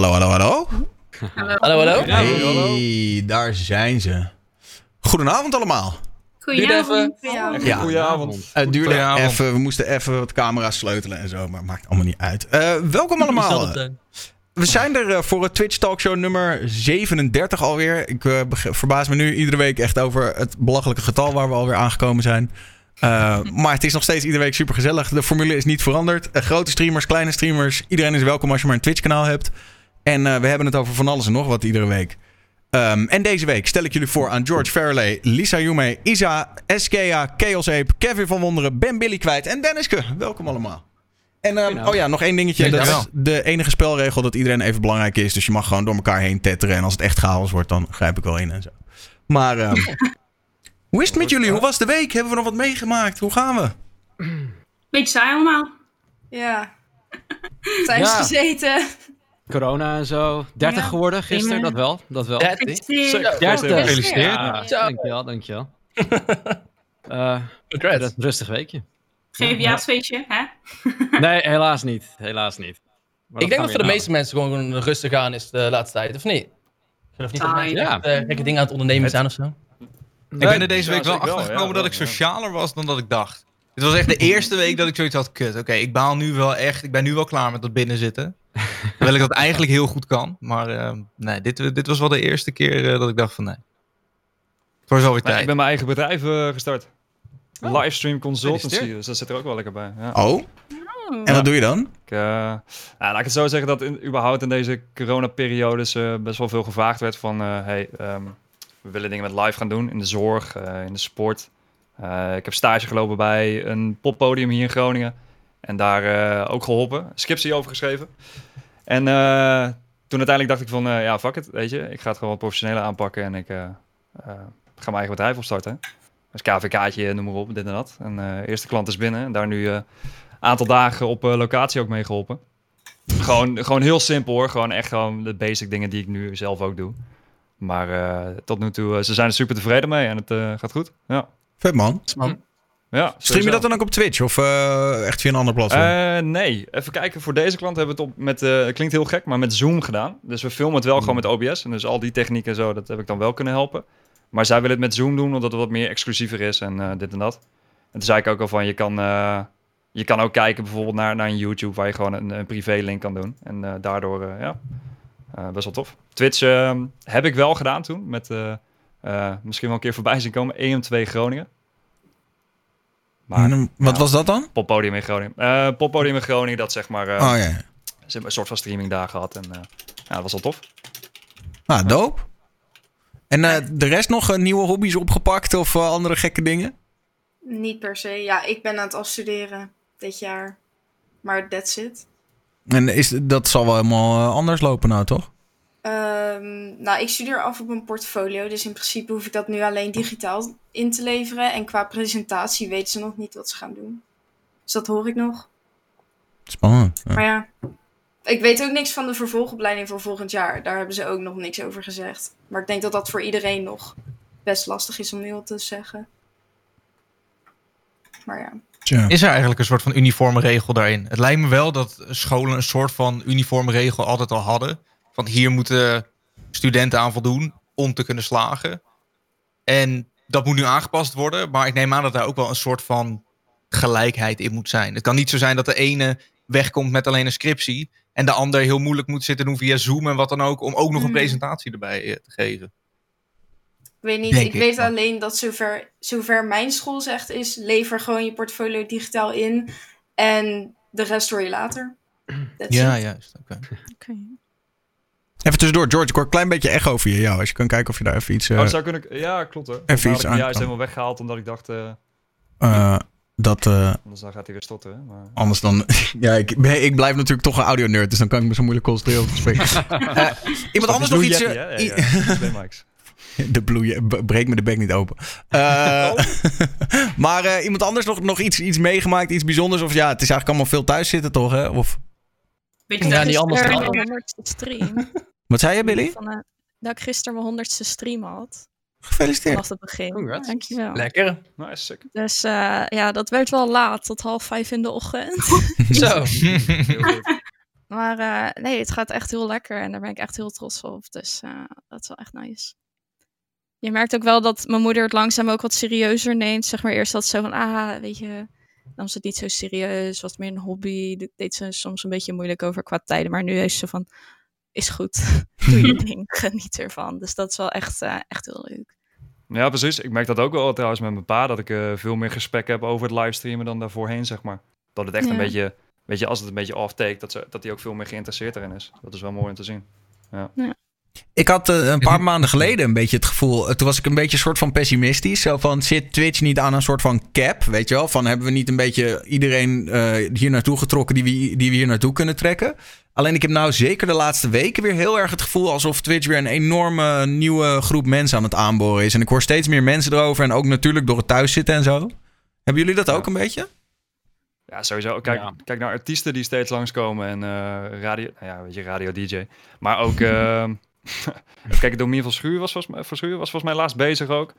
Hallo, hallo, hallo. Hallo. Hallo, hallo. Hey, daar zijn ze. Goedenavond allemaal. Goedenavond. Goedenavond. Ja. Goedenavond. Het duurde Goedenavond. even, we moesten even wat camera's sleutelen en zo, maar maakt allemaal niet uit. Eh, welkom allemaal. We zijn er eh, voor het Twitch Talkshow nummer 37 alweer. Ik eh, verbaas me nu iedere week echt over het belachelijke getal waar we alweer aangekomen zijn. Eh, maar het is nog steeds iedere week super gezellig. De formule is niet veranderd. Eh, grote streamers, kleine streamers. Iedereen is welkom als je maar een Twitch kanaal hebt. En eh, we hebben het over van alles en nog wat iedere week. Ehm, en deze week stel ik jullie voor aan George Fairley, Lisa Yume, Isa, Eskeya, Chaos Ape, Kevin van Wonderen, Ben Billy kwijt en Denniske. Welkom allemaal. En ehm, oh ja, nog één dingetje. Dat is de enige spelregel dat iedereen even belangrijk is. Dus je mag gewoon door elkaar heen tetteren. En als het echt chaos wordt, dan grijp ik wel in en zo. Maar ehm, hoe is het met jullie? Hoe was de week? Hebben we nog wat meegemaakt? Hoe gaan we? Beetje saai allemaal. Ja. Thuis Ja. gezeten. Corona en zo. 30 Ja, geworden gisteren, dat wel. Dat wel. Gefeliciteerd. 30. Gefeliciteerd. Ja, Zo. dankjewel, dankjewel. Eh rustig weekje. GVA-feestje, hè? Nee, helaas niet. Helaas niet. Maar Ik denk dat voor de meeste mensen gewoon rustig aan is de laatste tijd, of niet? Geloof niet dat mensen Ja. eh, gekke dingen aan het ondernemen zijn of zo? Ik ben er deze week wel zeker wel, achter gekomen ja, dat ik socialer was dan dat ik dacht. Dit was echt de eerste week dat ik zoiets had, kut, oké, ik baal nu wel echt, ik ben nu wel klaar met dat binnenzitten. Terwijl ik dat eigenlijk heel goed kan. Maar eh, nee, dit, dit was wel de eerste keer eh, dat ik dacht van nee. Het wordt wel weer Maar tijd. ik ben mijn eigen bedrijf eh, gestart. Livestream consultancy, dus dat zit er ook wel lekker bij. Ja. Oh, en wat doe je dan? Ik, eh, nou, laat ik het zo zeggen dat in, überhaupt in deze coronaperiodes best wel veel gevraagd werd van... eh, hey, ehm, we willen dingen met live gaan doen in de zorg, eh, in de sport. Eh, ik heb stage gelopen bij een poppodium hier in Groningen. En daar eh, ook geholpen. Scripts over geschreven. En eh, toen uiteindelijk dacht ik van, eh, ja, fuck it, weet je. Ik ga het gewoon wat professioneler aanpakken en ik eh, eh, ga mijn eigen bedrijf opstarten. Dus KVK'tje, noem maar op, dit en dat. En eh eerste klant is binnen. En daar nu een aantal dagen op eh, locatie ook mee geholpen. Gewoon, gewoon heel simpel hoor. Gewoon echt gewoon de basic dingen die ik nu zelf ook doe. Maar eh, tot nu toe, ze zijn er super tevreden mee en het eh, gaat goed. Ja. Vet man. Ja Stream je dat dan ook op Twitch of eh, echt via een ander platform? Eh, nee, even kijken. Voor deze klant hebben we het op met, eh, klinkt heel gek, maar met Zoom gedaan. Dus we filmen het wel gewoon met OBS. En dus al die technieken en zo, dat heb ik dan wel kunnen helpen. Maar zij willen het met Zoom doen, omdat het wat meer exclusiever is en dit en dat. En toen zei ik ook al van, je kan, je kan ook kijken bijvoorbeeld naar, naar een YouTube waar je gewoon een, een privé link kan doen. En daardoor, ja, best wel tof. Twitch eh, heb ik wel gedaan toen, met misschien wel een keer voorbij zien komen, EM2 Groningen. Maar En, wat ja. was dat dan? Poppodium in Groningen. Eh Poppodium in Groningen, dat zeg maar... eh, Oh ja. ze hebben een soort van streaming daar gehad. En eh, ja, dat was wel tof. Ah, dope. En eh, de rest nog eh, nieuwe hobby's opgepakt of andere gekke dingen? Niet per se. Ja, ik ben aan het afstuderen dit jaar. Maar that's it. En is, dat zal wel helemaal anders lopen nou, toch? Ehm, nou, ik studeer af op een portfolio. Dus in principe hoef ik dat nu alleen digitaal in te leveren. En qua presentatie weten ze nog niet wat ze gaan doen. Dus dat hoor ik nog. Spannend. Ja. Maar ja, ik weet ook niks van de vervolgopleiding voor volgend jaar. Daar hebben ze ook nog niks over gezegd. Maar ik denk dat dat voor iedereen nog best lastig is om nu al te zeggen. Maar ja. Tja. Is er eigenlijk een soort van uniforme regel daarin? Het lijkt me wel dat scholen een soort van uniforme regel altijd al hadden. Van hier moeten studenten aan voldoen om te kunnen slagen. En dat moet nu aangepast worden. Maar ik neem aan dat daar ook wel een soort van gelijkheid in moet zijn. Het kan niet zo zijn dat de ene wegkomt met alleen een scriptie. En de ander heel moeilijk moet zitten doen via Zoom en wat dan ook. Om ook nog een Mm. presentatie erbij eh, te geven. Ik weet niet, Denk ik ik, weet alleen dat zover, zover mijn school zegt is... lever gewoon je portfolio digitaal in en de rest hoor je later. That's Ja, it. juist. Oké. Even tussendoor, George, ik hoor een klein beetje echo via jou. Als je kan kijken of je daar even iets... eh, oh, zou kunnen... Ja, klopt hoor. Even Even iets ik aan- juist helemaal weggehaald omdat ik dacht... eh, eh, dat... eh, anders dan gaat hij weer stotteren. Maar... anders dan... ja, ik, ben- ik blijf natuurlijk toch een audio-nerd. Dus dan kan ik me zo moeilijk concentreren op te spreken. Iemand anders nog iets... Eh, hè? i- Ja, ja. De bloeien, b- breek me de bek niet open. Eh, maar eh, iemand anders nog, nog iets, iets meegemaakt, iets bijzonders? Of ja, het is eigenlijk allemaal veel thuis zitten toch, hè? Of, Beetje Ja, dat niet is- anders er- dan. stream. Wat zei je, Billy? Van, dat ik gisteren mijn honderdste stream had. Gefeliciteerd. Vanaf het begin. Congrats. Dankjewel. Lekker. Nice, sick. Dus eh, ja, dat werd wel laat, tot half vijf in de ochtend. Zo. Maar eh, nee, het gaat echt heel lekker en daar ben ik echt heel trots op. Dus eh, dat is wel echt nice. Je merkt ook wel dat mijn moeder het langzaam ook wat serieuzer neemt. Zeg maar eerst dat ze zo van, ah, weet je, dan is het niet zo serieus, was meer een hobby. Dit deed ze soms een beetje moeilijk over qua tijden. Maar nu is ze van, is goed, doe je ding, geniet ervan. Dus dat is wel echt, eh, echt heel leuk. Ja, precies. Ik merk dat ook wel trouwens met mijn pa, dat ik eh, veel meer gesprek heb over het livestreamen dan daarvoorheen, zeg maar. Dat het echt Ja. een beetje, weet je, als het een beetje off-take, dat, ze- dat hij ook veel meer geïnteresseerd erin is. Dat is wel mooi om te zien. Ik had eh, een paar maanden geleden een beetje het gevoel. eh, toen was ik een beetje een soort van pessimistisch. Zo van zit Twitch niet aan een soort van cap? Weet je wel? Van hebben we niet een beetje iedereen eh, hier naartoe getrokken die we, die we hier naartoe kunnen trekken? Alleen ik heb nou zeker de laatste weken weer heel erg het gevoel alsof Twitch weer een enorme nieuwe groep mensen aan het aanboren is. En ik hoor steeds meer mensen erover. En ook natuurlijk door het thuiszitten en zo. Hebben jullie dat ook een beetje? Ja, sowieso. Kijk, Ja. kijk naar artiesten die steeds langskomen en eh, radio, nou ja, weet je, radio DJ. Maar ook, ehm kijken, Domien van Schuur was volgens mij, was volgens mij laatst bezig ook.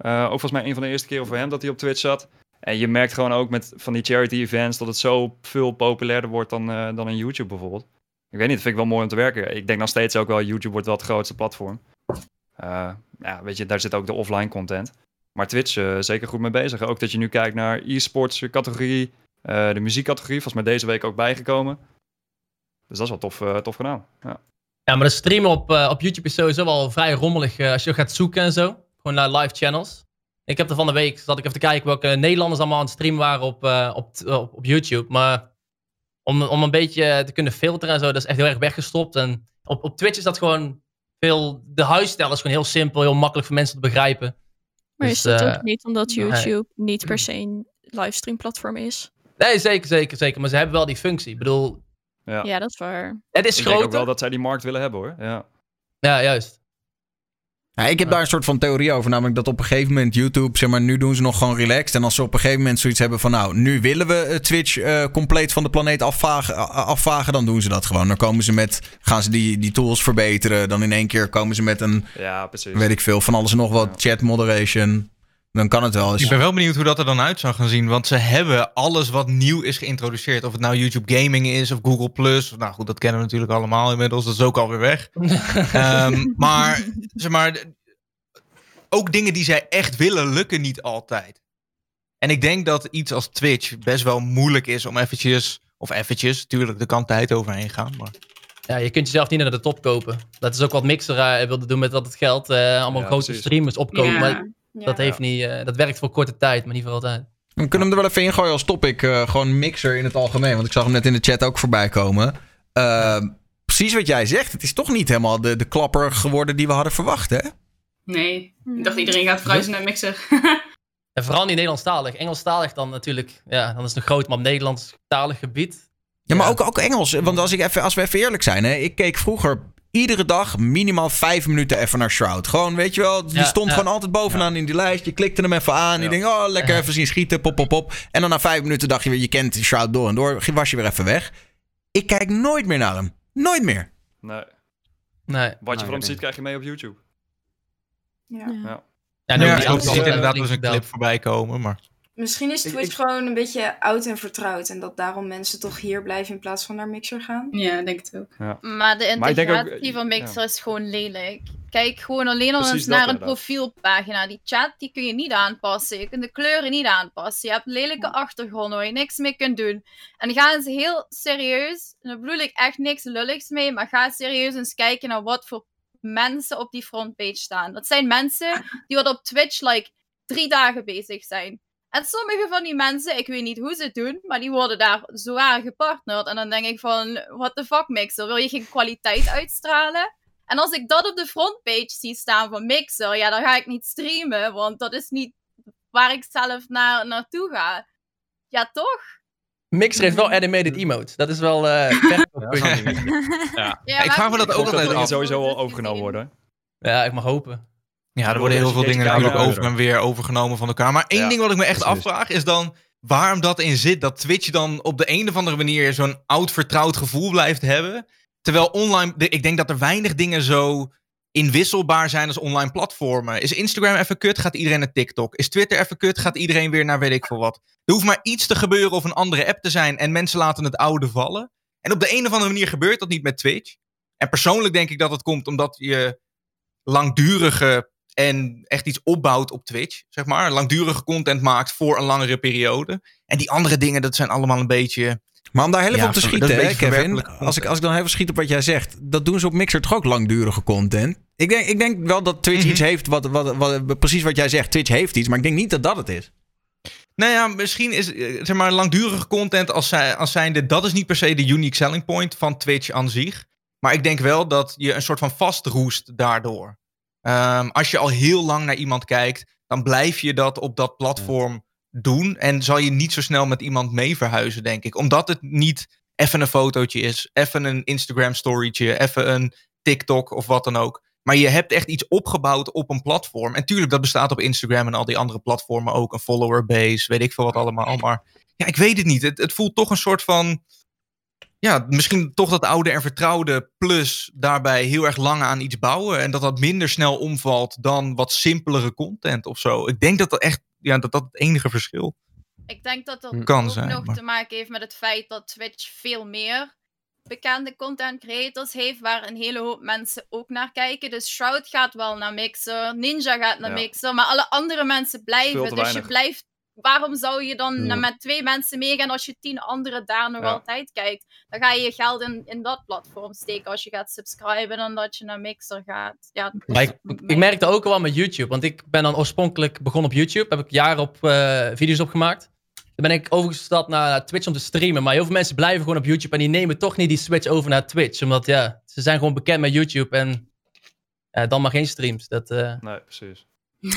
Eh, ook volgens mij een van de eerste keren voor hem dat hij op Twitch zat. En je merkt gewoon ook met van die charity events dat het zo veel populairder wordt dan, eh, dan een YouTube bijvoorbeeld. Ik weet niet, dat vind ik wel mooi om te werken. Ik denk nog steeds ook wel, YouTube wordt wel het grootste platform. Eh, ja, weet je, daar zit ook de offline content. Maar Twitch zeker goed mee bezig. Ook dat je nu kijkt naar e-sports categorie, de muziekcategorie, volgens mij deze week ook bijgekomen. Dus dat is wel tof, tof gedaan. Ja. Ja, maar de streamen op, eh, op YouTube is sowieso wel vrij rommelig eh, als je gaat zoeken en zo. Gewoon naar live channels. Ik heb er van de week, zat ik even te kijken welke Nederlanders allemaal aan het streamen waren op, eh, op, op, op YouTube. Maar om, om een beetje te kunnen filteren en zo, dat is echt heel erg weggestopt. En op, op Twitch is dat gewoon veel, de huisstijl is gewoon heel simpel, heel makkelijk voor mensen te begrijpen. Maar Dus, is dat ook niet omdat nee. YouTube niet per se een livestream platform is? Nee, zeker, zeker, zeker. Maar ze hebben wel die functie. Ik bedoel, Ja. Ja, dat is waar. het is Ik denk ook wel dat zij die markt willen hebben hoor. Ja. Ja, juist. Ja, ik heb daar een soort van theorie over. Namelijk dat op een gegeven moment YouTube, zeg maar, nu doen ze nog gewoon relaxed. En als ze op een gegeven moment zoiets hebben van, nou, nu willen we Twitch eh, compleet van de planeet afvagen, afvagen, dan doen ze dat gewoon. Dan komen ze met, gaan ze die, die tools verbeteren. Dan in één keer komen ze met een, ja, precies. weet ik veel, van alles en nog wat, Ja. chat moderation. Dan kan het wel eens. Ik ben wel benieuwd hoe dat er dan uit zou gaan zien. Want ze hebben alles wat nieuw is geïntroduceerd. Of het nou YouTube Gaming is of Google Plus. Nou goed, dat kennen we natuurlijk allemaal inmiddels. Dat is ook alweer weg. Ehm, maar, zeg maar, ook dingen die zij echt willen, lukken niet altijd. En ik denk dat iets als Twitch best wel moeilijk is om eventjes, of eventjes, tuurlijk, er kan tijd overheen gaan. Maar Ja, je kunt jezelf niet naar de top kopen. Dat is ook wat Mixer eh, wilde doen met dat het geld. eh, allemaal Ja, grote precies. streamers opkopen. Maar Ja. dat, heeft niet, eh, dat werkt voor korte tijd, maar niet voor altijd. We kunnen hem er wel even ingooien als topic. eh, gewoon mixer in het algemeen. Want ik zag hem net in de chat ook voorbij komen. Eh, precies wat jij zegt. Het is toch niet helemaal de, de klapper geworden die we hadden verwacht, hè? Nee, ik dacht iedereen gaat verhuizen naar Mixer. En vooral niet Nederlandstalig. Engelstalig dan natuurlijk, ja, dan is het nog groot, maar op Nederlandstalig gebied. Ja, maar Ja. ook, ook Engels. Want als, ik even, als we even eerlijk zijn, hè, ik keek vroeger iedere dag minimaal vijf minuten even naar Shroud. Gewoon, weet je wel, die Ja, stond ja. gewoon altijd bovenaan in die lijst. Je klikte hem even aan. Je Ja. denkt, oh, lekker Ja. even zien schieten, pop, pop, pop. En dan na vijf minuten dacht je weer, je kent Shroud door en door. Was je weer even weg. Ik kijk nooit meer naar hem. Nooit meer. Nee. Nee. Wat je Nou, van hem ziet, krijg je mee op YouTube. Ja. Ja. Ja, ja, die ik zie inderdaad wel eens een clip voorbij komen. Maar Misschien is Twitch ik- gewoon een beetje oud en vertrouwd. En dat daarom mensen toch hier blijven in plaats van naar Mixer gaan. Ja, denk het ook. Maar de ook, integratie eh, van Mixer ja. is gewoon lelijk. Kijk gewoon alleen al eens dat naar een profielpagina. Die chat die kun je niet aanpassen. Je kunt de kleuren niet aanpassen. Je hebt lelijke achtergronden waar je niks mee kunt doen. En gaan ze heel serieus, en daar bedoel ik echt niks lulligs mee, maar ga serieus eens kijken naar wat voor mensen op die frontpage staan. Dat zijn mensen die wat op Twitch like drie dagen bezig zijn. En sommige van die mensen, ik weet niet hoe ze het doen, maar die worden daar zwaar gepartnerd. En dan denk ik van, what the fuck Mixer, wil je geen kwaliteit uitstralen? En als ik dat op de frontpage zie staan van Mixer, ja, dan ga ik niet streamen, want dat is niet waar ik zelf naar, naartoe ga. Ja, toch? Mixer heeft wel animated emotes. Dat is wel eh verkooppunt. Ja, ik vraag me dat ook dat altijd af. sowieso al overgenomen worden. Ja, ik mag hopen. Ja, er worden heel veel dingen natuurlijk over en weer overgenomen van elkaar. Maar één Ja, ding wat ik me echt precies. afvraag is dan waarom dat in zit. Dat Twitch dan op de een of andere manier zo'n oud vertrouwd gevoel blijft hebben. Terwijl online, ik denk dat er weinig dingen zo inwisselbaar zijn als online platformen. Is Instagram even kut, gaat iedereen naar TikTok. Is Twitter even kut, gaat iedereen weer naar weet ik veel wat. Er hoeft maar iets te gebeuren of een andere app te zijn en mensen laten het oude vallen. En op de een of andere manier gebeurt dat niet met Twitch. En persoonlijk denk ik dat het komt omdat je langdurige en echt iets opbouwt op Twitch, zeg maar. Langdurige content maakt voor een langere periode. En die andere dingen, dat zijn allemaal een beetje... Maar om daar heel even Ja, op te schieten, hè, Kevin. Als ik, als ik dan even schiet op wat jij zegt. Dat doen ze op Mixer toch ook langdurige content? Ik denk, ik denk wel dat Twitch Mhm. iets heeft wat, wat, wat... Precies wat jij zegt. Twitch heeft iets, maar ik denk niet dat dat het is. Nou ja, misschien is eh, zeg maar langdurige content als, zij, als zijnde... Dat is niet per se de unique selling point van Twitch aan zich. Maar ik denk wel dat je een soort van vastroest daardoor. Ehm, als je al heel lang naar iemand kijkt, dan blijf je dat op dat platform doen. En zal je niet zo snel met iemand mee verhuizen, denk ik. Omdat het niet even een fotootje is, even een Instagram storytje, even een TikTok of wat dan ook. Maar je hebt echt iets opgebouwd op een platform. En tuurlijk, dat bestaat op Instagram en al die andere platformen ook. Een follower base, weet ik veel wat allemaal. Maar ja, ik weet het niet. Het, het voelt toch een soort van ja, misschien toch dat oude en vertrouwde plus daarbij heel erg lang aan iets bouwen. En dat dat minder snel omvalt dan wat simpelere content of zo. Ik denk dat dat echt, ja, dat dat het enige verschil Ik denk dat dat kan ook zijn. nog maar- te maken heeft met het feit dat Twitch veel meer bekende content creators heeft, waar een hele hoop mensen ook naar kijken. Dus Shroud gaat wel naar Mixer, Ninja gaat naar Ja. Mixer, maar alle andere mensen Veel blijven. te Dus je weinig. blijft. Waarom zou je dan Ja. met twee mensen meegaan als je tien anderen daar nog Ja. altijd kijkt? Dan ga je je geld in, in dat platform steken als je gaat subscriben dan dat je naar Mixer gaat. Ja, Maar ik, ik merkte ook wel met YouTube, want ik ben dan oorspronkelijk begonnen op YouTube. Heb ik jaren op eh, video's opgemaakt. Dan ben ik overgestapt naar Twitch om te streamen. Maar heel veel mensen blijven gewoon op YouTube en die nemen toch niet die switch over naar Twitch. Omdat ja, ze zijn gewoon bekend met YouTube en ja, dan maar geen streams. Dat, eh, Nee, precies.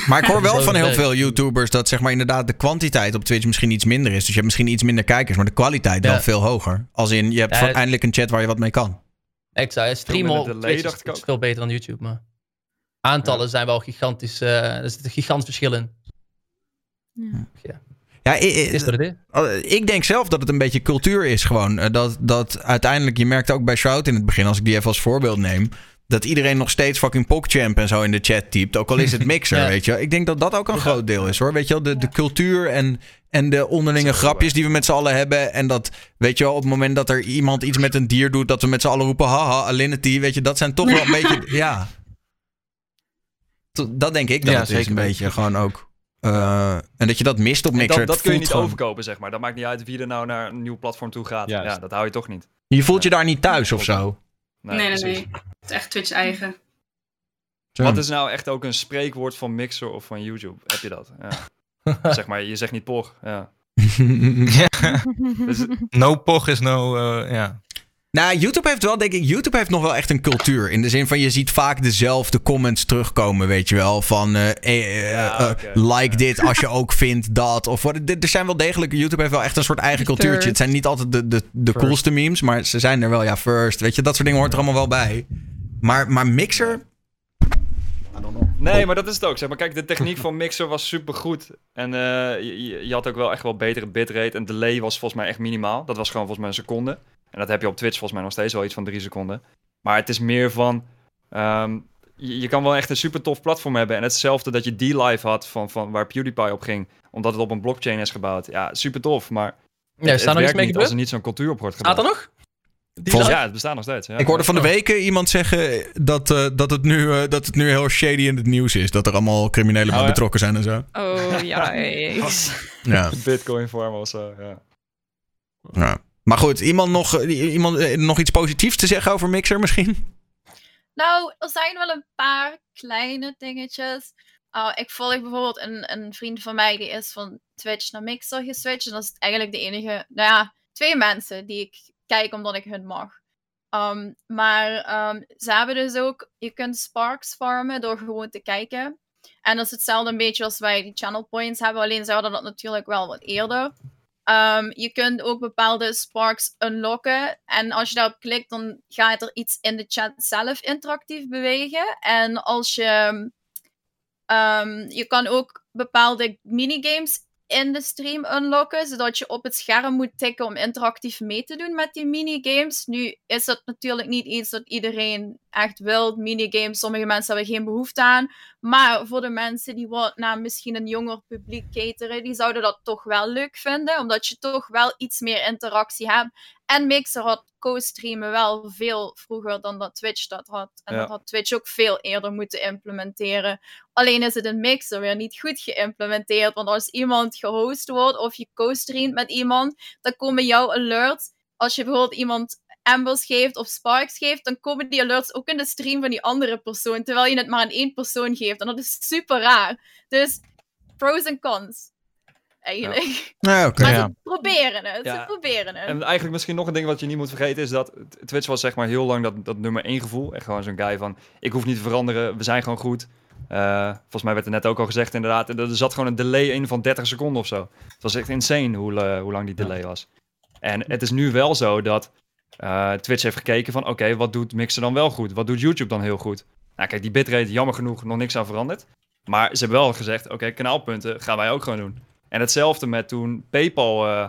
Maar ik hoor wel van heel veel YouTubers dat zeg maar inderdaad de kwantiteit op Twitch misschien iets minder is. Dus je hebt misschien iets minder kijkers, maar de kwaliteit Ja. wel veel hoger. Als in, je hebt Ja, het- eindelijk een chat waar je wat mee kan. ik zou streamen op delay, Twitch dacht is, veel beter dan YouTube. Maar aantallen zijn wel gigantisch. eh er zit een gigantisch verschil in. Ja, Het is is. Oh, Ik denk zelf dat het een beetje cultuur is gewoon. Eh, Dat, dat uiteindelijk, je merkte ook bij Shroud in het begin, als ik die even als voorbeeld neem, dat iedereen nog steeds fucking PogChamp en zo in de chat typt. Ook al is het mixer, Ja. weet je. Ik denk dat dat ook een groot deel is hoor. Weet je wel, de, de cultuur en, en de onderlinge grapjes die we met z'n allen hebben. En dat, weet je wel, op het moment dat er iemand iets met een dier doet, dat we met z'n allen roepen, haha, Alinity. Weet je, dat zijn toch wel een beetje, ja. Dat denk ik dat Ja, het is een beetje gewoon ook. Eh, en dat je dat mist op En mixer. dat, dat kun je niet gewoon- overkopen, zeg maar. Dat maakt niet uit wie er nou naar een nieuw platform toe gaat. Juist. Ja, dat hou je toch niet. Je voelt je daar niet thuis of zo. Nee, nee, nee. Het is echt Twitch eigen. Wat is nou echt ook een spreekwoord van Mixer of van YouTube? Heb je dat? Ja. zeg maar, je zegt niet pog. Ja. Dus, No pog is no, eh, ja. Nou, YouTube heeft wel, denk ik, YouTube heeft nog wel echt een cultuur. In de zin van, je ziet vaak dezelfde comments terugkomen, weet je wel. Van, eh, eh, eh, Ja, eh, like dit als je ook vindt dat. Of wat. Er zijn wel degelijk, YouTube heeft wel echt een soort eigen First. cultuurtje. Het zijn niet altijd de, de, de First. coolste memes, maar ze zijn er wel, ja, first. Weet je, dat soort dingen hoort er allemaal wel bij. Maar, maar Mixer, nee, maar dat is het ook. Zeg maar, kijk, de techniek van Mixer was supergoed. En eh, je, je- je had ook wel echt wel betere bitrate. En delay was volgens mij echt minimaal. Dat was gewoon volgens mij een seconde. En dat heb je op Twitch volgens mij nog steeds wel iets van drie seconden. Maar het is meer van... ehm, je, je kan wel echt een super tof platform hebben. En hetzelfde dat je D-Live had van, van waar PewDiePie op ging. Omdat het op een blockchain is gebouwd. Ja, super tof. Maar Ja, het, het daar nog iets werkt mee niet als er niet zo'n cultuur op wordt Staat gebouwd. er nog? Volgens- Ja, het bestaat nog steeds. Ja. ik hoorde van de weken iemand zeggen dat, eh, dat, het nu, eh, dat het nu heel shady in het nieuws is. Dat er allemaal criminelen bij Oh, ja. betrokken zijn en zo. Oh, ja. Ja. Bitcoin farm of zo, ja. ja. Maar goed, iemand nog, eh, iemand, eh, nog iets positiefs te zeggen over Mixer misschien? Nou, er zijn wel een paar kleine dingetjes. Uh, ik volg bijvoorbeeld een, een vriend van mij, die is van Twitch naar Mixer geswitcht. En dat is eigenlijk de enige, nou ja, twee mensen die ik kijk omdat ik hun mag. Um, maar um, ze hebben dus ook, je kunt sparks farmen door gewoon te kijken. En dat is hetzelfde een beetje als wij die channel points hebben, alleen ze hadden dat natuurlijk wel wat eerder. Um, je kunt ook bepaalde sparks unlocken. En als je daarop klikt, dan gaat er iets in de chat zelf interactief bewegen. En als je. Um, je kan ook bepaalde minigames in de stream unlocken, zodat je op het scherm moet tikken om interactief mee te doen met die minigames. Nu is dat natuurlijk niet iets dat iedereen echt wil, minigames. Sommige mensen hebben geen behoefte aan. Maar voor de mensen die wat naar misschien een jonger publiek cateren, die zouden dat toch wel leuk vinden, omdat je toch wel iets meer interactie hebt. En Mixer had co-streamen wel veel vroeger dan dat Twitch dat had. En Ja. dat had Twitch ook veel eerder moeten implementeren. Alleen is het in Mixer weer niet goed geïmplementeerd. Want als iemand gehost wordt of je co-streamt met iemand, dan komen jouw alerts. Als je bijvoorbeeld iemand Ambers geeft of Sparks geeft, dan komen die alerts ook in de stream van die andere persoon. Terwijl je het maar aan één persoon geeft. En dat is super raar. Dus pros en cons. Eigenlijk. Ja, oké. Maar Ja. ze proberen het. Ja. Ze proberen het. En eigenlijk misschien nog een ding wat je niet moet vergeten is dat Twitch was zeg maar heel lang dat, dat nummer één gevoel. Echt gewoon zo'n guy van, ik hoef niet te veranderen, we zijn gewoon goed. Eh, volgens mij werd er net ook al gezegd inderdaad, er er zat gewoon een delay in van 30 seconden of zo. Het was echt insane hoe, eh, hoe lang die delay was. En het is nu wel zo dat eh, Twitch heeft gekeken van, oké, wat doet Mixer dan wel goed? Wat doet YouTube dan heel goed? Nou kijk, die bitrate, jammer genoeg, nog niks aan veranderd. Maar ze hebben wel gezegd, oké, kanaalpunten gaan wij ook gewoon doen. En hetzelfde met toen PayPal... eh,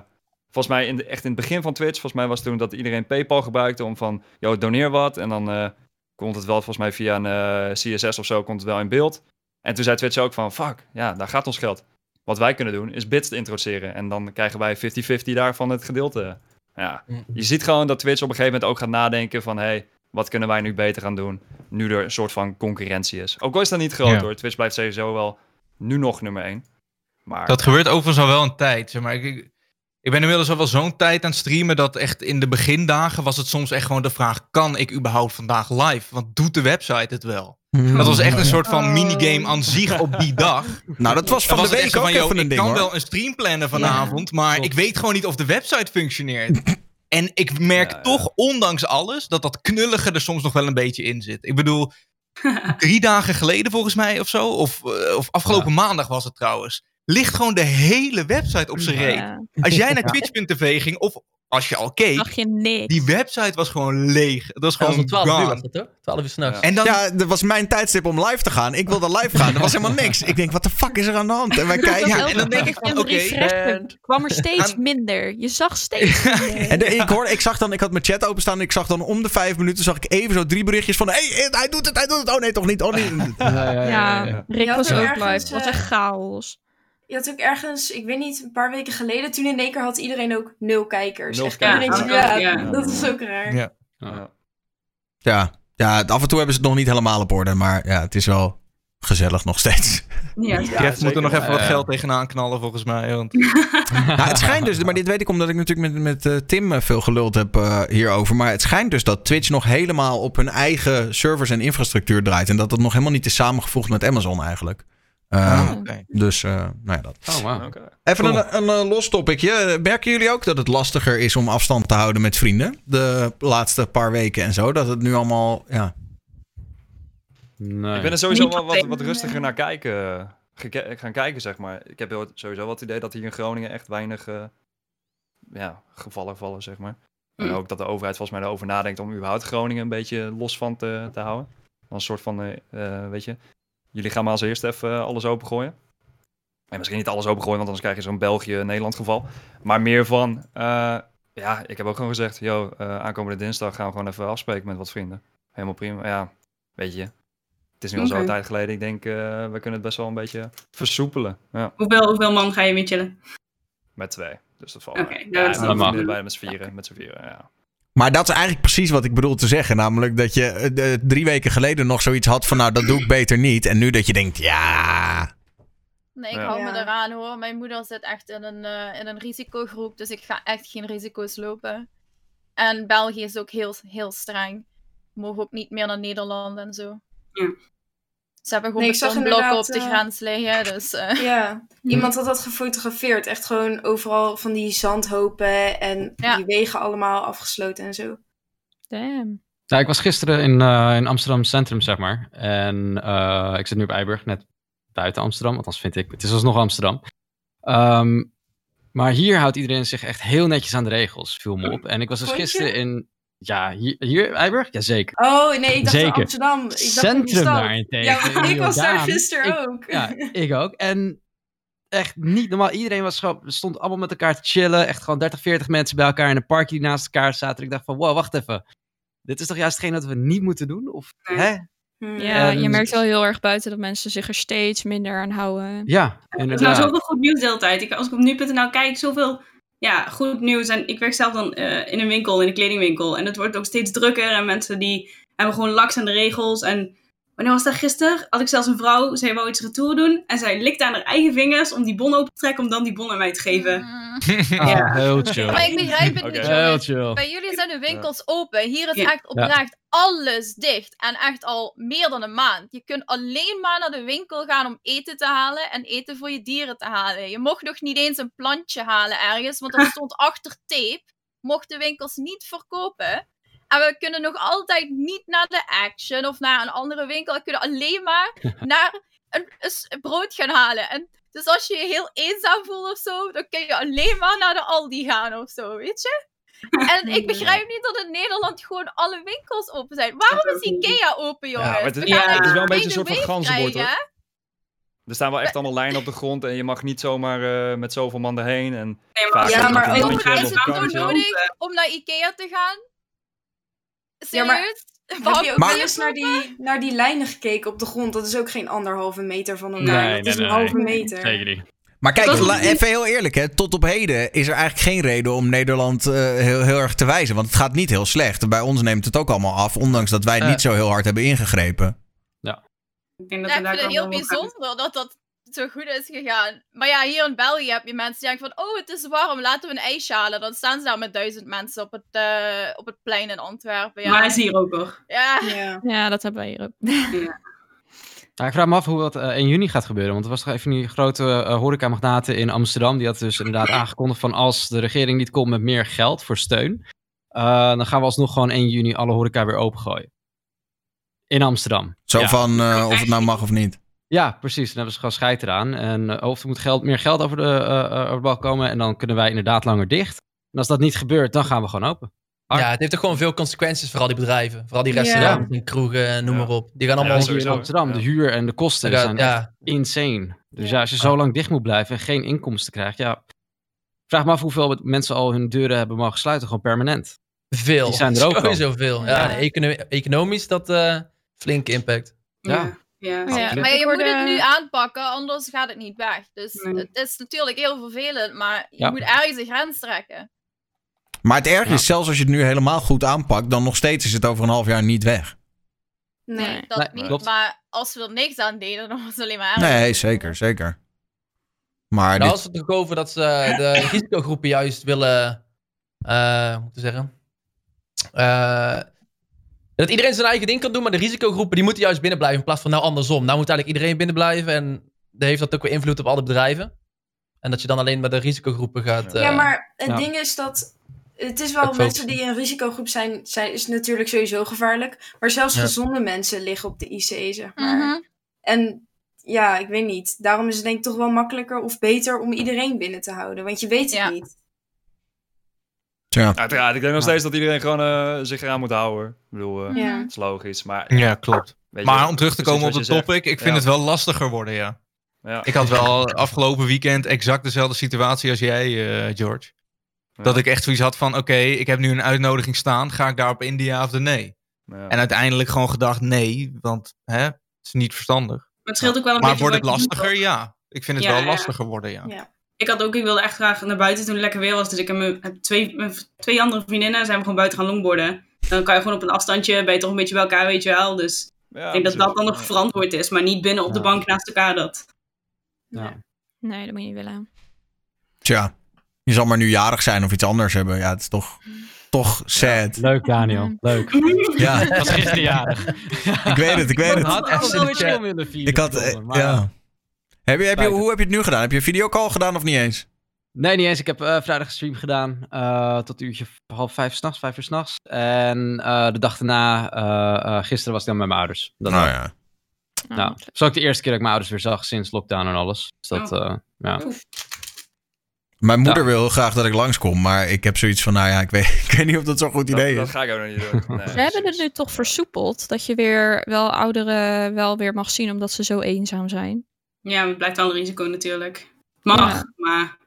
volgens mij in de, echt in het begin van Twitch, volgens mij was toen dat iedereen PayPal gebruikte om van, yo, doneer wat. En dan eh komt het wel volgens mij via een eh, CSS of zo, komt het wel in beeld. En toen zei Twitch ook van, fuck, ja, daar gaat ons geld. Wat wij kunnen doen, is bits te introduceren. En dan krijgen wij 50-50 daarvan het gedeelte. Ja, je ziet gewoon dat Twitch op een gegeven moment ook gaat nadenken van, hey, wat kunnen wij nu beter gaan doen? Nu er een soort van concurrentie is. Ook al is dat niet groot Ja. hoor, Twitch blijft sowieso wel nu nog nummer 1. Maar Dat gebeurt overigens al wel een tijd. Zeg maar. ik, ik- ik ben inmiddels al wel zo'n tijd aan het streamen dat echt in de begindagen was het soms echt gewoon de vraag: kan ik überhaupt vandaag live? Want doet de website het wel? Dat was echt een soort van Oh. minigame aan zich op die dag. Nou, dat was van Dan de was week ook van, yo, even een ik ding, kan hoor. wel een stream plannen vanavond, maar ik weet gewoon niet of de website functioneert. En ik merk Ja, ja. toch, ondanks alles, dat dat knullige er soms nog wel een beetje in zit. Ik bedoel, drie dagen geleden volgens mij of zo, of, eh, of afgelopen maandag was het trouwens, ligt gewoon de hele website op zijn reet. Ja, Als jij naar twitch.tv ging, of als je al keek, zag je niks. die website was gewoon leeg. Het was Dat was gewoon om 12 uur was dat toch? 12 uur s'nachts. En dan, Ja, dat was mijn tijdstip om live te gaan. Ik wilde live gaan. Er was helemaal niks. Ik denk, wat de fuck is er aan de hand? En wij kijken. Ja, en dan denk ik van, een oké, en- kwam er steeds Aan- minder. Je zag steeds minder. En de- ik, hoorde, ik zag dan, ik had mijn chat openstaan. En ik zag dan om de vijf minuten zag ik even zo drie berichtjes van. Hé, hey, hij doet het, hij doet het. Oh nee, toch niet. Oh nee. Ja, ja, Ja, ja. Rick was ook live. Het was eh, echt chaos. Je had ook ergens, ik weet niet, een paar weken geleden, toen in één keer had iedereen ook nul kijkers. Nul Echt kijkers. iedereen- ja, Ja. dat is ook raar. Ja. Ja. Ja, ja, af en toe hebben ze het nog niet helemaal op orde. Maar ja, het is wel gezellig nog steeds. Ja. Jeff moet er nog even wat Ja. geld tegenaan knallen volgens mij. Want... Nou, het schijnt dus, maar dit weet ik omdat ik natuurlijk met, met eh, Tim eh, veel geluld heb eh, hierover. Maar het schijnt dus dat Twitch nog helemaal op hun eigen servers en infrastructuur draait. En dat het nog helemaal niet is samengevoegd met Amazon eigenlijk. Oké. Dus, eh, nou ja, dat. Oh. Even Cool. een, een, eh, los topicje. Merken jullie ook dat het lastiger is om afstand te houden met vrienden? De laatste paar weken en zo. Dat het nu allemaal, ja. Nee. Ik ben er sowieso Niet wel wat, wat rustiger naar kijken, geke- gaan kijken, zeg maar. Ik heb sowieso wel het idee dat hier in Groningen echt weinig eh, ja, gevallen vallen, zeg maar. En Mm. ook dat de overheid volgens mij erover nadenkt om überhaupt Groningen een beetje los van te, te houden. Dan een soort van, weet je, jullie gaan maar als eerste even eh, alles opengooien. En misschien niet alles opengooien, want anders krijg je zo'n België-Nederland geval. Maar meer van, eh, ja, ik heb ook gewoon gezegd, yo, eh, aankomende dinsdag gaan we gewoon even afspreken met wat vrienden. Helemaal prima, ja, weet je. Het is nu al zo'n tijd geleden. Ik denk, we kunnen het best wel een beetje versoepelen. Ja, Hoeveel, hoeveel man ga je mee chillen? met twee. Dus dat valt Oké, nou, ja, dat mag. dan vrienden bij met z'n vieren. Met z'n vieren, ja. Maar dat is eigenlijk precies wat ik bedoel te zeggen. Namelijk dat je eh, drie weken geleden nog zoiets had van... nou, dat doe ik beter niet. En nu dat je denkt, ja... Nee, ik Ja. hou me eraan hoor. Mijn moeder zit echt in een, eh, in een risicogroep, dus ik ga echt geen risico's lopen. En België is ook heel, heel streng. We mogen ook niet meer naar Nederland en zo. Ja. Ze hebben gewoon Nee, ik zag betonblokken op de eh, grens liggen, dus... eh, Ja, iemand had dat gefotografeerd. Echt gewoon overal van die zandhopen en Ja. die wegen allemaal afgesloten en zo. Damn. Nou, ik was gisteren in, eh, in Amsterdam Centrum, zeg maar. En eh, ik zit nu op Eiburg, net buiten Amsterdam. Althans vind ik, het is alsnog Amsterdam. Ehm, maar hier houdt iedereen zich echt heel netjes aan de regels, viel me op. En ik was dus gisteren in... Ja, hier, hier Eiburg? Jazeker. Oh nee, ik dacht Zeker. Amsterdam. Ik dacht Centrum daarentegen. Ja, ik was daar gisteren Ik- ook. Ja, ik ook. En echt niet normaal. Iedereen was gewoon, stond allemaal met elkaar te chillen. Echt gewoon 30, 40 mensen bij elkaar in een parkje die naast elkaar zaten. Ik dacht van, wow, wacht even. Dit is toch juist hetgeen dat we niet moeten doen? Of, Nee. hè? Ja, En- je merkt wel heel erg buiten dat mensen zich er steeds minder aan houden. Ja, Er is nou inderdaad. zoveel goed nieuws de hele tijd. Ik, als ik op nu.nl kijk, zoveel ja, goed nieuws. En ik werk zelf dan eh, in een winkel, in een kledingwinkel. En het wordt ook steeds drukker. En mensen die hebben gewoon laks aan de regels. En wanneer was dat gisteren? Had ik zelfs een vrouw, zij wou iets retour doen. En zij likte aan haar eigen vingers om die bon open te trekken. Om dan die bon aan mij te geven. Mm. Ja. Heel chill. Maar ik begrijp het Oké. niet, Heel chill. Bij jullie zijn de winkels open. Hier is Ja. echt oprecht alles dicht. En echt al meer dan een maand. Je kunt alleen maar naar de winkel gaan om eten te halen en eten voor je dieren te halen. Je mocht nog niet eens een plantje halen ergens, want er stond achter tape. Mochten winkels niet verkopen. En we kunnen nog altijd niet naar de Action of naar een andere winkel. We kunnen alleen maar naar een, brood gaan halen. En dus als je je heel eenzaam voelt of zo, dan kun je alleen maar naar de Aldi gaan of zo, weet je? En ik begrijp niet dat in Nederland gewoon alle winkels open zijn. Waarom is Ikea open, jongens? maar het is- ja, het is wel een beetje een soort van ganzenbord, hoor. Er staan wel echt allemaal lijnen op de grond en je mag niet zomaar eh, met zoveel man erheen. En Nee, vaak Ja, is het maar ook- een Is het nodig om naar Ikea te gaan? Ja, maar-? Heb je ook eens naar die, naar die lijnen gekeken op de grond? Dat is ook geen anderhalve meter van elkaar. Nee, dat nee, is nee, een halve nee. meter. Zeker niet. Maar kijk, even heel eerlijk, hè. tot op heden is er eigenlijk geen reden om Nederland eh, heel, heel erg te wijzen. Want het gaat niet heel slecht. Bij ons neemt het ook allemaal af, ondanks dat wij Eh. niet zo heel hard hebben ingegrepen. Ik denk dat Ja, ik vind het heel bijzonder dat dat zo goed is gegaan. Maar ja, hier in België heb je mensen die denken van... Oh, het is warm, laten we een ijsje halen. Dan staan ze daar met duizend mensen op het, eh, op het plein in Antwerpen. Ja, Maar is hier ook hoor. ja. Ja. Ja, dat hebben wij hier ook. Nou, ik vraag me af hoe dat eh, in juni gaat gebeuren. Want er was toch even die grote eh horecamagnaten in Amsterdam. Die had dus inderdaad aangekondigd van als de regering niet komt met meer geld voor steun. eh, dan gaan we alsnog gewoon 1 juni alle horeca weer opengooien. In Amsterdam. Zo ja. van eh, of het nou mag of niet. Ja, precies. Dan hebben ze gewoon scheid eraan. En eh, of er moet geld, meer geld over de, eh, eh, over de bal komen. En dan kunnen wij inderdaad langer dicht. En als dat niet gebeurt, dan gaan we gewoon open. Hard. Ja, het heeft ook gewoon veel consequenties voor al die bedrijven. Vooral die Ja. restaurants en kroegen, noem Ja. maar op. Die gaan Ja, allemaal... Hier in. Amsterdam, de Ja. huur en de kosten Ja, zijn echt ja, insane. Dus Ja. ja, als je zo lang dicht moet blijven en geen inkomsten krijgt, ja. Vraag me af hoeveel mensen al hun deuren hebben mogen sluiten, gewoon permanent. veel. Die zijn er ook al. Sowieso veel. Ja, Ja. economisch dat eh flinke impact. Ja. Ja. Maar je moet het nu aanpakken, anders gaat het niet weg. Dus Nee. het is natuurlijk heel vervelend, maar je Ja. moet ergens een grens trekken. Maar het erg Ja. is, zelfs als je het nu helemaal goed aanpakt, dan nog steeds is het over een half jaar niet weg. Nee. Nee. Dat Nee, niet, klopt. maar als we er niks aan deden, dan was het alleen maar erger. Nee, zeker, zeker. Maar Nou, dit, als het toch over dat ze de risicogroepen juist willen, eh hoe moet ik zeggen, Eh, dat iedereen zijn eigen ding kan doen, maar de risicogroepen die moeten juist binnen blijven in plaats van nou andersom. Nou moet eigenlijk iedereen binnen blijven en dat heeft dat ook weer invloed op alle bedrijven. En dat je dan alleen met de risicogroepen gaat. Ja, eh, maar het ja. ding is dat. Het is wel, mensen die in een risicogroep zijn, zijn, is natuurlijk sowieso gevaarlijk. Maar zelfs Ja. gezonde mensen liggen op de IC, zeg maar. Mhm. En ja, ik weet niet. Daarom is het denk ik toch wel makkelijker of beter om iedereen binnen te houden. Want je weet het Ja. niet. Tja. Uiteraard, ik denk nog Ja. steeds dat iedereen gewoon eh, zich eraan moet houden. Ik bedoel, eh, Ja. het is logisch. Maar Ja, klopt. je, Maar om terug te komen op zegt. topic, ik vind Ja. het wel lastiger worden, ja. Ja. Ik had wel afgelopen weekend exact dezelfde situatie als jij, eh, George. Dat Ja. ik echt zoiets had van, oké, ik heb nu een uitnodiging staan. Ga ik daar op India of de nee? Ja. En uiteindelijk gewoon gedacht nee, want hè, het is niet verstandig. Maar het scheelt ook wel een Maar beetje wordt het lastiger? Ja. Ik vind het Ja, wel ja. lastiger worden, ja. Ik had ook, ik wilde echt graag naar buiten toen het lekker weer was. Dus ik heb, mijn, heb twee, mijn twee andere vriendinnen, zijn we gewoon buiten gaan longboarden. Dan kan je gewoon op een afstandje, ben je toch een beetje bij elkaar, weet je wel. Dus Ja, ik denk dat dat dan nog verantwoord is. Maar niet binnen op de bank naast elkaar dat. Ja. Nee, dat moet je niet willen. Tja, je zal maar nu jarig zijn of iets anders hebben. Ja, het is toch, toch sad. Leuk, Daniel. Mhm. Leuk. Ja, Ik was gisteren jarig. ik weet het, ik weet Ik het. had echt in de. Ik had, eh, maar- ja. Heb je, heb je, Spijtig. hoe heb je het nu gedaan? Heb je een videocall gedaan of niet eens? Nee, niet eens. Ik heb eh, vrijdag een stream gedaan. eh, tot een uurtje half vijf s'nachts, vijf uur s'nachts. En eh, de dag daarna, gisteren was ik dan met mijn ouders. Dat Nou ja. Nou, het was ook de eerste keer dat ik mijn ouders weer zag sinds lockdown en alles. Dus dat, Oh. eh, ja. Mijn moeder Ja. wil heel graag dat ik langskom, maar ik heb zoiets van, nou ja, ik weet, ik weet niet of dat zo'n goed Dat, idee dat is. ga ik ook nog niet doen. Nee, Ze hebben het nu toch versoepeld. Dat je weer wel ouderen wel weer mag zien omdat ze zo eenzaam zijn. Ja, maar het blijft wel een risico natuurlijk. Mag, Ja. maar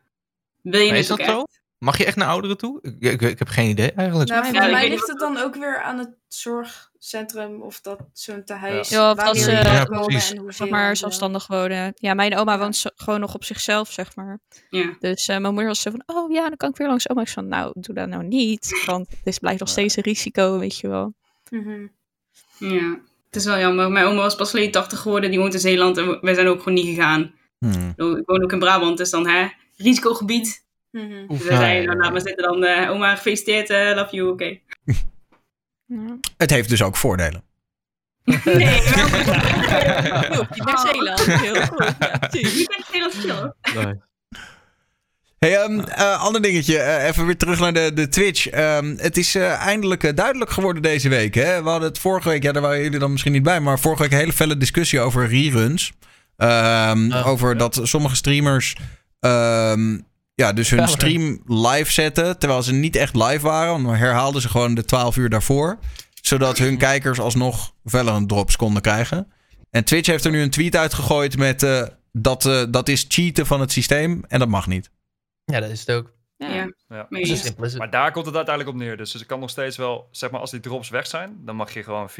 wil je Maar het is dat echt? zo? Mag je echt naar ouderen toe? Ik, ik, ik heb geen idee eigenlijk. Nou, Ja, voor mij ligt het dan ook weer aan het zorgcentrum of dat zo'n tehuis. Ja, of dat ze- wonen Ja, en precies. hoezeer zeg maar wonen. zelfstandig wonen. Ja, mijn oma woont zo- gewoon nog op zichzelf, zeg maar. Ja. Dus eh, mijn moeder was zo van, oh ja, dan kan ik weer langs oma. Ik van, nou, doe dat nou niet. Want het is, blijft nog steeds een risico, weet je wel. Mhm. ja. Het is wel jammer. Mijn oma was pas geleden 80 geworden. Die woont in Zeeland. En wij zijn ook gewoon niet gegaan. Hmm. Ik woon ook in Brabant. Dus dan, hè, risicogebied. Mhm. Dus wij zeiden, nou, laat maar zitten dan. eh, oma, gefeliciteerd. eh, love you, oké. Ja. Het heeft dus ook voordelen. Nee, die naar Zeeland. Heel goed. Ja, echt heel veel. Hey, eh, ander dingetje. eh, even weer terug naar de, de Twitch. Ehm, het is eh, eindelijk duidelijk geworden deze week. Hè? We hadden het vorige week, ja, daar waren jullie dan misschien niet bij, maar vorige week een hele felle discussie over reruns. Ehm, over ja. dat sommige streamers ja, dus hun stream live zetten, terwijl ze niet echt live waren. Dan herhaalden ze gewoon de 12 uur daarvoor. Zodat hun kijkers alsnog Valorant drops konden krijgen. En Twitch heeft er nu een tweet uitgegooid met dat, dat is cheaten van het systeem en dat mag niet. Ja, dat is het ook. Ja. Ja. Maar daar komt het uiteindelijk op neer. Dus het kan nog steeds wel, zeg maar, als die drops weg zijn, dan mag je gewoon 24-7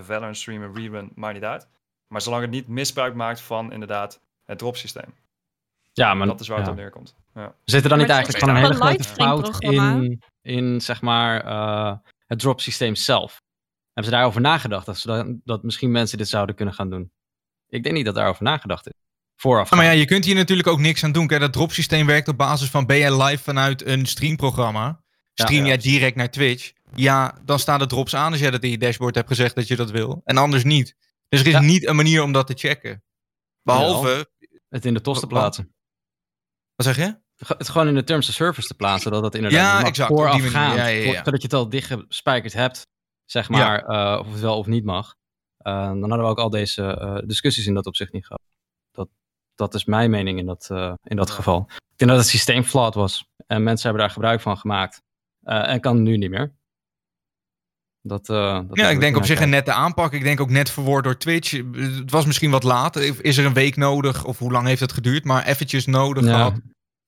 Valorant streamen, rerun, maakt niet uit. Maar zolang het niet misbruik maakt van inderdaad het dropsysteem. Ja, maar dat is waar het op neerkomt. Ja. Zit er dan Maar niet eigenlijk gewoon een hele grote fout in, in zeg maar, eh, het drop systeem zelf? Hebben ze daarover nagedacht? Dat, ze dat, dat misschien mensen dit zouden kunnen gaan doen? Ik denk niet dat daarover nagedacht is. Vooraf. Ja, maar ja, je kunt hier natuurlijk ook niks aan doen. Kijk, dat dropsysteem werkt op basis van ben jij live vanuit een streamprogramma. Stream jij direct naar Twitch. Ja, dan staan de drops aan als jij dat in je dashboard hebt gezegd dat je dat wil. En anders niet. Dus er is niet een manier om dat te checken. Behalve, het in de tos te plaatsen. wat zeg je? Het gewoon in de terms of service te plaatsen, zodat het inderdaad Ja, exact, manier. Ja, ja, ja. voor- zodat je het al dichtgespijkerd hebt, zeg maar, eh, of het wel of niet mag. Eh, dan hadden we ook al deze eh, discussies in dat opzicht niet gehad. Dat, is mijn mening in dat, eh, in dat Ja. geval. Ik denk dat het systeem flawed was. En mensen hebben daar gebruik van gemaakt. Eh, en kan nu niet meer. Dat, eh, dat Ja, ik denk op zich een nette aanpak. Ik denk ook net verwoord door Twitch. Het was misschien wat laat. Is er een week nodig? Of hoe lang heeft het geduurd? Maar eventjes nodig Ja. gehad.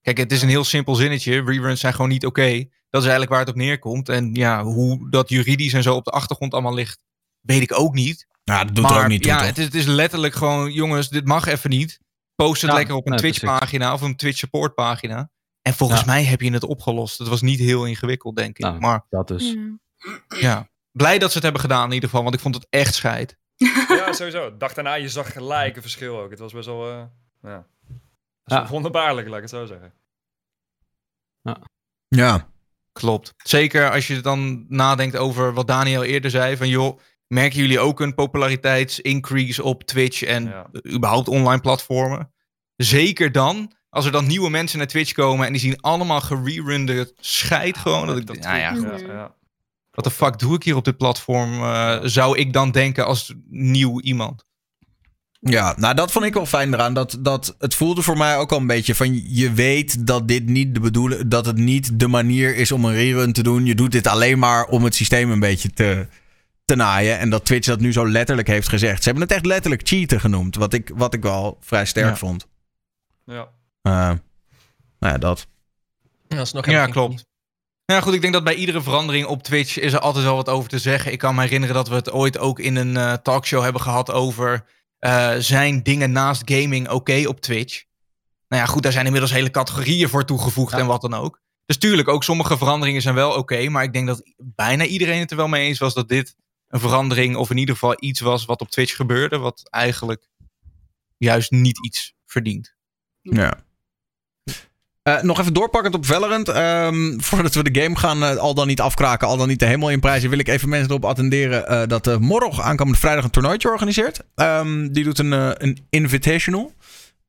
Kijk, het is een heel simpel zinnetje. Reruns zijn gewoon niet oké. Dat is eigenlijk waar het op neerkomt. En ja, hoe dat juridisch en zo op de achtergrond allemaal ligt, weet ik ook niet. Nou, dat doet maar er ook niet toe, ja, toch? het is, het is letterlijk gewoon, jongens, dit mag even niet. Post het Ja, lekker op een nee, Twitch precies. pagina of een Twitch support pagina. En volgens Ja. mij heb je het opgelost. Het was niet heel ingewikkeld, denk ik. Nou, Maar Dat dus. Ja. ja, blij dat ze het hebben gedaan in ieder geval. Want ik vond het echt scheid. ja, sowieso. Dag daarna, je zag gelijk een verschil ook. Het was best wel, eh, ja. Ja. Ja. wonderbaarlijk, laat ik het zo zeggen. Ja. Klopt. Zeker als je dan nadenkt over wat Daniel eerder zei. Van joh, merken jullie ook een popularitetsincrease op Twitch en Ja. überhaupt online platformen? Zeker dan, als er dan nieuwe mensen naar Twitch komen en die zien allemaal gererunde scheid gewoon. Dat ik, Dat ja, ja, ja. wat de fuck doe ik hier op dit platform? eh, zou ik dan denken als nieuw iemand? Ja, nou dat vond ik wel fijn eraan. Dat, dat het voelde voor mij ook al een beetje van je weet dat dit niet de bedoeling, dat het niet de manier is om een rerun te doen. Je doet dit alleen maar om het systeem een beetje te, te naaien. En dat Twitch dat nu zo letterlijk heeft gezegd. Ze hebben het echt letterlijk cheaten genoemd. Wat ik, wat ik wel vrij sterk Ja. vond. Ja. Eh, nou ja, dat. Ja, dat is nog Ja, klopt. Ja, goed, ik denk dat bij iedere verandering op Twitch is er altijd wel wat over te zeggen. Ik kan me herinneren dat we het ooit ook in een eh, talkshow hebben gehad over... eh, zijn dingen naast gaming oké op Twitch? Nou ja, goed, daar zijn inmiddels hele categorieën voor toegevoegd Ja. en wat dan ook. Dus tuurlijk, ook sommige veranderingen zijn wel oké. maar ik denk dat bijna iedereen het er wel mee eens was dat dit een verandering... of in ieder geval iets was wat op Twitch gebeurde... wat eigenlijk juist niet iets verdient. Ja. Eh, nog even doorpakkend op Valorant. Ehm, voordat we de game gaan, eh, al dan niet afkraken, al dan niet de hemel inprijzen, wil ik even mensen erop attenderen eh, dat uh, Morrog aankomende vrijdag een toernooitje organiseert. Ehm, die doet een, een invitational.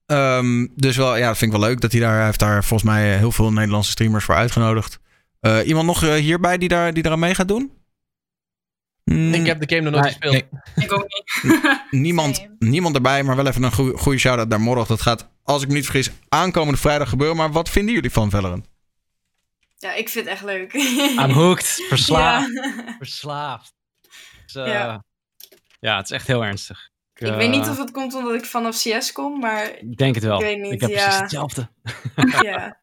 Ehm, dus wel, ja, dat vind ik wel leuk dat hij daar, heeft daar volgens mij heel veel Nederlandse streamers voor uitgenodigd. Iemand nog hierbij die daar, die daar mee gaat doen? Mm, Ik heb de game nog nooit Nee, gespeeld. nee. Ik ook niet. niemand, Same. niemand erbij, maar wel even een goede, shout-out naar Morrog. Dat gaat, als ik me niet vergis, aankomende vrijdag gebeuren. Maar wat vinden jullie van Valorant? Ja, ik vind het echt leuk. I'm hooked. Verslaafd. Ja. Verslaafd. Dus, eh, Ja. ja. het is echt heel ernstig. Ik eh, weet niet of het komt omdat ik vanaf CS kom, maar Ik denk het wel. Ik weet niet, heb ja. precies hetzelfde. ja.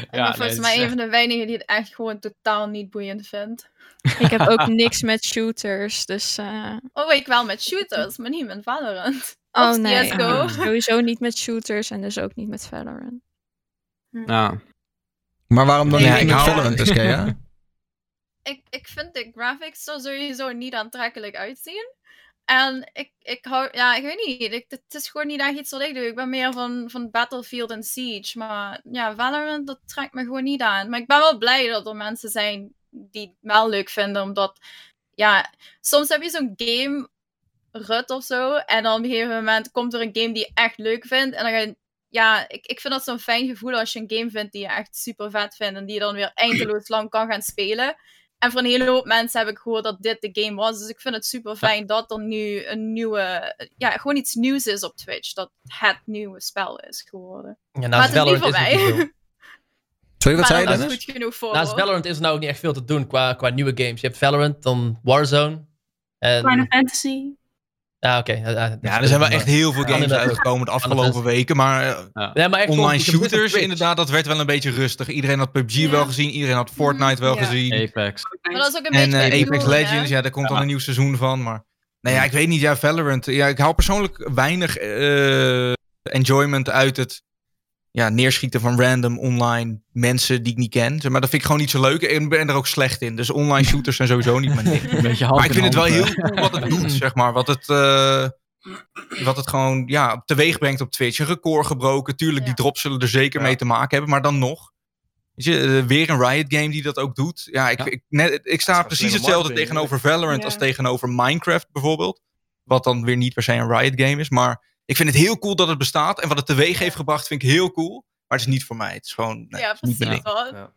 Ik ben volgens mij een van de weinigen die het echt gewoon totaal niet boeiend vindt. Ik heb ook niks met shooters, dus... Uh... Oh, ik wel met shooters, maar niet met Valorant. Oh nee, CSGO. sowieso niet met shooters en dus ook niet met Valorant. Hm. Nou. Maar waarom dan niet met Valorant, dus, ja? ik, ik vind de graphics er sowieso niet aantrekkelijk uitzien. En ik, ik hou, ja, ik weet niet. Ik, het is gewoon niet echt iets wat ik doe. Ik ben meer van, van Battlefield en Siege. Maar ja, Valorant, dat trekt me gewoon niet aan. Maar ik ben wel blij dat er mensen zijn die het wel leuk vinden. Omdat, ja, soms heb je zo'n game rut of zo. En dan op een gegeven moment komt er een game die je echt leuk vindt. En dan ga je, ja, ik, ik vind dat zo'n fijn gevoel als je een game vindt die je echt super vet vindt. En die je dan weer eindeloos lang kan gaan spelen. En voor een hele hoop mensen heb ik gehoord dat dit de game was. Dus ik vind het super fijn dat er nu een nieuwe, ja, gewoon iets nieuws is op Twitch. Dat het nieuwe spel is geworden. Ja, maar het is niet voor mij. Sorry, wat zei je dan? goed genoeg voor. Naast Valorant is er nou ook niet echt veel te doen qua, qua nieuwe games. Je hebt Valorant, dan Warzone. En... Final Fantasy. Ja, oké. Ja, er zijn wel echt heel veel games uitgekomen de afgelopen weken. Maar, ja. Ja, maar online shooters, inderdaad, dat werd wel een beetje rustig. Iedereen had PUBG wel gezien, iedereen had Fortnite wel gezien. Apex. Maar dat is ook een en uh, Apex Legends, ja, daar komt dan een nieuw seizoen van. Maar nou ja, ik weet niet, ja, Valorant. Ja, ik haal persoonlijk weinig uh, enjoyment uit het ja, neerschieten van random online mensen die ik niet ken. Maar dat vind ik gewoon niet zo leuk. En ik ben er ook slecht in. Dus online shooters zijn sowieso niet mijn ding. maar ik vind het wel heel cool wat het doet, zeg maar. Wat het, uh, wat het gewoon ja, teweeg brengt op Twitch. Een record gebroken. Tuurlijk, die drops zullen er zeker mee te maken hebben. Maar dan nog. Weet je, uh, weer een Riot game die dat ook doet. Ja, ik, ik, net, ik sta precies hetzelfde tegenover Valorant als tegenover Minecraft bijvoorbeeld. Wat dan weer niet per se een Riot game is. Maar ik vind het heel cool dat het bestaat. En wat het teweeg heeft gebracht vind ik heel cool. Maar het is niet voor mij. Het is gewoon nee, ja, niet mijn. Ja.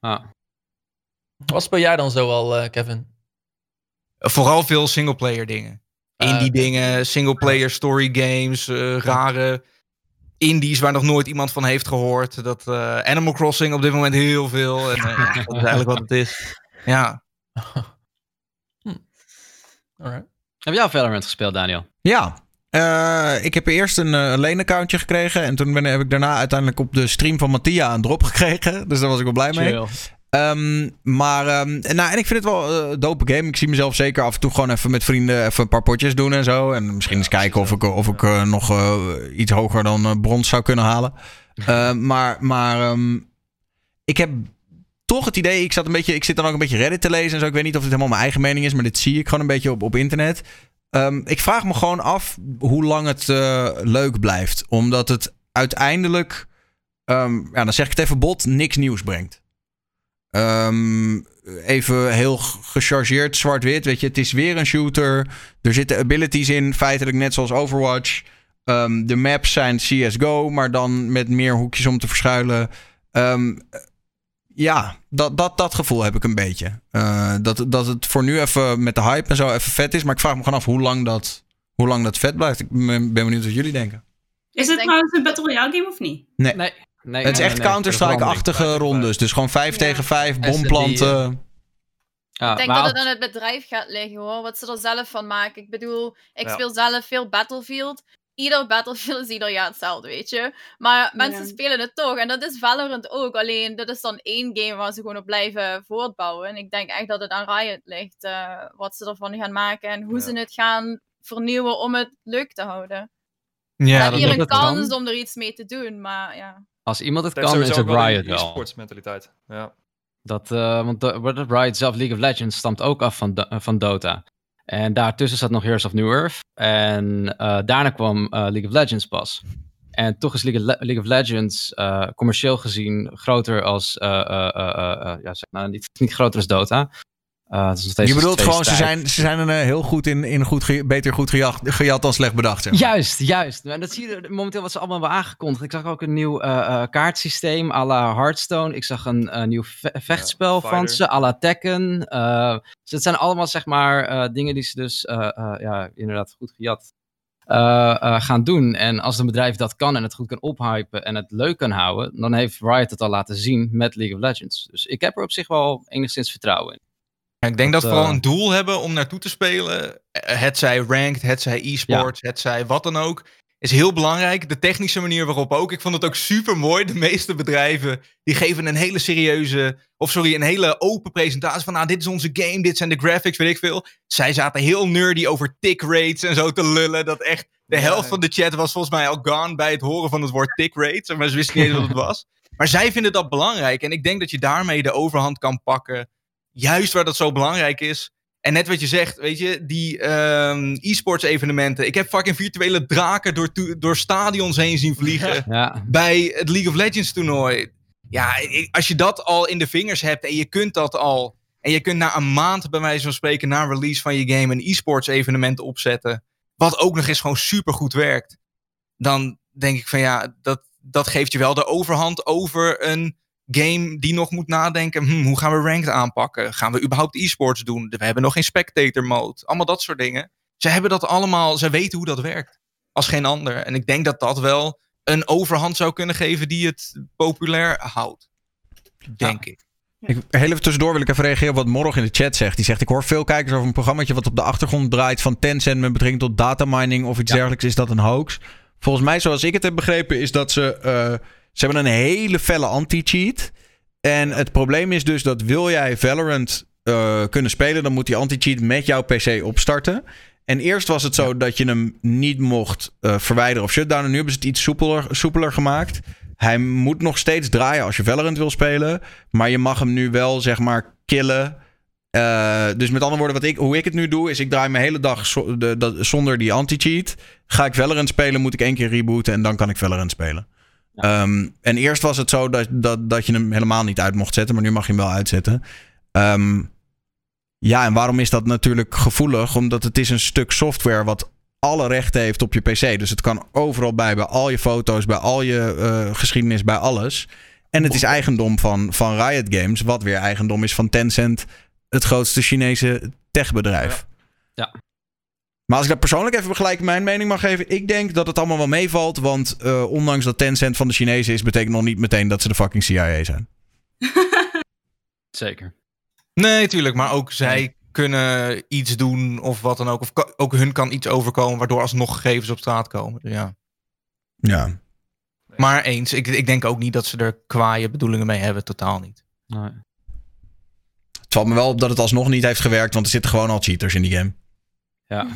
Ah. Wat speel jij dan zo al, uh, Kevin? Vooral veel singleplayer dingen. Uh, Indie dingen, singleplayer story games, uh, rare indies waar nog nooit iemand van heeft gehoord. Dat Animal Crossing op dit moment heel veel. En dat is eigenlijk wat het is. Ja. hm. Alright. Heb jij al Valorant gespeeld, Daniel? Ja, uh, ik heb eerst een uh, leenaccountje gekregen. En toen ben, heb ik daarna uiteindelijk op de stream van Mattia een drop gekregen. Dus daar was ik wel blij mee. Um, maar, um, nou, en ik vind het wel een uh, dope game. Ik zie mezelf zeker af en toe gewoon even met vrienden even een paar potjes doen en zo. En misschien eens kijken of ik, of ik uh, nog uh, iets hoger dan brons zou kunnen halen. maar maar um, ik heb toch het idee, ik, zat een beetje, ik zit dan ook een beetje Reddit te lezen en zo. Ik weet niet of het helemaal mijn eigen mening is, maar dit zie ik gewoon een beetje op, op internet. Um, ik vraag me gewoon af hoe lang het uh, leuk blijft. Omdat het uiteindelijk, um, ja, dan zeg ik het even bot, niks nieuws brengt. Um, even heel gechargeerd zwart-wit. Weet je, het is weer een shooter. Er zitten abilities in, feitelijk net zoals Overwatch. de maps zijn CSGO, maar dan met meer hoekjes om te verschuilen ja, dat, dat, dat gevoel heb ik een beetje. Uh, dat, dat het voor nu even met de hype en zo even vet is. Maar ik vraag me gewoon af hoe lang dat, hoe lang dat vet blijft. Ik ben, benieuwd wat jullie denken. Is het trouwens een Battle Royale game of niet? Nee. nee. nee het is echt nee, Counter-Strike-achtige rondes. Dus gewoon 5 ja. tegen 5, bomplanten. Ja, ik denk dat het aan het bedrijf gaat liggen hoor. Wat ze er zelf van maken. Ik bedoel, ik ja. speel zelf veel Battlefield ieder Battlefield is ieder jaar hetzelfde, weet je. Maar mensen spelen het toch. En dat is Valorant ook. Alleen, dat is dan één game waar ze gewoon op blijven voortbouwen. En ik denk echt dat het aan Riot ligt. Uh, wat ze ervan gaan maken. En hoe ja. ze het gaan vernieuwen om het leuk te houden. Ja, dat hier een kans kan. om er iets mee te doen. Maar ja. Als iemand het, kan, is het Riot wel. mentaliteit. Ja. Dat, uh, want de, Riot zelf, League of Legends, stamt ook af van, van Dota. En daartussen zat nog Heroes of New Earth. En uh, daarna kwam uh, League of Legends pas. En toch is League of, Le League of Legends uh, commercieel gezien groter als. ja, niet, niet groter als Dota. Je bedoelt gewoon, ze zijn, ze zijn er heel goed in, in goed beter goed gejat, gejat dan slecht bedacht. Zeg maar. Juist, juist. En dat zie je momenteel wat ze allemaal hebben aangekondigd. Ik zag ook een nieuw kaartsysteem à la Hearthstone. Ik zag een nieuw ve vechtspel ja, van ze, à la Tekken. dus het zijn allemaal zeg maar dingen die ze dus ja, inderdaad goed gejat gaan doen. En als een bedrijf dat kan en het goed kan ophypen en het leuk kan houden, dan heeft Riot het al laten zien met League of Legends. Dus ik heb er op zich wel enigszins vertrouwen in. Ik denk dat, dat we vooral een doel hebben om naartoe te spelen. Het zij ranked, het zij e-sport, ja. het zij wat dan ook. is heel belangrijk. De technische manier waarop ook. Ik vond het ook super mooi. De meeste bedrijven die geven een hele serieuze, of sorry, een hele open presentatie van, nou, dit is onze game, dit zijn de graphics, weet ik veel. Zij zaten heel nerdy over tick rates en zo te lullen. Dat echt de helft van de chat was volgens mij al gone bij het horen van het woord tick rates. Maar ze wisten niet eens wat het was. Maar zij vinden dat belangrijk. En ik denk dat je daarmee de overhand kan pakken. Juist waar dat zo belangrijk is. En net wat je zegt, weet je, die ehm, e-sports evenementen. Ik heb fucking virtuele draken door, door stadions heen zien vliegen. Ja. Bij het League of Legends toernooi. Ja, als je dat al in de vingers hebt en je kunt dat al. En je kunt na een maand, bij wijze van spreken, na release van je game, een e-sports evenement opzetten. Wat ook nog eens gewoon super goed werkt. Dan denk ik van ja, dat, dat geeft je wel de overhand over een game die nog moet nadenken. Hm, hoe gaan we ranked aanpakken? Gaan we überhaupt e-sports doen? We hebben nog geen spectator mode. Allemaal dat soort dingen. Ze hebben dat allemaal, ze weten hoe dat werkt. Als geen ander. En ik denk dat dat wel een overhand zou kunnen geven die het populair houdt. Denk ik. Ik, heel even tussendoor wil ik even reageren op wat Morg in de chat zegt. Die zegt, ik hoor veel kijkers over een programma wat op de achtergrond draait van Tencent met betrekking tot datamining of iets dergelijks. Is dat een hoax? Volgens mij, zoals ik het heb begrepen, is dat ze... Uh, ze hebben een hele felle anti-cheat. En het probleem is dus dat wil jij Valorant uh, kunnen spelen, dan moet die anti-cheat met jouw PC opstarten. En eerst was het zo dat je hem niet mocht uh, verwijderen of shutdownen. Nu hebben ze het iets soepeler, soepeler gemaakt. Hij moet nog steeds draaien als je Valorant wil spelen. Maar je mag hem nu wel, zeg maar, killen. Uh, dus met andere woorden, wat ik, hoe ik het nu doe, is ik draai mijn hele dag zo, de, de, zonder die anti-cheat. Ga ik Valorant spelen, moet ik één keer rebooten en dan kan ik Valorant spelen. Um, en eerst was het zo dat, dat, dat je hem helemaal niet uit mocht zetten, maar nu mag je hem wel uitzetten. Um, ja, en waarom is dat natuurlijk gevoelig? Omdat het is een stuk software wat alle rechten heeft op je PC. Dus het kan overal bij, bij al je foto's, bij al je uh, geschiedenis, bij alles. En het is eigendom van, van Riot Games, wat weer eigendom is van Tencent, het grootste Chinese techbedrijf. Ja. ja. Maar als ik dat persoonlijk even begelijk mijn mening mag geven, ik denk dat het allemaal wel meevalt. Want uh, ondanks dat Tencent van de Chinezen is, betekent nog niet meteen dat ze de fucking CIA zijn. Zeker. Nee, tuurlijk. Maar ook zij kunnen iets doen of wat dan ook. Of ook hun kan iets overkomen waardoor alsnog gegevens op straat komen. Dus ja. Ja. Maar eens, ik, ik denk ook niet dat ze er kwaaie bedoelingen mee hebben. Totaal niet. Nee. Het valt me wel op dat het alsnog niet heeft gewerkt, want er zitten gewoon al cheaters in die game. Ja,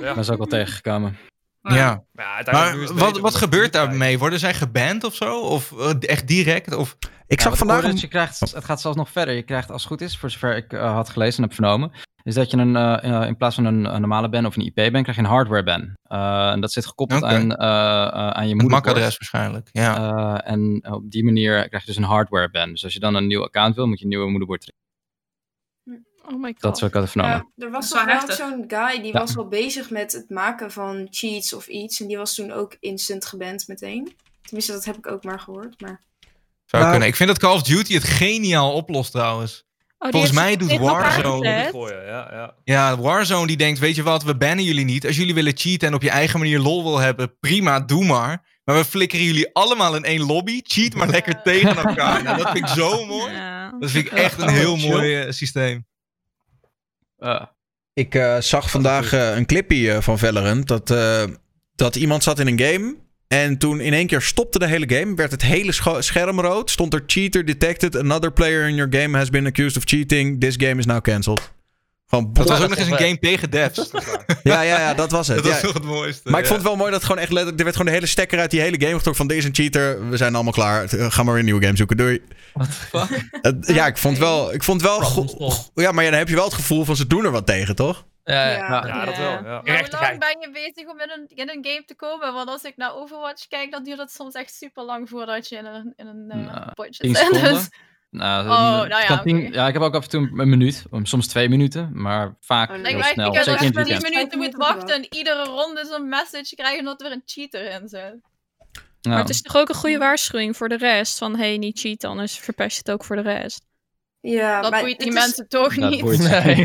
ja. dat is ook wel tegengekomen. Ja, ja maar wat, wat gebeurt daarmee? Worden zij geband of zo? Of uh, echt direct? Of... Ik zag vandaag... Een... Je krijgt, het gaat zelfs nog verder. Je krijgt, als het goed is, voor zover ik uh, had gelezen en heb vernomen, is dat je een, uh, in plaats van een, een, normale ban of een IP-ban, krijg je een hardware-ban. en dat zit gekoppeld okay. aan, aan je moederbord. MAC-adres waarschijnlijk, ja. en op die manier krijg je dus een hardware-ban. Dus als je dan een nieuw account wil, moet je een nieuwe moederbord Oh my god. Dat zou ik altijd vernomen. Ja, er was toch wel zo'n guy die ja. was al bezig met het maken van cheats of iets. En die was toen ook instant geband meteen. Tenminste, dat heb ik ook maar gehoord. Maar... Zou uh, kunnen. Ik vind dat Call of Duty het geniaal oplost trouwens. Oh, Volgens mij doet Warzone... Ja, ja. ja, Warzone die denkt, weet je wat, we bannen jullie niet. Als jullie willen cheaten en op je eigen manier lol wil hebben, prima, doe maar. Maar we flikkeren jullie allemaal in één lobby. Cheat maar lekker tegen elkaar. Nou, dat vind ik zo mooi. Dat vind ik echt een heel mooi uh, systeem. Uh. Ik uh, zag vandaag uh, een clipje van Valorant. Dat, dat iemand zat in een game. En toen in één keer stopte de hele game. Werd het hele scherm rood. Stond er cheater detected. Another player in your game has been accused of cheating. This game is now cancelled. Gewoon dat was ook nog eens een game tegen devs. ja, ja, ja, dat was het. Dat ja. was toch het mooiste. Maar ik vond het wel mooi dat gewoon echt letterlijk... Er werd gewoon de hele stekker uit die hele game getrokken van... Deze een cheater, we zijn allemaal klaar. Ga maar weer een nieuwe game zoeken, doei. What the fuck? ja, ik vond wel... Ik vond wel ja, maar ja, dan heb je wel het gevoel van ze doen er wat tegen, toch? Ja, ja, ja, ja, dat wel. Ja. Maar hoe lang ben je bezig om in een, in een game te komen? Want als ik naar Overwatch kijk, dan duurt het soms echt super lang voordat je in een, in een uh, nou, potje zit. Dus... Nou, oh, nou ja, tien, okay. ja, ik heb ook af en toe een minuut, soms twee minuten, maar vaak oh, heel snel. Ik heb Zeker 10 minuten moet wachten en iedere ronde zo'n message krijgen dat er een cheater in zit. Ja. Maar het is toch ook een goede waarschuwing voor de rest. Van hey, niet cheaten, anders verpest je het ook voor de rest. Ja, dat maar boeit die is... mensen toch dat niet. Boeit nee,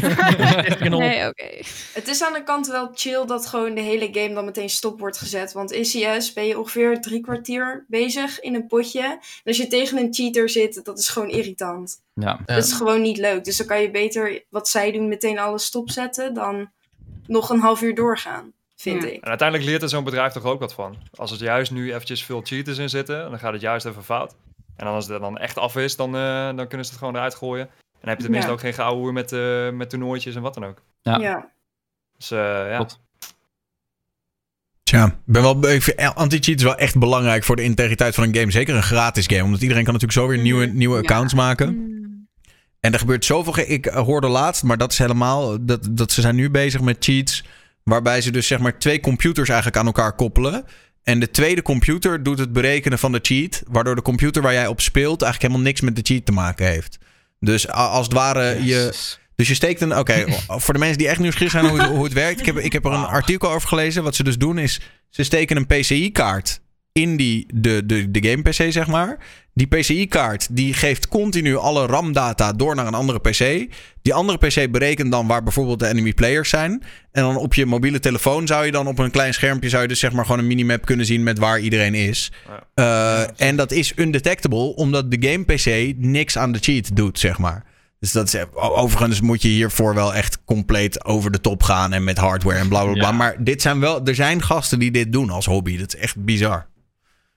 nee oké. Okay. Het is aan de kant wel chill dat gewoon de hele game dan meteen stop wordt gezet. Want in CS ben je ongeveer drie kwartier bezig in een potje. En als je tegen een cheater zit, dat is gewoon irritant. Ja. Dat is gewoon niet leuk. Dus dan kan je beter wat zij doen meteen alles stopzetten dan nog een half uur doorgaan. vind Ja. ik. En uiteindelijk leert er zo'n bedrijf toch ook wat van. Als er juist nu eventjes veel cheaters in zitten, dan gaat het juist even fout. En dan als het er dan echt af is, dan, eh, dan kunnen ze het gewoon eruit gooien. En dan heb je tenminste Ja. ook geen geouwe met, eh met toernooitjes en wat dan ook. Ja. Ja. Dus eh, ja. Tja, ik ben wel, ik vind anti-cheat is wel echt belangrijk voor de integriteit van een game. Zeker een gratis game. Omdat iedereen kan natuurlijk zo weer nieuwe, nieuwe Ja. accounts maken. Mm. En er gebeurt zoveel. ge- Ik hoorde laatst, maar dat is helemaal. Dat, dat ze zijn nu bezig met cheats. Waarbij ze dus zeg maar twee computers eigenlijk aan elkaar koppelen. En de tweede computer doet het berekenen van de cheat. Waardoor de computer waar jij op speelt eigenlijk helemaal niks met de cheat te maken heeft. Dus als het ware je. Dus je steekt een. Oké, voor de mensen die echt nieuwsgierig zijn hoe, hoe het werkt. Ik heb, ik heb er een artikel over gelezen. Wat ze dus doen is. Ze steken een PCI-kaart in die, de, de, de game-PC, zeg maar. Die PCI-kaart die geeft continu alle RAM-data door naar een andere PC. Die andere PC berekent dan waar bijvoorbeeld de enemy players zijn. En dan op je mobiele telefoon zou je dan op een klein schermpje... zou je dus zeg maar gewoon een minimap kunnen zien met waar iedereen is. Ja. Eh, en dat is undetectable, omdat de game-PC niks aan de cheat doet, zeg maar. Dus dat is, overigens moet je hiervoor wel echt compleet over de top gaan en met hardware en bla bla bla. Ja. Maar dit zijn wel, er zijn gasten die dit doen als hobby. Dat is echt bizar.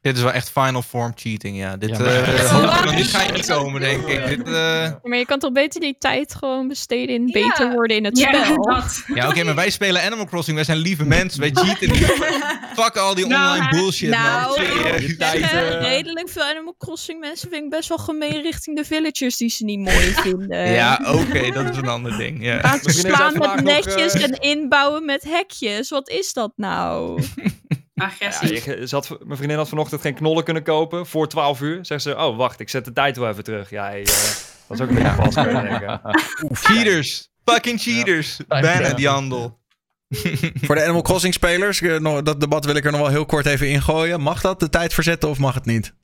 Dit is wel echt final form cheating, ja. Dit Ja, maar- eh, ik nog niet ga je niet komen, denk ik. Dit, eh, Maar je kan toch beter die tijd gewoon besteden in Ja. beter worden in het Ja, spel? dat. Ja, oké, maar wij spelen Animal Crossing. Wij zijn lieve mensen. Wij cheaten niet. Fuck al die Nou, online bullshit, Nou, man. Zeg, eh, redelijk veel Animal Crossing mensen vind ik best wel gemeen richting de villagers die ze niet mooi vinden. Ja, oké, dat is een ander ding. Ja. Slaan met nog, netjes en inbouwen met hekjes. Wat is dat nou? Ja, Agressie. je, ze had, mijn vriendin had vanochtend geen knollen kunnen kopen voor 12 uur. Zegt ze, oh wacht, ik zet de tijd wel even terug. Ja, hey, eh, dat is ook een beetje vast kunnen denken. Cheaters. Fucking cheaters. Ja. Bannen die handel. Voor de Animal Crossing spelers, eh, dat debat wil ik er nog wel heel kort even ingooien. Mag dat de tijd verzetten of mag het niet?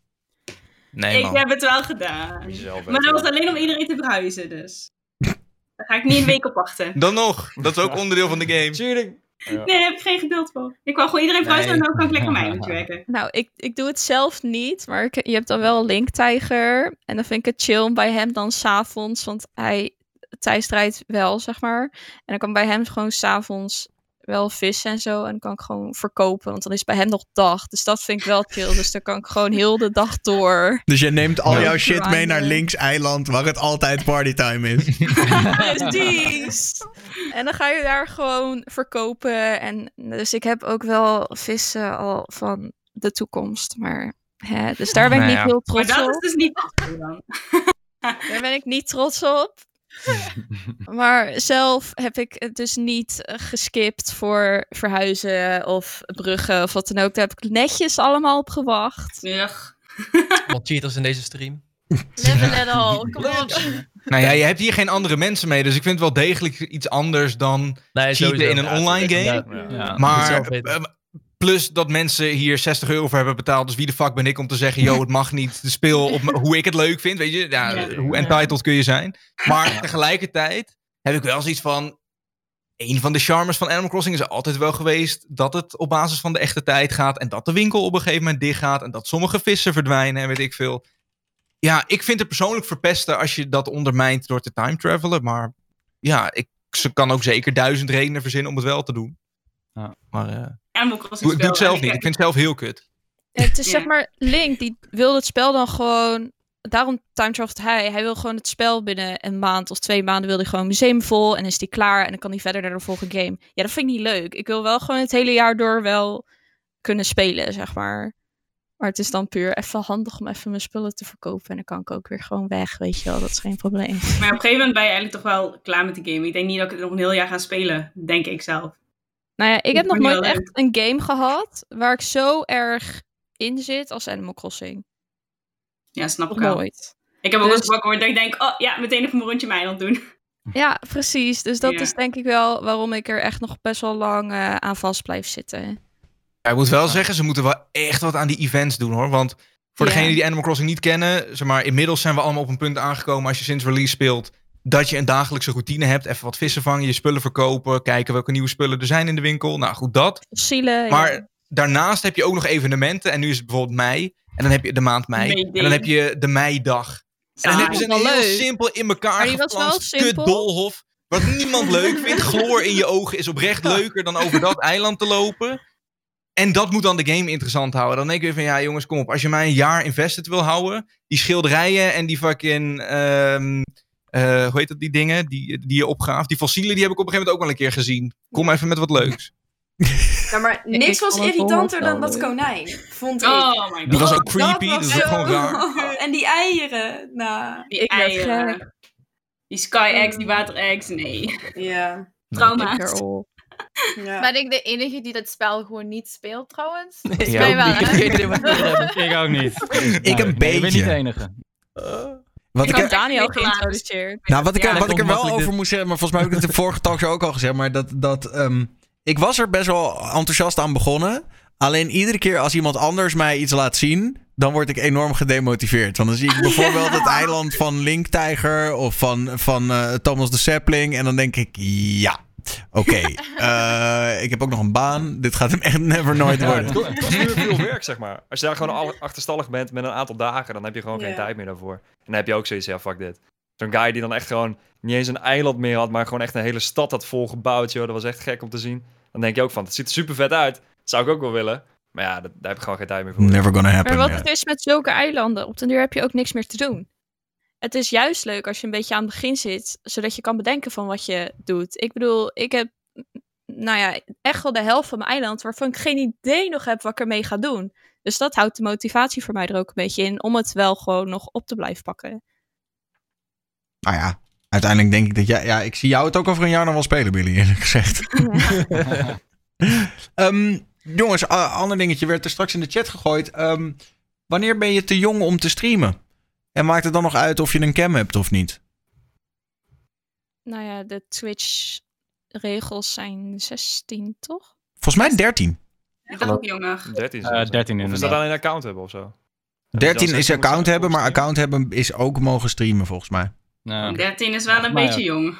Nee, Ik man. heb het wel gedaan. Maar dat was alleen om iedereen te verhuizen, dus. Daar ga ik niet een week op wachten. Dan nog. Dat is ook onderdeel van de game. Tuurlijk. Nee, daar heb ik geen geduld voor. Ik wou gewoon iedereen verhuizen Nee. en dan kan ik lekker mijn eindje werken. Nou, ik, ik doe het zelf niet, maar ik, je hebt dan wel Link Tiger. En dan vind ik het chill om bij hem dan s'avonds, want hij, Thijs draait wel, zeg maar. En dan kan bij hem gewoon s'avonds wel vissen en zo. En dan kan ik gewoon verkopen, want dan is bij hem nog dag. Dus dat vind ik wel chill. Dus dan kan ik gewoon heel de dag door. Dus je neemt al Ja. jouw shit mee naar links eiland, waar het altijd partytime is. Precies. En dan ga je daar gewoon verkopen. En dus ik heb ook wel vissen al van de toekomst. Maar hè, dus daar ben ik Nou niet heel Maar trots dat is op. dus niet. Daar ben ik niet trots op. Maar zelf heb ik het dus niet eh, geskipt voor verhuizen of bruggen of wat dan ook. Daar heb ik netjes allemaal op gewacht. Ugh. Wat cheaters in deze stream. Live a little, kom op. Nou ja, je hebt hier geen andere mensen mee. Dus ik vind het wel degelijk iets anders dan Nee, cheaten in een Ja, online game. ja. Ja, Maar plus dat mensen hier 60 euro voor hebben betaald. Dus wie de fuck ben ik om te zeggen, yo, het mag niet. De speel op hoe ik het leuk vind. Weet je, ja, Ja. hoe entitled kun je zijn. Maar tegelijkertijd heb ik wel zoiets van. Een van de charmes van Animal Crossing is altijd wel geweest dat het op basis van de echte tijd gaat. En dat de winkel op een gegeven moment dicht gaat. En dat sommige vissen verdwijnen en weet ik veel. Ja, ik vind het persoonlijk verpesten als je dat ondermijnt door te time travelen. Maar ja, ik ze kan ook zeker duizend redenen verzinnen om het wel te doen. Ja. Maar eh, Animal Crossing doe, ik doe het zelf niet. Ik vind het zelf heel kut. Het is Ja. zeg maar Link, die wil het spel dan gewoon. Daarom time travelt hij. Hij wil gewoon het spel binnen een maand of twee maanden wil hij gewoon museum vol en is die klaar en dan kan hij verder naar de volgende game. Ja, dat vind ik niet leuk. Ik wil wel gewoon het hele jaar door wel kunnen spelen, zeg maar. Maar het is dan puur even handig om even mijn spullen te verkopen en dan kan ik ook weer gewoon weg, weet je wel. Dat is geen probleem. Maar op een gegeven moment ben je eigenlijk toch wel klaar met de game. Ik denk niet dat ik het nog een heel jaar ga spelen, denk ik zelf. Nou ja, ik heb nog nooit echt een game gehad waar ik zo erg in zit als Animal Crossing. Ja, snap ik wel. nooit. Ik heb ook Dus- eens wakker geworden dat ik denk, oh ja, meteen even een rondje mij aan doen. Ja, precies. Dus dat Ja. is denk ik wel waarom ik er echt nog best wel lang eh, aan vast blijf zitten. Ja, ik moet wel zeggen, ze moeten wel echt wat aan die events doen hoor. Want voor Ja. degenen die Animal Crossing niet kennen, zeg maar, inmiddels zijn we allemaal op een punt aangekomen als je sinds release speelt. Dat je een dagelijkse routine hebt. Even wat vissen vangen, je spullen verkopen, kijken welke nieuwe spullen er zijn in de winkel. Nou goed, dat. Fossielen. Maar ja. daarnaast heb je ook nog evenementen. En nu is het bijvoorbeeld mei. En dan heb je de maand mei. En dan heb je de meidag. En dan hebben ze een heel leuk. simpel in elkaar geplanst simpel. kut doolhof. Wat niemand leuk vindt. Chloor in je ogen is oprecht leuker dan over dat eiland te lopen. En dat moet dan de game interessant houden. Dan denk ik weer van, ja jongens, kom op. Als je mij een jaar invested wil houden, die schilderijen en die fucking, ehm, eh, hoe heet dat, die dingen die, die je opgaaft. Die fossielen, die heb ik op een gegeven moment ook wel een keer gezien. Kom even met wat leuks. Ja, maar Ik niks was irritanter dan dat konijn, vond ik. Oh my Die was god. ook creepy, dat, is ook gewoon raar. En die eieren, nou, Die eieren. Die sky eggs, die water eggs, nee. ja. Trauma's. Ja. Ben ik de enige die dit spel gewoon niet speelt trouwens? Mij wel, ik hè? ook niet. Ik een Nee, Ik ben niet beetje. de enige. Wat Ik ik, er- Daniel geïntroduceerd. nou, wat ik, er- Ja, wat ik er wel over dit. moest zeggen, maar volgens mij heb ik het de vorige talkshow ook al gezegd, maar dat, dat ehm, ik was er best wel enthousiast aan begonnen. Alleen iedere keer als iemand anders mij iets laat zien, dan word ik enorm gedemotiveerd. Want dan zie ik bijvoorbeeld het eiland van Link Tiger of van, van eh, Thomas de Sapling. En dan denk ik, ja, oké. eh, ik heb ook nog een baan. Dit gaat hem echt never nooit worden. het kost- het kost nu veel werk, zeg maar. Als je daar gewoon al achterstallig bent met een aantal dagen, dan heb je gewoon geen tijd meer daarvoor. En dan heb je ook zoiets, ja, fuck dit. Zo'n guy die dan echt gewoon niet eens een eiland meer had, maar gewoon echt een hele stad had volgebouwd, joh. Dat was echt gek om te zien. Dan denk je ook van, het ziet er super vet uit. Dat zou ik ook wel willen. Maar ja, dat- daar heb ik gewoon geen tijd meer voor. Never gonna happen. Maar wat het is met zulke eilanden, op den duur heb je ook niks meer te doen. Het is juist leuk als je een beetje aan het begin zit, zodat je kan bedenken van wat je doet. Ik bedoel, ik heb, nou ja, echt wel de helft van mijn eiland waarvan ik geen idee nog heb wat ik ermee ga doen. Dus dat houdt de motivatie voor mij er ook een beetje in om het wel gewoon nog op te blijven pakken. Nou ja, uiteindelijk denk ik dat jij... Ja, ik zie jou het ook over een jaar nog wel spelen, Billy, eerlijk gezegd. Ehm, jongens, ander dingetje werd er straks in de chat gegooid. Ehm, wanneer ben je te jong om te streamen? En maakt het dan nog uit of je een cam hebt of niet? Nou ja, de Twitch-regels zijn 16, toch? Volgens mij 13. Ik dacht ook jonger. 13 Eh, zelfs. 13 Of is dat alleen een account hebben of zo? 13 is 16 account hebben, maar account hebben is ook mogen streamen volgens mij. Nou, 13 is wel een beetje jong.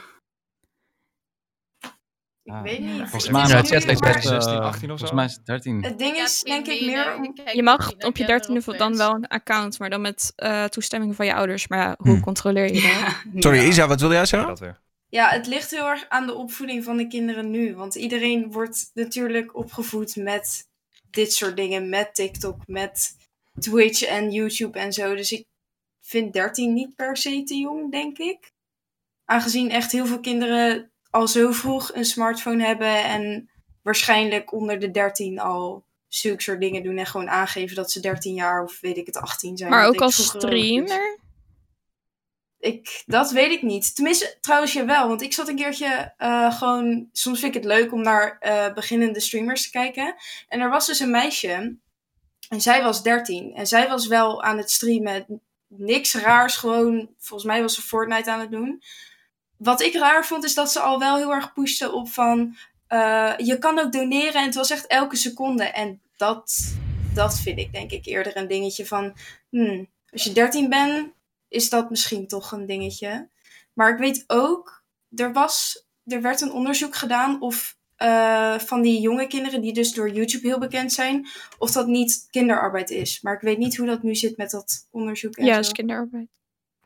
Ik Ah, weet niet. Volgens Het mij is het zegt steeds maar- best, 16, eh, 18 of zo. Volgens mij is het 13. Het ding is denk ik meer... Je mag op je kinderen 13e op dan wel een account, maar dan met eh, toestemming van je ouders. Maar ja, hoe Hm. controleer je dat? Ja. Sorry. Isa, wat wilde jij zeggen? Ja, het ligt heel erg aan de opvoeding van de kinderen nu. Want iedereen wordt natuurlijk opgevoed met dit soort dingen. Met TikTok, met Twitch en YouTube en zo. Dus ik vind 13 niet per se te jong, denk ik. Aangezien echt heel veel kinderen al zo vroeg een smartphone hebben. En waarschijnlijk onder de 13 al zulke soort dingen doen. En gewoon aangeven dat ze 13 jaar of weet ik het 18 zijn. Maar ook als streamer? Ik, dat weet ik niet. Tenminste, trouwens jawel. Want ik zat een keertje eh, gewoon... Soms vind ik het leuk om naar eh, beginnende streamers te kijken. En er was dus een meisje. En zij was 13. En zij was wel aan het streamen. Niks raars. Gewoon, volgens mij was ze Fortnite aan het doen. Wat ik raar vond, is dat ze al wel heel erg pushte op van... eh, je kan ook doneren. En het was echt elke seconde. En dat, dat vind ik denk ik eerder een dingetje van... Hmm, als je 13 bent, is dat misschien toch een dingetje. Maar ik weet ook, er, was, er werd een onderzoek gedaan of eh, van die jonge kinderen die dus door YouTube heel bekend zijn, of dat niet kinderarbeid is. Maar ik weet niet hoe dat nu zit met dat onderzoek en Ja, zo. is kinderarbeid.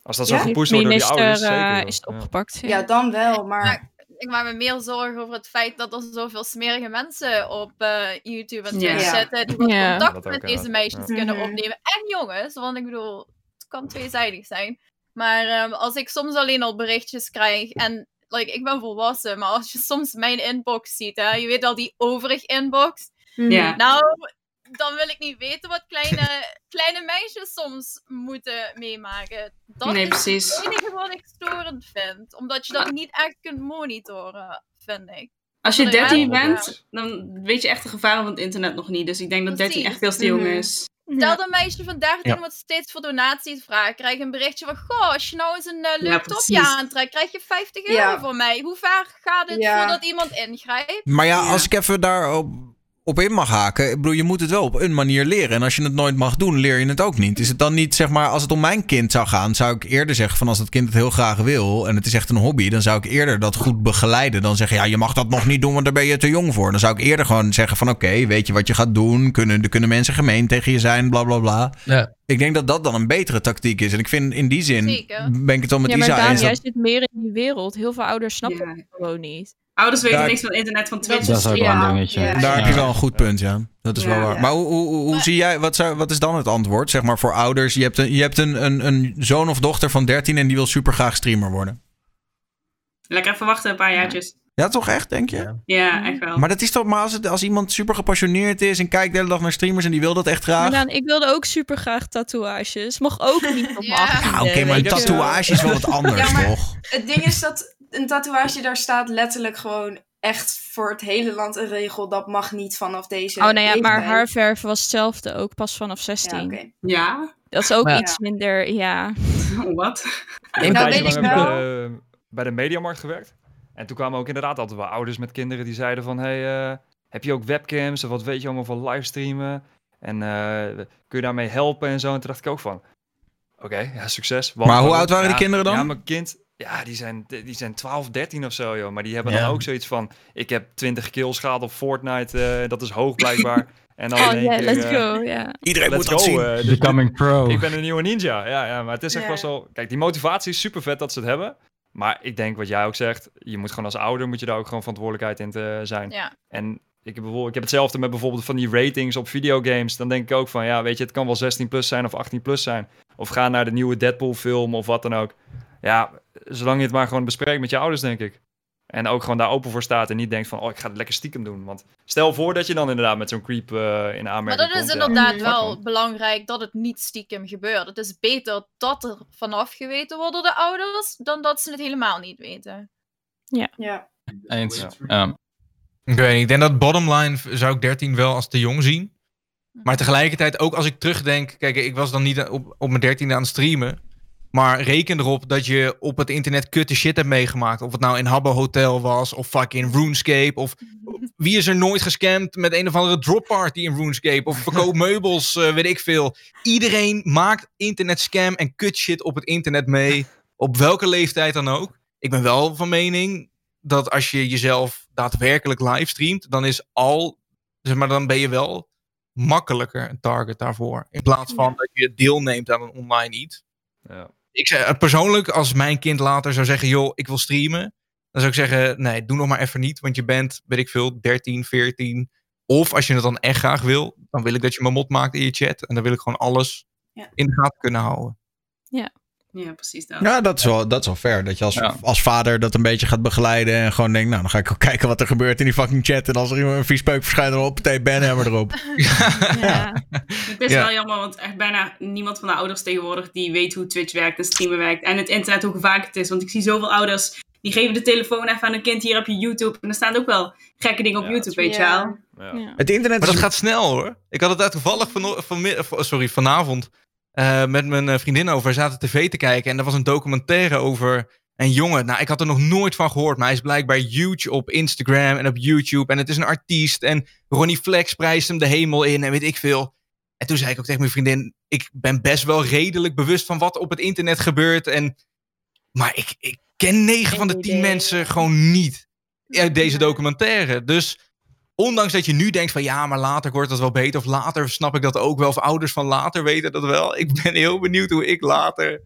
Als dat Ja? zo gepusht wordt door die ouders, zeker. eh, is het Ja. opgepakt. Ja. Ja, dan wel, maar... Ik maak me meer zorgen over het feit dat er zoveel smerige mensen op eh, YouTube en. Twitch Ja. zitten. Die wat Ja. contact met deze meisjes Ja. kunnen Mhm. opnemen. En jongens, want ik bedoel, het kan tweezijdig zijn. Maar ehm, als ik soms alleen al berichtjes krijg en like, ik ben volwassen, maar als je soms mijn inbox ziet, hè, je weet al die overig inbox. Ja. Nou, dan wil ik niet weten wat kleine, kleine meisjes soms moeten meemaken. Dat Nee, is precies. het enige wat ik storend vind. Omdat je dat niet echt kunt monitoren, vind ik. Als je Ja, 13 ja. bent, dan weet je echt de gevaren van het internet nog niet. Dus ik denk dat 13 Precies. echt veel te jong Mhm. is. Ja. Stel dat een meisje van 13 Ja. wat steeds voor donaties vraagt, krijg je een berichtje van: Goh, als je nou eens een eh, leuk Ja, topje aantrekt, krijg je 50 euro voor mij. Hoe vaak gaat het voordat iemand ingrijpt? Maar ja, Ja. als ik even daarop op in mag haken. Ik bedoel, je moet het wel op een manier leren. En als je het nooit mag doen, leer je het ook niet. Is het dan niet, zeg maar, als het om mijn kind zou gaan, zou ik eerder zeggen van als dat kind het heel graag wil en het is echt een hobby, dan zou ik eerder dat goed begeleiden. Dan zeggen, ja, je mag dat nog niet doen, want daar ben je te jong voor. Dan zou ik eerder gewoon zeggen van oké, weet je wat je gaat doen? Kunnen, er kunnen mensen gemeen tegen je zijn, bla bla bla. Ja. Ik denk dat dat dan een betere tactiek is. En ik vind in die zin, Zeker. ben ik het wel met ja, maar Isa Daan, eens. jij dat- zit meer in die wereld. Heel veel ouders snappen Ja. het gewoon niet. Ouders weten Daar- niks van internet, van Twitch. Dat is ook wel Ja, een dingetje. ja. Daar heb je wel een goed punt, ja. Dat is Ja. wel waar. Ja. Maar hoe, hoe, hoe, zie jij, wat, zou, wat is dan het antwoord, zeg maar, voor ouders? Je hebt een, je hebt een, een, een zoon of dochter van 13 en die wil super graag streamer worden. Lekker even wachten, een paar jaartjes. Ja, toch echt, denk je? Ja, echt wel. Maar dat is toch, maar als, het, als iemand super gepassioneerd is en kijkt de hele dag naar streamers en die wil dat echt graag. Maar ik wilde ook super graag tatoeages. Mocht ook niet op mijn Ja. Ja, oké, maar een tatoeage is wel wat anders, Ja, maar- toch? Het ding is dat een tatoeage daar staat letterlijk gewoon echt voor het hele land een regel. Dat mag niet vanaf deze Oh, nou ja, maar haarverven was hetzelfde ook, pas vanaf 16. Ja, oké. Ja? Dat is ook Maar ja. iets minder, ja. Wat? Nou, weet ik ik wel. bij de, bij de Mediamarkt gewerkt. En toen kwamen ook inderdaad altijd wel ouders met kinderen die zeiden van... Hey, eh, heb je ook webcams of wat weet je allemaal van livestreamen? En eh, kun je daarmee helpen en zo? En toen dacht ik ook van... Oké, ja, succes. Maar hoe oud waren die kinderen dan? Ja, mijn kind... Ja, die zijn, die zijn 12, 13 of zo, joh. Maar die hebben Ja. dan ook zoiets van... Ik heb 20 kills gehad op Fortnite. eh, dat is hoog blijkbaar. En dan Oh in één ja, keer, let's eh, go, ja. Iedereen Let's moet dat go. zien. eh, dus Becoming pro. ik ben een nieuwe ninja. Ja, ja maar het is echt wel... Kijk, die motivatie is super vet dat ze het hebben. Maar ik denk wat jij ook zegt, je moet gewoon als ouder moet je daar ook gewoon verantwoordelijkheid in te zijn. Ja. En ik heb, bijvoorbeeld, ik heb hetzelfde met bijvoorbeeld van die ratings op videogames. Dan denk ik ook van, ja, weet je, het kan wel 16 plus zijn of 18 plus zijn. Of ga naar de nieuwe Deadpool film of wat dan ook. Ja, zolang je het maar gewoon bespreekt met je ouders, denk ik. En ook gewoon daar open voor staat en niet denkt van, oh, ik ga het lekker stiekem doen. Want stel voor dat je dan inderdaad met zo'n creep eh, in aanmerking Maar dat is komt, inderdaad Mhm. wel belangrijk dat het niet stiekem gebeurt. Het is beter dat er vanaf geweten wordt door de ouders, dan dat ze het helemaal niet weten. Ja. Eens. Ja. Ja. Ik weet niet. Ik denk dat bottom line zou ik 13 wel als te jong zien. Maar tegelijkertijd ook als ik terugdenk. Kijk, ik was dan niet op, op mijn 13e aan het streamen. Maar reken erop dat je op het internet kutte shit hebt meegemaakt. Of het nou in Habbo Hotel was. Of fucking RuneScape. Of wie is er nooit gescamd met een of andere drop party in RuneScape. Of verkoop meubels, eh, weet ik veel. Iedereen maakt internet scam en kut shit op het internet mee. Op welke leeftijd dan ook. Ik ben wel van mening dat als je jezelf daadwerkelijk livestreamt, dan is al, zeg maar, dan ben je wel makkelijker een target daarvoor. In plaats van dat je deelneemt aan een online iets. Ja. Ik zeg, eh, persoonlijk, als mijn kind later zou zeggen, joh, ik wil streamen, dan zou ik zeggen, nee, doe nog maar even niet, want je bent, weet ik veel, 13, 14. Of als je het dan echt graag wil, dan wil ik dat je me mot maakt in je chat. En dan wil ik gewoon alles Ja. in de gaten kunnen houden. Ja, precies dat. Ja, dat is wel, dat is wel fair. Dat je als, Ja. als vader dat een beetje gaat begeleiden. En gewoon denkt, nou, dan ga ik ook kijken wat er gebeurt in die fucking chat. En als er iemand een vies peuk verschijnt, dan op meteen banhammer erop. Ja. Het is Ja. wel jammer, want echt bijna niemand van de ouders tegenwoordig die weet hoe Twitch werkt en streamen werkt. En het internet, hoe gevaarlijk het is. Want ik zie zoveel ouders, die geven de telefoon even aan hun kind, hier heb je YouTube. En er staan ook wel gekke dingen op Ja, YouTube, weet je Ja. wel. Ja. Ja. Het internet Maar is... dat gaat snel hoor. Ik had het daar toevallig van, van, van, sorry, vanavond eh, met mijn eh, vriendin over. We zaten tv te kijken en er was een documentaire over een jongen. Nou, ik had er nog nooit van gehoord, maar hij is blijkbaar huge op Instagram en op YouTube. En het is een artiest en Ronnie Flex prijst hem de hemel in en weet ik veel. En toen zei ik ook tegen mijn vriendin, ik ben best wel redelijk bewust van wat op het internet gebeurt. En, maar ik, ik ken 9 Geen van de 10 idee. mensen gewoon niet uit deze documentaire. Dus ondanks dat je nu denkt van ja, maar later wordt dat wel beter. Of later snap ik dat ook wel. Of ouders van later weten dat wel. Ik ben heel benieuwd hoe ik later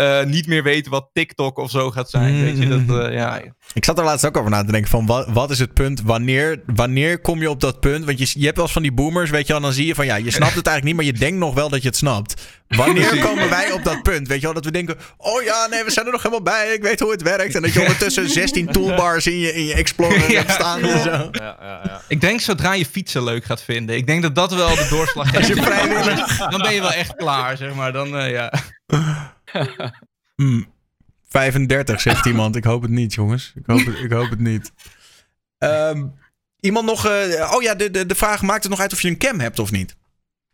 eh, niet meer weet wat TikTok of zo gaat zijn. Weet je, dat, eh, ja. Ik zat er laatst ook over na te denken van wat, wat is het punt? Wanneer, wanneer kom je op dat punt? Want je, je hebt wel eens van die boomers, weet je wel. Dan zie je van ja, je snapt het eigenlijk niet, maar je denkt nog wel dat je het snapt. Wanneer komen wij op dat punt? Weet je wel, dat we denken, oh ja, nee, we zijn er nog helemaal bij. Ik weet hoe het werkt. En dat je ondertussen 16 toolbars in je, in je Explorer Ja. hebt staan en zo. Ja, ja, ja. Ik denk zodra je fietsen leuk gaat vinden. Ik denk dat dat wel de doorslag Als heeft. je vrijwillig... Dan ben je wel echt klaar, zeg maar. Dan, eh, ja. Hmm, 35, zegt iemand. Ik hoop het niet, jongens. Ik hoop het, ik hoop het niet. Ehm, iemand nog... eh, oh ja, de, de, de vraag, maakt het nog uit of je een cam hebt of niet?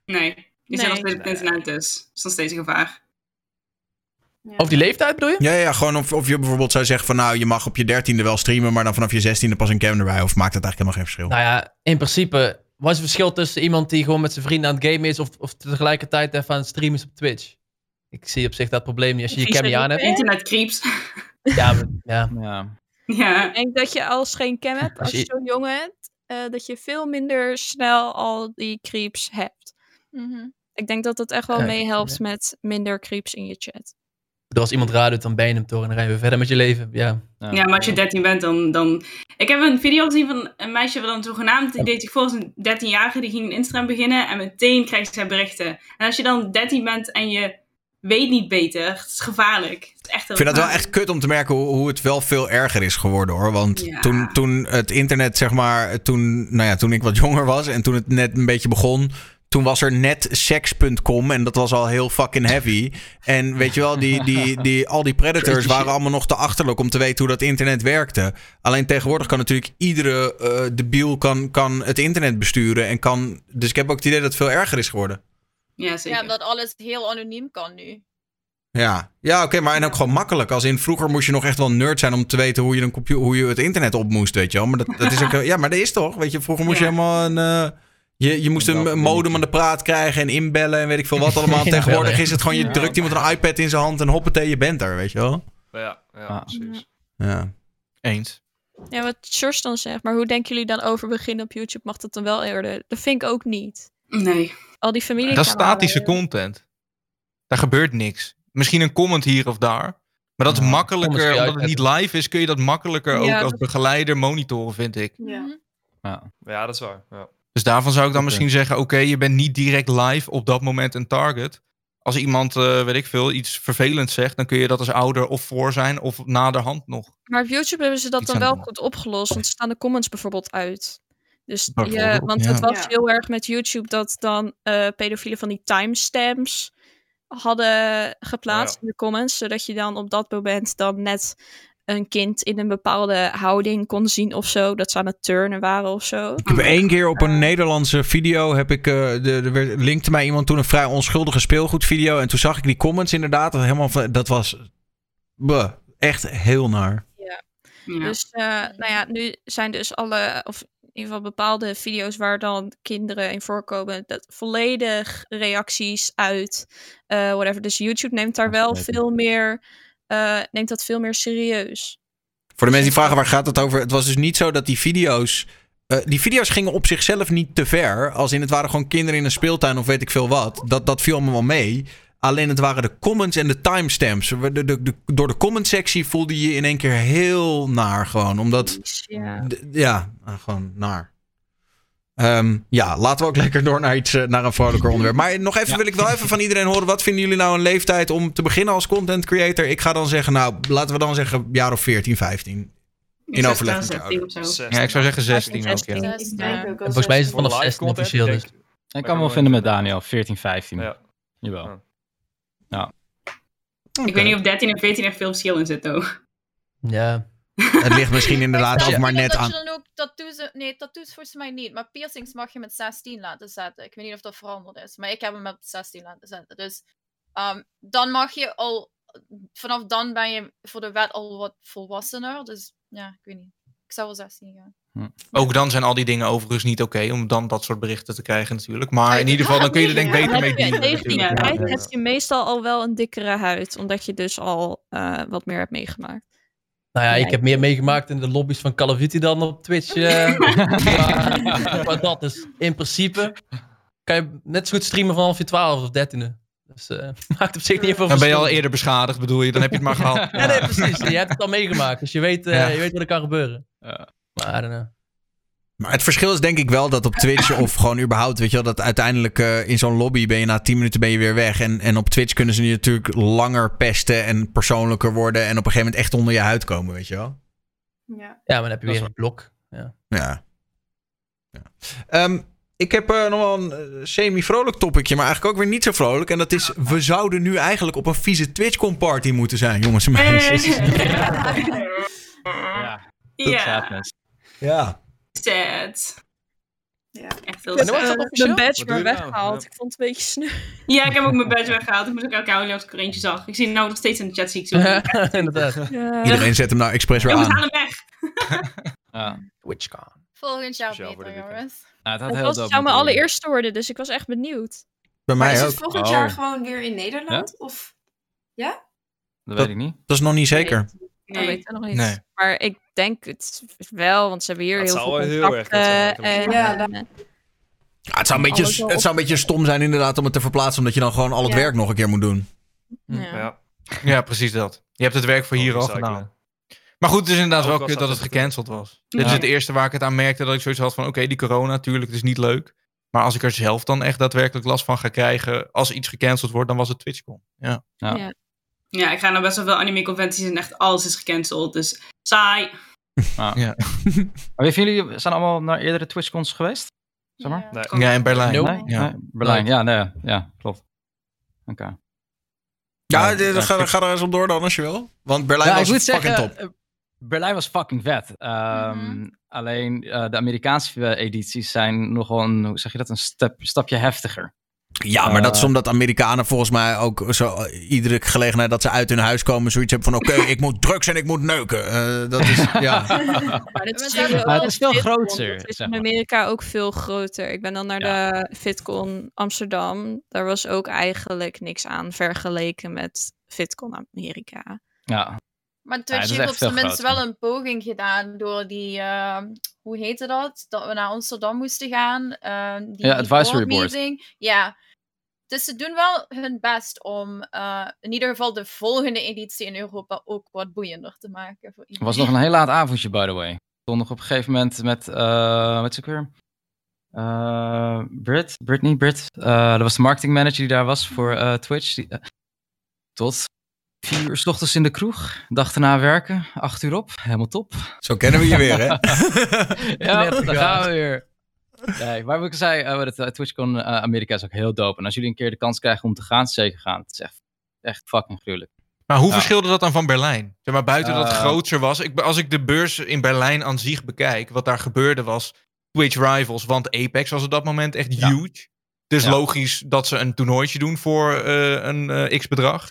Nee, die Nee. zijn nog steeds op het internet dus. Dat is nog steeds een gevaar. Of die leeftijd bedoel je? Ja, ja, gewoon of, of je bijvoorbeeld zou zeggen van... nou, je mag op je dertiende wel streamen... maar dan vanaf je zestiende pas een cam erbij. Of maakt het eigenlijk helemaal geen verschil? Nou ja, in principe wat is het verschil tussen iemand die gewoon met zijn vrienden aan het gamen is of, of tegelijkertijd even aan het streamen is op Twitch? Ik zie op zich dat probleem niet als je je cam niet aan hebt. Internet creeps. Ja, maar- ja. Ja. ja. Ik denk dat je als geen cam hebt, als je je- zo'n jongen hebt, eh, dat je veel minder snel al die creeps hebt. Mhm. Ik denk dat dat echt wel Ja, meehelpt met minder creeps in je chat. Als iemand raar doet, dan ben je hem toch en dan rij je weer verder met je leven. Ja. Ja, maar als je 13 bent, dan, dan... Ik heb een video gezien van een meisje wat dan zogenaamd... Die deed zich voor als een 13-jarige. Die ging een Instagram beginnen. En meteen krijgt zij berichten. En als je dan 13 bent en je weet niet beter... Het is gevaarlijk. Het is echt Ik vind dat wel echt kut om te merken hoe, hoe het wel veel erger is geworden hoor. Want Ja. toen, toen het internet, zeg maar, toen, nou ja, toen ik wat jonger was en toen het net een beetje begon. Toen was er net sex.com en dat was al heel fucking heavy. En weet je wel, die, die, die, al die predators waren allemaal nog te achterlijk om te weten hoe dat internet werkte. Alleen tegenwoordig kan natuurlijk iedere eh debiel kan, kan het internet besturen. En kan, dus ik heb ook het idee dat het veel erger is geworden. Ja, zeker. Ja, omdat alles heel anoniem kan nu. Ja, ja oké, maar en ook gewoon makkelijk. Als in vroeger moest je nog echt wel nerd zijn om te weten hoe je, een computer, hoe je het internet op moest, weet je wel. Maar dat, dat is ook, ja, maar dat is toch, weet je. Vroeger moest je helemaal een, eh, je, je moest een, modem aan de praat krijgen en inbellen en weet ik veel wat allemaal. Ja, Tegenwoordig wel, is het gewoon, je Ja. drukt iemand een iPad in zijn hand en hoppatee, je bent er, weet je wel. Ja, ja Ah. precies. Ja. Eens. Ja, wat George dan zegt, maar hoe denken jullie dan over beginnen op YouTube? Mag dat dan wel eerder? Dat vind ik ook niet. Nee. Al die familie. Dat is statische content. Daar gebeurt niks. Misschien een comment hier of daar. Maar dat is Ja, makkelijker, omdat het niet live is, kun je dat makkelijker ook als begeleider monitoren, vind ik. Ja. Ja. Ja, dat is waar. Ja. Dus daarvan zou ik dan misschien zeggen, oké, je bent niet direct live op dat moment een target. Als iemand, eh, weet ik veel, iets vervelends zegt, dan kun je dat als ouder of voor zijn of naderhand nog. Maar op YouTube hebben ze dat dan wel doen. goed opgelost, want er staan de comments bijvoorbeeld uit. Dus je, Bijvoorbeeld, want ja. het was Ja. heel erg met YouTube dat dan eh pedofielen van die timestamps hadden geplaatst Ja. in de comments, zodat je dan op dat moment dan net een kind in een bepaalde houding kon zien of zo, dat ze aan het turnen waren of zo. Ik heb één keer op een Nederlandse video, heb ik, eh, de, de, werd- linkte mij iemand toen een vrij onschuldige speelgoedvideo. En toen zag ik die comments inderdaad, dat, helemaal, van- dat was echt heel naar. Ja. Dus eh, nou ja, nu zijn dus alle, of ieder geval bepaalde video's waar dan kinderen in voorkomen, dat volledig reacties uit, eh, whatever. Dus YouTube neemt daar wel veel meer, eh, neemt dat veel meer serieus. Voor de mensen die vragen waar gaat het over, het was dus niet zo dat die video's. eh, die video's gingen op zichzelf niet te ver. Als in het waren gewoon kinderen in een speeltuin of weet ik veel wat. Dat, dat viel allemaal wel mee. Alleen het waren de comments en de timestamps. De, de, de- door de comment sectie voelde je je in één keer heel naar gewoon. Omdat, Ja. ah, gewoon naar. Ehm, ja, laten we ook lekker door naar, iets, eh, naar een vrolijker onderwerp. Maar nog even wil ik wel even van iedereen horen. Wat vinden jullie nou een leeftijd om te beginnen als content creator? Ik ga dan zeggen, nou, laten we dan zeggen jaar of 14, 15. Ik In zou overleg met zeggen je 16 of zo. Ja, ik zou zeggen 16 ook, ja. 16. Ik denk ook al Volgens mij is het 16. vanaf Voor live 16 content, officieel. ik Dus. Ik kan me wel vinden met Daniel, 14, 15. Ja. Jawel. Ja. Ik weet niet of 13 en 14 echt veel verschil in zit, toch? Ja. Het ligt misschien inderdaad ook maar net aan. je dan ook tattoos... Nee, tattoos volgens mij niet. Maar piercings mag je met 16 laten zetten. Ik weet niet of dat veranderd is. Maar ik heb hem met 16 laten zetten. Dus ehm, dan mag je al... Vanaf dan ben je voor de wet al wat volwassener. Dus ja, ik weet niet. Ik zou wel 16 gaan. Ook dan zijn al die dingen overigens niet oké om dan dat soort berichten te krijgen natuurlijk. Maar in ieder geval, dan kun je er denk ik beter mee dealen. tegen die tijd heb je meestal al wel een dikkere huid, omdat je dus al eh, wat meer hebt meegemaakt. Nou ja, ik heb meer meegemaakt in de lobby's van Call of Duty dan op Twitch. eh. maar, maar dat is in principe. Kan je net zo goed streamen vanaf je 12 of 13e. Dus eh, maakt op zich niet veel Dan ben je al eerder beschadigd, bedoel je? Dan heb je het maar gehad. Ja, nee, precies. Je hebt het al meegemaakt, dus je weet, eh, Ja. je weet wat er kan gebeuren. Ja. Maar know. Maar het verschil is denk ik wel dat op Twitch of gewoon überhaupt, weet je wel, dat uiteindelijk eh, in zo'n lobby ben je na 10 minuten ben je weer weg. En, en op Twitch kunnen ze je natuurlijk langer pesten en persoonlijker worden en op een gegeven moment echt onder je huid komen, weet je wel. Ja. Ja, maar dan heb je weer een blok. Ja. Ja. ja. Ehm, ik heb eh, nog wel een eh, semi-vrolijk topicje, maar eigenlijk ook weer niet zo vrolijk. En dat is, we zouden nu eigenlijk op een vieze TwitchCon-party moeten zijn, jongens en meisjes. Ja, Ja. Ja. Sad. Ja. Echt heel Ik heb mijn badge maar doe je nou? weggehaald. Ja. Ik vond het een beetje sneu. Ja, ik heb ook mijn badge weggehaald. Ik moest ook elke huilen als ik er eentje zag. Ik zie hem nou nog steeds in de chat, zie ik zo. Inderdaad. Ja. Iedereen zet hem nou expres weer aan. haal hem weg. Ja. TwitchCon. Volgend jaar beter, jongens. Nou, het had Het heel was, zou mijn allereerste worden, dus ik was echt benieuwd. Bij Maar mij is ook. het volgend Oh. jaar gewoon weer in Nederland? Of Dat weet ik niet. Dat is nog niet zeker. Nee. weten we nog niet. Nee. Maar ik denk het wel, want ze hebben hier Dat heel veel heel contacten. en, Ja, eh, Ja, het, zou een beetje, het zou een beetje stom zijn inderdaad om het te verplaatsen, omdat je dan gewoon al het Ja. werk nog een keer moet doen. ja. Ja. Ja, precies dat. Je hebt het werk voor hier al gedaan. Maar goed, het is inderdaad Ook wel kut dat het gecanceld was. Dit is het eerste waar ik het aan merkte dat ik zoiets had van... Oké, die corona, natuurlijk, het is niet leuk. Maar als ik er zelf dan echt daadwerkelijk last van ga krijgen... als iets gecanceld wordt, dan was het TwitchCon. Ja. Ja. Ja. Ja, ik ga naar best wel veel anime-conventies en echt alles is gecanceld. Dus saai. Maar weten jullie, zijn allemaal naar eerdere TwitchCons geweest? Zeg maar? Ja. Nee. ja, in Berlijn. Nope. Nee? Ja. Nee? Berlijn, ja, nee, ja, klopt. Oké. Ja, Ja, ja, ga, er eens op door dan als je wil. Want Berlijn Ja, was fucking zeggen, top. eh, Berlijn was fucking vet. Ehm, Mhm. Alleen eh, de Amerikaanse eh, edities zijn nog wel een, hoe zeg je dat, een stap, stapje heftiger. Ja, maar dat is eh, omdat Amerikanen volgens mij ook zo eh, iedere gelegenheid dat ze uit hun huis komen zoiets hebben van oké, ik moet drugs en ik moet neuken. Eh, dat is, ja. Maar het is wel veel FitCon. groter, Het is zeg in. Amerika ook veel groter. Ik ben dan naar Ja. de FitCon Amsterdam. Daar was ook eigenlijk niks aan vergeleken met FitCon Amerika. Ja, Maar Ja, heeft echt op zijn minst wel een poging gedaan door die, eh, hoe heette dat? Dat we naar Amsterdam moesten gaan. eh, die, Ja, advisory board. meeting. Ja. Dus ze doen wel hun best om eh, in ieder geval de volgende editie in Europa ook wat boeiender te maken. Voor het iedereen. was nog een heel laat avondje, by the way. Ik stond nog op een gegeven moment met, eh wat is het weer? Eh Brit, Britney, Brit. Eh, dat was de marketingmanager die daar was voor eh, Twitch. Die, tot vier uur s ochtends in de kroeg. Dag erna werken, acht uur op. Helemaal top. Zo kennen we je weer, hè? Ja, daar gaan we weer. Nee, maar wat ik zei, wat het, eh, TwitchCon eh, Amerika is ook heel dope. En als jullie een keer de kans krijgen om te gaan, zeker gaan. Het is echt, echt fucking gruwelijk. Maar hoe Ja. verschilde dat dan van Berlijn? Zeg maar, buiten dat het groter was. Ik, als ik de beurs in Berlijn aan zich bekijk, wat daar gebeurde was Twitch Rivals, want Apex was op dat moment echt Ja. huge. Dus Ja. logisch dat ze een toernooitje doen voor eh, een eh, x-bedrag.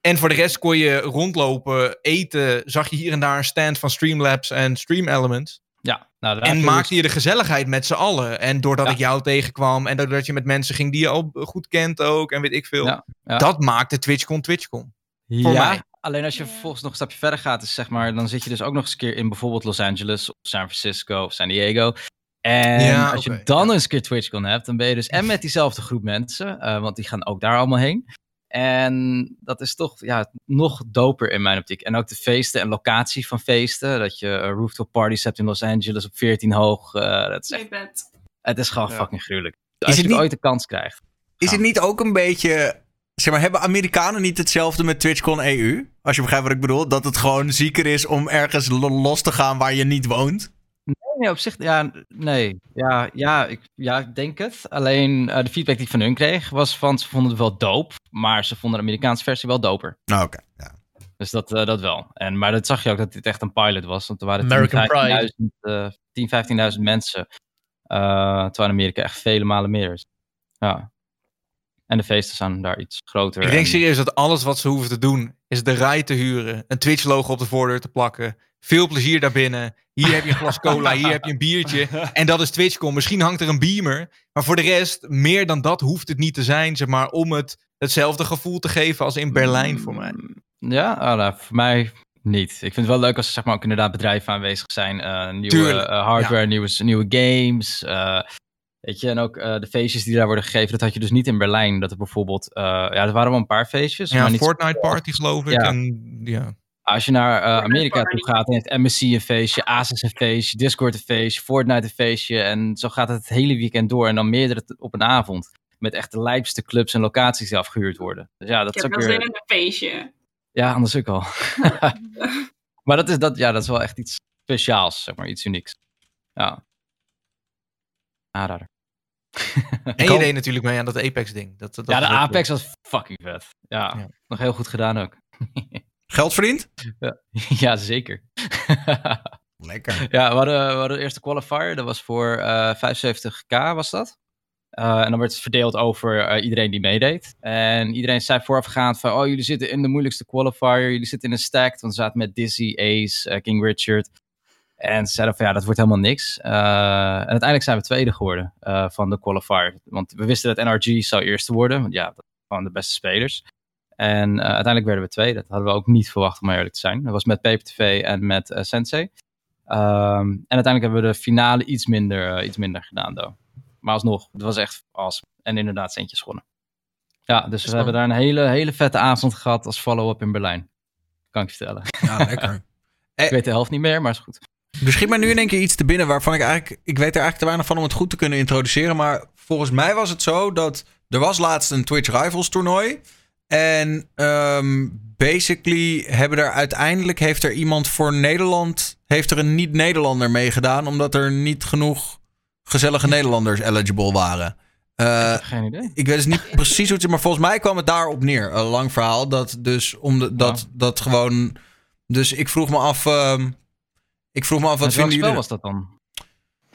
En voor de rest kon je rondlopen, eten, zag je hier en daar een stand van Streamlabs en Stream Elements. Ja, nou, En maakte dus- je de gezelligheid met z'n allen. En doordat Ja. ik jou tegenkwam en doordat je met mensen ging die je al goed kent ook en weet ik veel. Ja, ja. Dat maakte TwitchCon TwitchCon. voor ja, mij. alleen als je vervolgens nog een stapje verder gaat, is zeg maar, dan zit je dus ook nog eens een keer in bijvoorbeeld Los Angeles of San Francisco of San Diego. En Ja, als je dan eens een keer TwitchCon hebt, dan ben je dus en met diezelfde groep mensen, eh, want die gaan ook daar allemaal heen. En dat is toch ja, nog doper in mijn optiek. En ook de feesten en locatie van feesten. Dat je eh, rooftop parties hebt in Los Angeles op 14 hoog. eh, dat is echt, het is gewoon Ja. fucking gruwelijk. Is Als het je niet- ooit de kans krijgt. Is het niet ook een beetje... Zeg maar, hebben Amerikanen niet hetzelfde met TwitchCon EU? Als je begrijpt wat ik bedoel. Dat het gewoon zieker is om ergens lo- los te gaan waar je niet woont. Nee, op zich, ja, nee. Ja, ja, ik, ja, ik denk het. Alleen eh, de feedback die ik van hun kreeg was van ze vonden het wel dope, maar ze vonden de Amerikaanse versie wel doper. Nou, oké. Ja. Dus dat, eh, dat wel. En, maar dat zag je ook dat dit echt een pilot was, want er waren 10, American 15.000 eh, 10, 15.000 mensen. eh terwijl in Amerika echt vele malen meer is. Ja. En de feesten zijn daar iets groter. Ik denk en- serieus dat alles wat ze hoeven te doen is de rij te huren, een Twitch-logo op de voordeur te plakken. Veel plezier daarbinnen. Hier heb je een glas cola, hier heb je een biertje. En dat is TwitchCon. Misschien hangt er een beamer. Maar voor de rest, meer dan dat hoeft het niet te zijn, zeg maar, om het hetzelfde gevoel te geven als in Berlijn voor mij. Ja, ah, nou, voor mij niet. Ik vind het wel leuk als er zeg maar, ook inderdaad bedrijven aanwezig zijn. eh, nieuwe eh, hardware, nieuwe, nieuwe games. eh, weet je, en ook de feestjes die daar worden gegeven. Dat had je dus niet in Berlijn. Dat er bijvoorbeeld, ja, er waren wel een paar feestjes. Ja, maar niet Fortnite Party geloof ik. Ja. En, ja. Als je naar eh, Amerika toe gaat, dan heeft MSC een feestje, Asus een feestje, Discord een feestje, Fortnite een feestje. En zo gaat het het hele weekend door. En dan meerdere op een avond. Met echt de lijpste clubs en locaties die afgehuurd worden. Dus ja, dat Ik is heb ook wel weer... zin in een feestje. Ja, anders ook al. maar dat is, dat, ja, dat is wel echt iets speciaals, zeg maar, iets unieks. Ja. Aanrader. En je deed natuurlijk mee aan dat Apex-ding. Dat, dat ja, de Apex was fucking vet. Ja, Ja. nog heel goed gedaan ook. Geld verdiend? ja, zeker. Lekker. ja, we hadden, we hadden de eerste qualifier. Dat was voor eh 75k, was dat. Eh, en dan werd het verdeeld over eh, iedereen die meedeed. En iedereen zei voorafgaand van... Oh, jullie zitten in de moeilijkste qualifier. Jullie zitten in een stack. Want we zaten met Dizzy, Ace, eh, King Richard. En ze zeiden van ja, dat wordt helemaal niks. En uiteindelijk zijn we tweede geworden van de qualifier. Want we wisten dat NRG zou eerste worden. Want ja, dat waren de beste spelers. En uh, uiteindelijk werden we tweede. Dat hadden we ook niet verwacht, om eerlijk te zijn. Dat was met PPTV en met Sensei. Um, en uiteindelijk hebben we de finale iets minder, iets minder gedaan, though. Maar alsnog, het was echt awesome. En inderdaad centjes gewonnen. Ja, dus we hebben daar een hele, hele vette avond gehad als follow-up in Berlijn. Kan ik je vertellen. Ja, lekker. ik weet de helft niet meer, maar is goed. Schiet mij nu in één keer iets te binnen waarvan ik eigenlijk... Ik weet er eigenlijk te weinig van om het goed te kunnen introduceren. Maar volgens mij was het zo dat... Er was laatst een Twitch Rivals toernooi. En um, basically hebben er uiteindelijk... Heeft er iemand voor Nederland... Heeft er een niet-Nederlander meegedaan. Omdat er niet genoeg gezellige Nederlanders eligible waren. Uh, ik geen idee. Ik weet dus niet precies hoe het is, maar volgens mij kwam het daarop neer. Een lang verhaal. Dat dus om de, dat, ja. dat gewoon. Dus ik vroeg me af. Um, ik vroeg me af wat vinden jullie. was dat dan?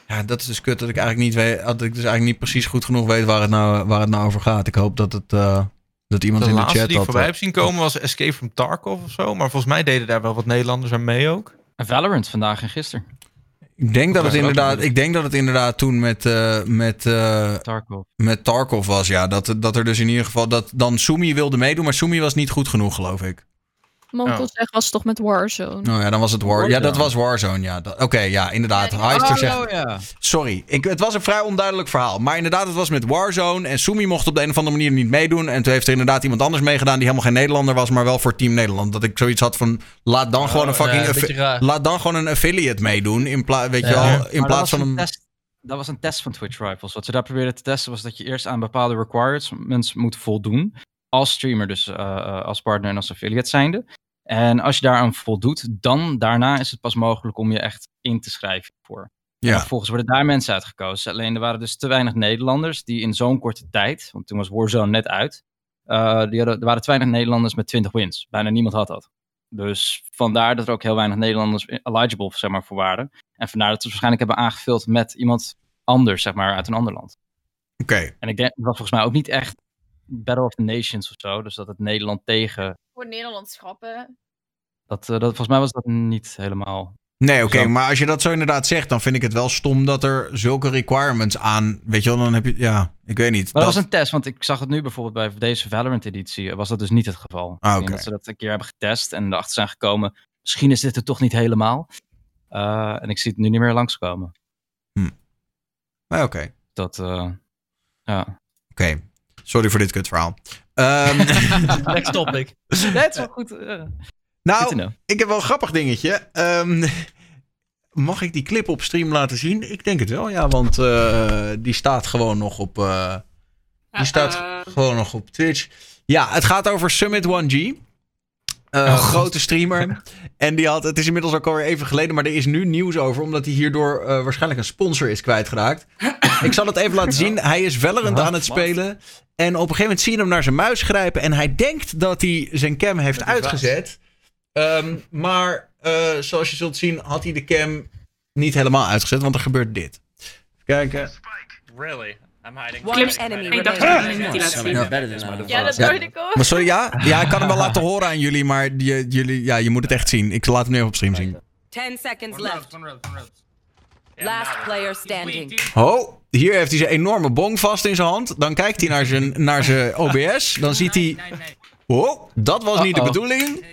Ja, dat is dus kut dat ik eigenlijk niet weet. Dat ik dus eigenlijk niet precies goed genoeg weet waar het nou, waar het nou over gaat. Ik hoop dat het. Uh, dat iemand de in de chat. die ik had, voorbij heb zien komen was Escape from Tarkov of zo. Maar volgens mij deden daar wel wat Nederlanders aan mee ook. En Valorant vandaag en gisteren. Ik denk, dat het inderdaad, ik denk dat het inderdaad toen met, uh, met, uh, Tarkov. met Tarkov was. Ja, dat, dat er dus in ieder geval. Dat dan Sumi wilde meedoen, maar Sumi was niet goed genoeg, geloof ik. Monkel oh. was toch met Warzone? Oh ja, dan was het War. Ja, dat was Warzone. Ja, Oké, okay, ja, inderdaad. Ja, oh, zegt. ja. Sorry, ik, het was een vrij onduidelijk verhaal. Maar inderdaad, het was met Warzone. En Sumi mocht op de een of andere manier niet meedoen. En toen heeft er inderdaad iemand anders meegedaan die helemaal geen Nederlander was, maar wel voor Team Nederland. Dat ik zoiets had van. Laat dan oh, gewoon een fucking. Ja, laat dan gewoon een affiliate meedoen. In, pla weet je wel, in plaats van een. Test, dat was een test van Twitch Rivals. Wat ze daar probeerden te testen was dat je eerst aan bepaalde requirements moet voldoen. Als streamer, dus uh, als partner en als affiliate zijnde. En als je daaraan voldoet, dan daarna is het pas mogelijk om je echt in te schrijven voor. Ja. En vervolgens worden daar mensen uitgekozen. Alleen er waren dus te weinig Nederlanders die in zo'n korte tijd, want toen was Warzone net uit, uh, die hadden, er waren te weinig Nederlanders met 20 wins. Bijna niemand had dat. Dus vandaar dat er ook heel weinig Nederlanders eligible zeg maar, voor waren. En vandaar dat ze waarschijnlijk hebben aangevuld met iemand anders, zeg maar, uit een ander land. Oké. En ik denk, dat was volgens mij ook niet echt Battle of the Nations of zo. Dus dat het Nederland tegen voor Nederlandschappen. Dat, uh, dat, volgens mij was dat niet helemaal. Nee, oké, okay, maar als je dat zo inderdaad zegt, dan vind ik het wel stom dat er zulke requirements aan. Weet je wel, dan heb je. Ja, ik weet niet. Maar dat, was een test, want ik zag het nu bijvoorbeeld bij deze Valorant-editie. Was dat dus niet het geval. Ah, okay. Dat ze dat een keer hebben getest en erachter zijn gekomen. Misschien is dit er toch niet helemaal. Uh, en ik zie het nu niet meer langskomen. Hm. Maar oké. Okay. Dat, uh, ja. Oké. Okay. Sorry voor dit kutverhaal. Um, Next topic. Dat is wel goed. Uh, nou, ik heb wel een grappig dingetje. Um, mag ik die clip op stream laten zien? Ik denk het wel, ja. Want uh, die staat gewoon nog op... Uh, die staat gewoon nog op Twitch. Ja, het gaat over Summit 1G. Uh, oh, grote streamer. En die had, het is inmiddels ook alweer even geleden, maar er is nu nieuws over, omdat hij hierdoor uh, waarschijnlijk een sponsor is kwijtgeraakt. Ik zal het even laten zien. Hij is Valorant aan het spelen. En op een gegeven moment zie je hem naar zijn muis grijpen. En hij denkt dat hij zijn cam heeft uitgezet. Um, maar uh, zoals je zult zien, had hij de cam niet helemaal uitgezet, want er gebeurt dit. Even kijken. Really? I'm hiding. Clips enemy. Ik dacht dat ik niet laten zien. Ja, dat hoorde ik ook. Maar sorry, ja? Ja, ik kan hem wel laten horen aan jullie, maar je, jullie, ja, je moet het echt zien. Ik laat hem nu even op stream zien. 10 seconds left. Last player standing. Oh, hier heeft hij zijn enorme bong vast in zijn hand. Dan kijkt hij naar zijn, naar zijn OBS. Dan ziet hij... Oh, dat was niet de bedoeling.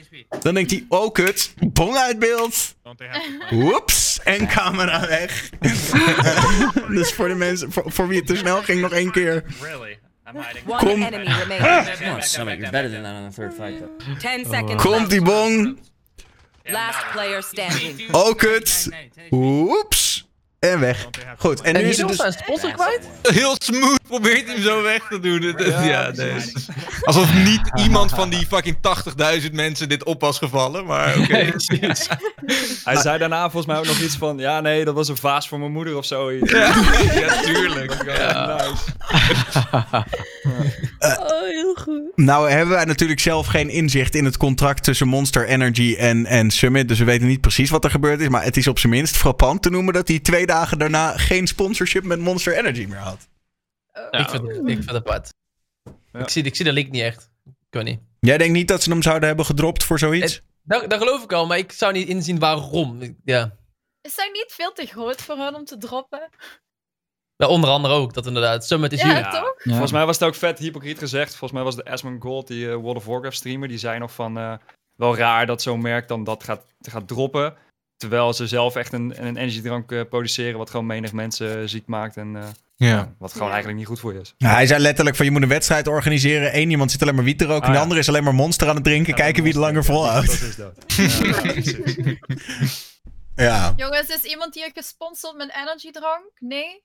Dan denkt hij, oh kut, bong uit beeld. Oeps, en camera weg. dus voor de mensen, voor, voor wie het te snel ging, nog één keer. Kom. Komt die bong. Last player standing. Oh kut. Oeps. En weg. Goed. En, nu is het dus... zijn sponsor kwijt? Heel smooth probeert hij hem zo weg te doen. Ja, ja nee. Alsof niet iemand van die fucking 80.000 mensen dit op was gevallen. Maar oké. Okay. hij zei daarna volgens mij ook nog iets van... Ja, nee, dat was een vaas voor mijn moeder of zoiets. Ja, ja tuurlijk. Ja. Nice. oh, heel goed. Nou hebben wij natuurlijk zelf geen inzicht in het contract tussen Monster Energy en, en Summit. Dus we weten niet precies wat er gebeurd is. Maar het is op zijn minst frappant te noemen dat die twee dagen daarna geen sponsorship met Monster Energy meer had. Ja, ik, vind, ik vind het apart. Ja. Ik, zie, ik zie de link niet echt. Ik weet niet. Jij denkt niet dat ze hem zouden hebben gedropt voor zoiets? Het, dat, dat geloof ik al, maar ik zou niet inzien waarom. Ja. Is dat niet veel te groot voor hun om te droppen? Ja, onder andere ook, dat inderdaad. Summit is Ja, huge. toch? Volgens mij was het ook vet hypocriet gezegd. Volgens mij was de Asmund Gold, die eh, World of Warcraft streamer, die zei nog van eh, wel raar dat zo'n merk dan dat gaat, gaat droppen. Terwijl ze zelf echt een, een energiedrank eh, produceren wat gewoon menig mensen ziek maakt en eh, Ja. wat gewoon eigenlijk niet goed voor je is. Ja, hij zei letterlijk van je moet een wedstrijd organiseren. Eén iemand zit alleen maar wiet te roken. Ah, en de ja. andere is alleen maar monster aan het drinken. kijken wie het langer volhoudt. Dat is dat. Ja, ja, precies. Ja. Jongens, is iemand hier gesponsord met energiedrank? Nee?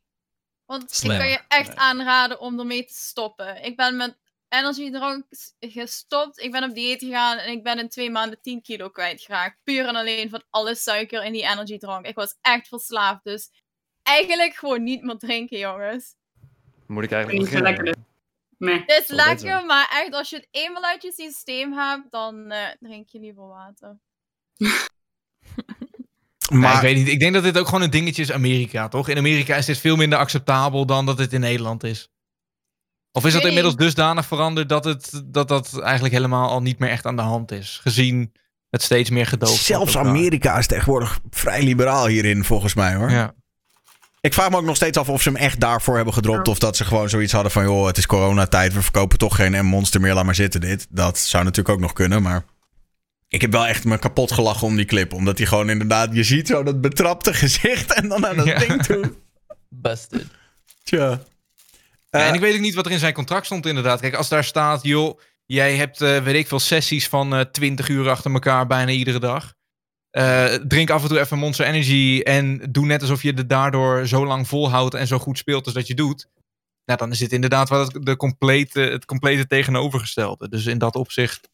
Want Slim. ik kan je echt Nee. aanraden om ermee te stoppen. Ik ben met energiedrank s- gestopt. Ik ben op dieet gegaan en ik ben in twee maanden 10 kilo kwijtgeraakt. Puur en alleen van alle suiker in die energiedrank. Ik was echt verslaafd. Dus eigenlijk gewoon niet meer drinken, jongens. Moet ik Niet eigenlijk beginnen? lekker. Meh. Het is beter. lekker, maar echt als je het eenmaal uit je systeem hebt, dan eh, drink je liever water. Maar Maar ik weet niet. Ik denk dat dit ook gewoon een dingetje is Amerika, toch? In Amerika is dit veel minder acceptabel dan dat het in Nederland is. Of is dat inmiddels dusdanig veranderd dat, het, dat dat eigenlijk helemaal al niet meer echt aan de hand is? Gezien het steeds meer gedoogd zelfs. Amerika is tegenwoordig vrij liberaal hierin, volgens mij hoor. Ja. Ik vraag me ook nog steeds af of ze hem echt daarvoor hebben gedropt. Of dat ze gewoon zoiets hadden van, joh, het is coronatijd. We verkopen toch geen M-monster meer, laat maar zitten dit. Dat zou natuurlijk ook nog kunnen, maar... Ik heb wel echt me kapot gelachen om die clip. Omdat hij gewoon inderdaad, je ziet zo dat betrapte gezicht en dan aan dat Ja. ding toe. Busted. Tja. Ja, Eh, en ik weet ook niet wat er in zijn contract stond inderdaad. Kijk, als daar staat, joh, jij hebt, eh, weet ik veel, sessies van eh 20 uur achter elkaar bijna iedere dag. Eh, drink af en toe even Monster Energy en doe net alsof je het daardoor zo lang volhoudt en zo goed speelt als dat je doet. Nou, dan is dit inderdaad wel het, de complete, het complete tegenovergestelde. Dus in dat opzicht,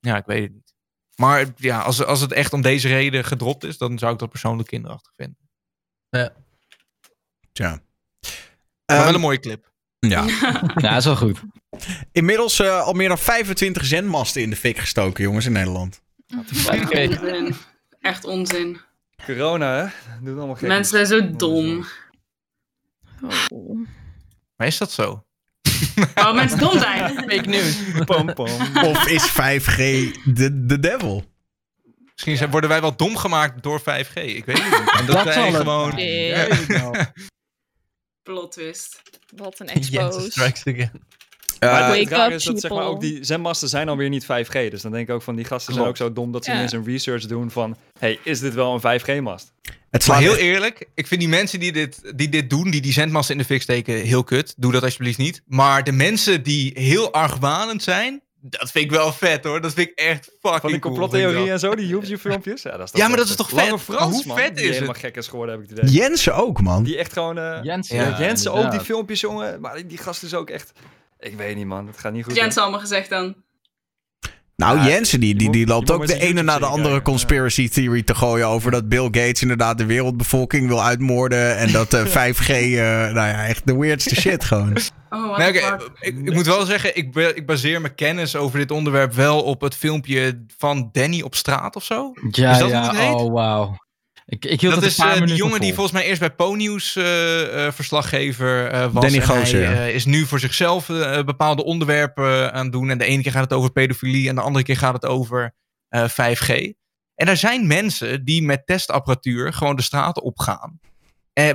ja, ik weet het niet. Maar ja, als, als het echt om deze reden gedropt is, dan zou ik dat persoonlijk kinderachtig vinden. Tja. Maar wel Ehm, een mooie clip. Ja. Ja, is wel goed. Inmiddels eh, al meer dan 25 zendmasten in de fik gestoken, jongens, in Nederland. Onzin. Echt onzin. Corona, hè? Doet allemaal gek. Mensen zijn zo dom. Oh. Maar is dat zo? Oh, mensen dom zijn. Fake news. Pam, pam. Of is 5G de, de devil? Misschien zijn, worden wij wel dom gemaakt door 5G. Ik weet het niet. En dat, Dat wij gewoon. Zijn. Plot twist. Wat een Yes, expose. strikes again. Eh, Maar Wake het up, is dat zeg maar, ook die zendmasten zijn alweer niet 5G. Dus dan denk ik ook van die gasten zijn ook zo dom dat ze Ja. ineens een research doen van... hey, is dit wel een 5G-mast? het Maar heel eerlijk, ik vind die mensen die dit, die dit doen, die die zendmasten in de fik steken, heel kut. Doe dat alsjeblieft niet. Maar de mensen die heel argwanend zijn, dat vind ik wel vet hoor. Dat vind ik echt fucking Van die cool, ik en zo, die YouTube-filmpjes. Ja, dat is Ja, maar dat is toch vet? Lange Frans, Hoe man, vet die is helemaal het? gek is geworden, heb ik het idee. Jensen ook, man. Die echt gewoon... eh Jensen. ja, Ja, Jensen ook, die filmpjes, jongen. Maar die, die gast is ook echt... Ik weet niet, man. Het gaat niet goed. Jens allemaal gezegd dan. Nou, Ja, Jensen die, die, die loopt ook de ene na de andere conspiracy theory te gooien over dat Bill Gates inderdaad de wereldbevolking wil uitmoorden. En dat eh 5G, eh, nou ja, echt de weirdste shit gewoon. Oh, Nee, ik, ik moet wel zeggen, ik, ik baseer mijn kennis over dit onderwerp wel op het filmpje van Danny op straat of zo. Ja, Is dat ja, het heet? oh wauw. Ik, ik hield Dat het is een paar eh, die jongen die vol. volgens mij eerst bij Po-nieuws eh, eh, verslaggever eh, was. Danny hij eh, is nu voor zichzelf bepaalde onderwerpen aan het doen. En de ene keer gaat het over pedofilie en de andere keer gaat het over eh, 5G. En er zijn mensen die met testapparatuur gewoon de straten opgaan.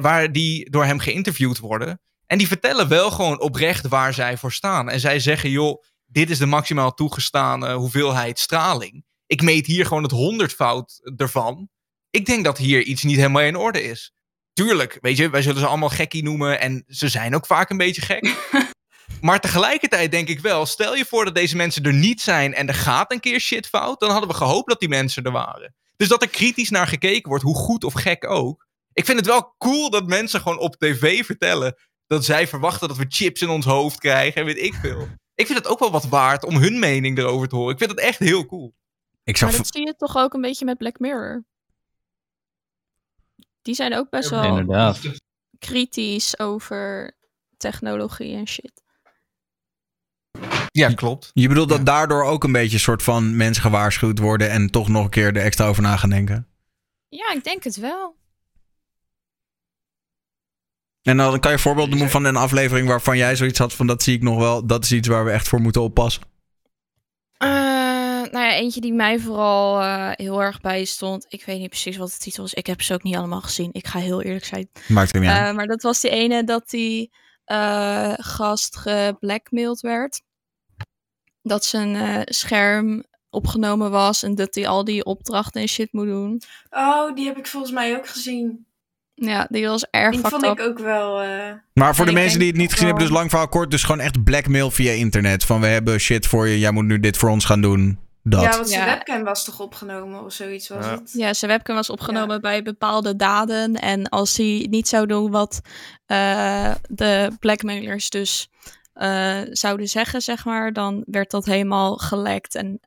Waar die door hem geïnterviewd worden. En die vertellen wel gewoon oprecht waar zij voor staan. En zij zeggen, joh, dit is de maximaal toegestane hoeveelheid straling. Ik meet hier gewoon het honderdvoud ervan. Ik denk dat hier iets niet helemaal in orde is. Tuurlijk, weet je, wij zullen ze allemaal gekkie noemen. En ze zijn ook vaak een beetje gek. maar tegelijkertijd denk ik wel, stel je voor dat deze mensen er niet zijn en er gaat een keer shit fout, dan hadden we gehoopt dat die mensen er waren. Dus dat er kritisch naar gekeken wordt, hoe goed of gek ook. Ik vind het wel cool dat mensen gewoon op tv vertellen dat zij verwachten dat we chips in ons hoofd krijgen en weet ik veel. Ik vind het ook wel wat waard om hun mening erover te horen. Ik vind het echt heel cool. Ik zag Maar dat zie je toch ook een beetje met Black Mirror. Die zijn ook best wel Inderdaad. kritisch over technologie en shit. Ja, klopt. Je bedoelt dat daardoor ook een beetje een soort van mensen gewaarschuwd worden en toch nog een keer er extra over na gaan denken? Ja, ik denk het wel. En dan kan je een voorbeeld noemen van een aflevering waarvan jij zoiets had van dat zie ik nog wel, dat is iets waar we echt voor moeten oppassen. Eh, nou ja, eentje die mij vooral eh, heel erg bijstond. Ik weet niet precies wat de titel is. Ik heb ze ook niet allemaal gezien. Ik ga heel eerlijk zijn. Maakt niet uit. Eh, maar dat was die ene dat die eh, gast geblackmailed werd. Dat zijn eh, scherm opgenomen was en dat hij al die opdrachten en shit moet doen. Oh, die heb ik volgens mij ook gezien. Ja, die was erg Die fucked vond up. ik ook wel... eh, Maar voor En de mensen die het niet gezien hebben, dus lang verhaal kort. Dus gewoon echt blackmail via internet. Van we hebben shit voor je, jij moet nu dit voor ons gaan doen. Dat. Ja, want zijn Ja. webcam was toch opgenomen of zoiets was Ja. het? Ja, zijn webcam was opgenomen bij bepaalde daden. En als hij niet zou doen wat eh, de blackmailers dus eh, zouden zeggen, zeg maar, dan werd dat helemaal gelekt en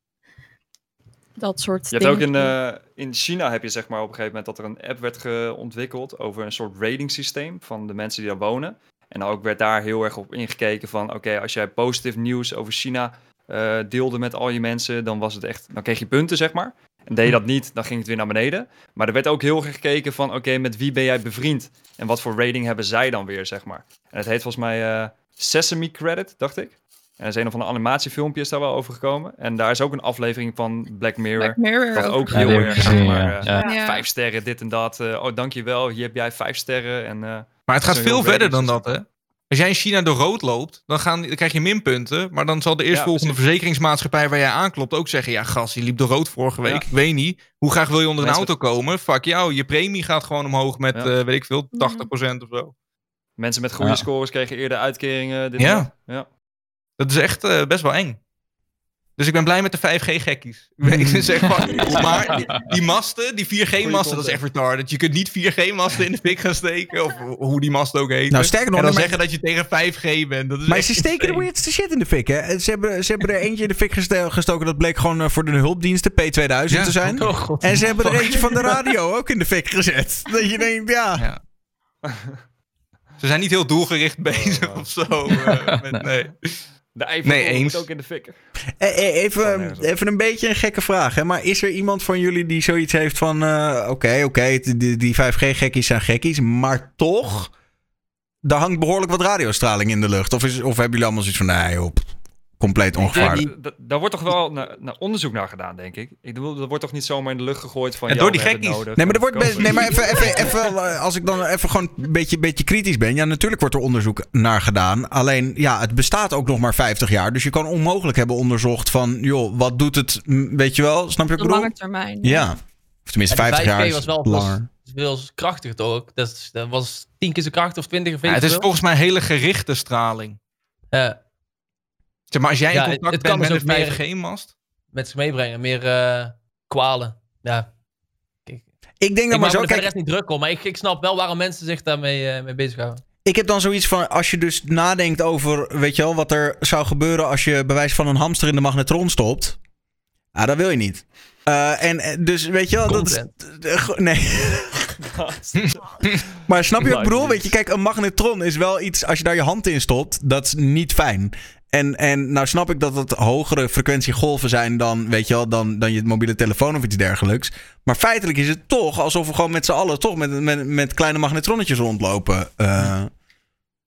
dat soort Je hebt ook in, eh, in China heb je zeg maar op een gegeven moment dat er een app werd ontwikkeld over een soort rating systeem van de mensen die daar wonen. En ook werd daar heel erg op ingekeken van oké, als jij positief nieuws over China eh, deelde met al je mensen, dan was het echt, dan kreeg je punten zeg maar. En deed je dat niet, dan ging het weer naar beneden. Maar er werd ook heel erg gekeken van oké, met wie ben jij bevriend? En wat voor rating hebben zij dan weer, zeg maar. En het heet volgens mij eh, Sesame Credit, dacht ik. En er is een of andere animatiefilmpje is daar wel over gekomen. En daar is ook een aflevering van Black Mirror. Black Mirror over ook Ja, heel erg, zeg maar, ja. eh, Ja. Vijf sterren, dit en dat. eh, oh, dankjewel, hier heb jij vijf sterren. En, eh, Maar het gaat veel verder dan dat, hè? Als jij in China door rood loopt, dan, gaan, dan krijg je minpunten. Maar dan zal de eerstvolgende precies. verzekeringsmaatschappij waar jij aanklopt ook zeggen... Ja, gast, je liep door rood vorige week. Ja. Ik weet niet. Hoe graag wil je onder een Mensen- auto komen? Fuck jou, je premie gaat gewoon omhoog met, Ja. eh, weet ik veel, 80% of zo. mensen met goede Ja. scores kregen eerder uitkeringen. Dit Ja. ja. Dat is echt eh, best wel eng. Dus ik ben blij met de 5G-gekkies. Ik zeg van, maar die, die masten, die 4G-masten, dat is echt retarded. Je kunt niet 4G-masten in de fik gaan steken, of hoe die masten ook heten. Nou, sterker nog, en dan zeggen dat je tegen 5G bent. Dat is Maar ze steken de weirdste shit in de fik, hè? Ze hebben, ze hebben er eentje in de fik gestoken. Dat bleek gewoon eh, voor de hulpdiensten P2000 Ja, te zijn. Oh, god. En ze hebben er eentje van de radio ook in de fik gezet. Dat je denkt, ja. Ja. Ze zijn niet heel doelgericht bezig Oh. of zo. eh, met, nee. De Eiffel Nee, eens. moet ook in de fik. Eh, eh, Even, op. even een beetje een gekke vraag, hè? Maar is er iemand van jullie die zoiets heeft van... eh, Oké, oké, die, die 5G-gekkies zijn gekkies, maar toch... Daar hangt behoorlijk wat radiostraling in de lucht. Of, is, of hebben jullie allemaal zoiets van, nee joh, compleet ongevaarlijk. Daar wordt toch wel naar, naar onderzoek naar gedaan, denk ik. Ik bedoel, dat wordt toch niet zomaar in de lucht gegooid van... En ja, door die gekkies. nodig. Nee, maar er wordt best, nee, maar even, even, even, eh, als ik dan even gewoon een beetje, beetje kritisch ben. Ja, natuurlijk wordt er onderzoek naar gedaan. Alleen, ja, het bestaat ook nog maar 50 jaar. Dus je kan onmogelijk hebben onderzocht van, joh, wat doet het, weet je wel? Snap je wat de ik bedoel? lange termijn. Ja. Of tenminste, Ja, die 50 jaar 5G is was wel langer. veel krachtiger toch? ook? Dat, dat was tien keer zo krachtig of twintig of Ja, het is volgens mij hele gerichte straling. Ja, Zeg maar, als jij Ja, in contact het kan bent dus met ook een meer- 5G-mast... met zich meebrengen. Meer eh, kwalen. Ja. Ik denk Ik dan maar zo, er verder kijk, echt niet druk om. Maar ik, ik snap wel waarom mensen zich daarmee eh mee bezighouden. ik heb dan zoiets van, als je dus nadenkt over, weet je wel, wat er zou gebeuren als je bewijs van een hamster in de magnetron stopt. Ah, dat wil je niet. Eh, en dus, weet je wel, dat is, nee. Maar snap je wat ik bedoel? Weet je, kijk, een magnetron is wel iets, als je daar je hand in stopt, dat is niet fijn. En, en nou snap ik dat het hogere frequentiegolven zijn dan, weet je wel, dan, dan je mobiele telefoon of iets dergelijks. Maar feitelijk is het toch alsof we gewoon met z'n allen toch met, met, met kleine magnetronnetjes rondlopen. Eh,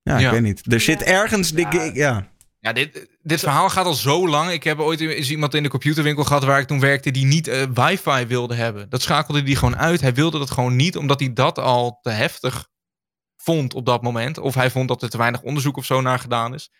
ja, ik Ja. weet niet. Er zit ergens, ik- ja. Ja, dit, dit verhaal gaat al zo lang. Ik heb ooit eens iemand in de computerwinkel gehad waar ik toen werkte die niet eh, wifi wilde hebben. Dat schakelde hij gewoon uit. Hij wilde dat gewoon niet, omdat hij dat al te heftig vond op dat moment. Of hij vond dat er te weinig onderzoek of zo naar gedaan is.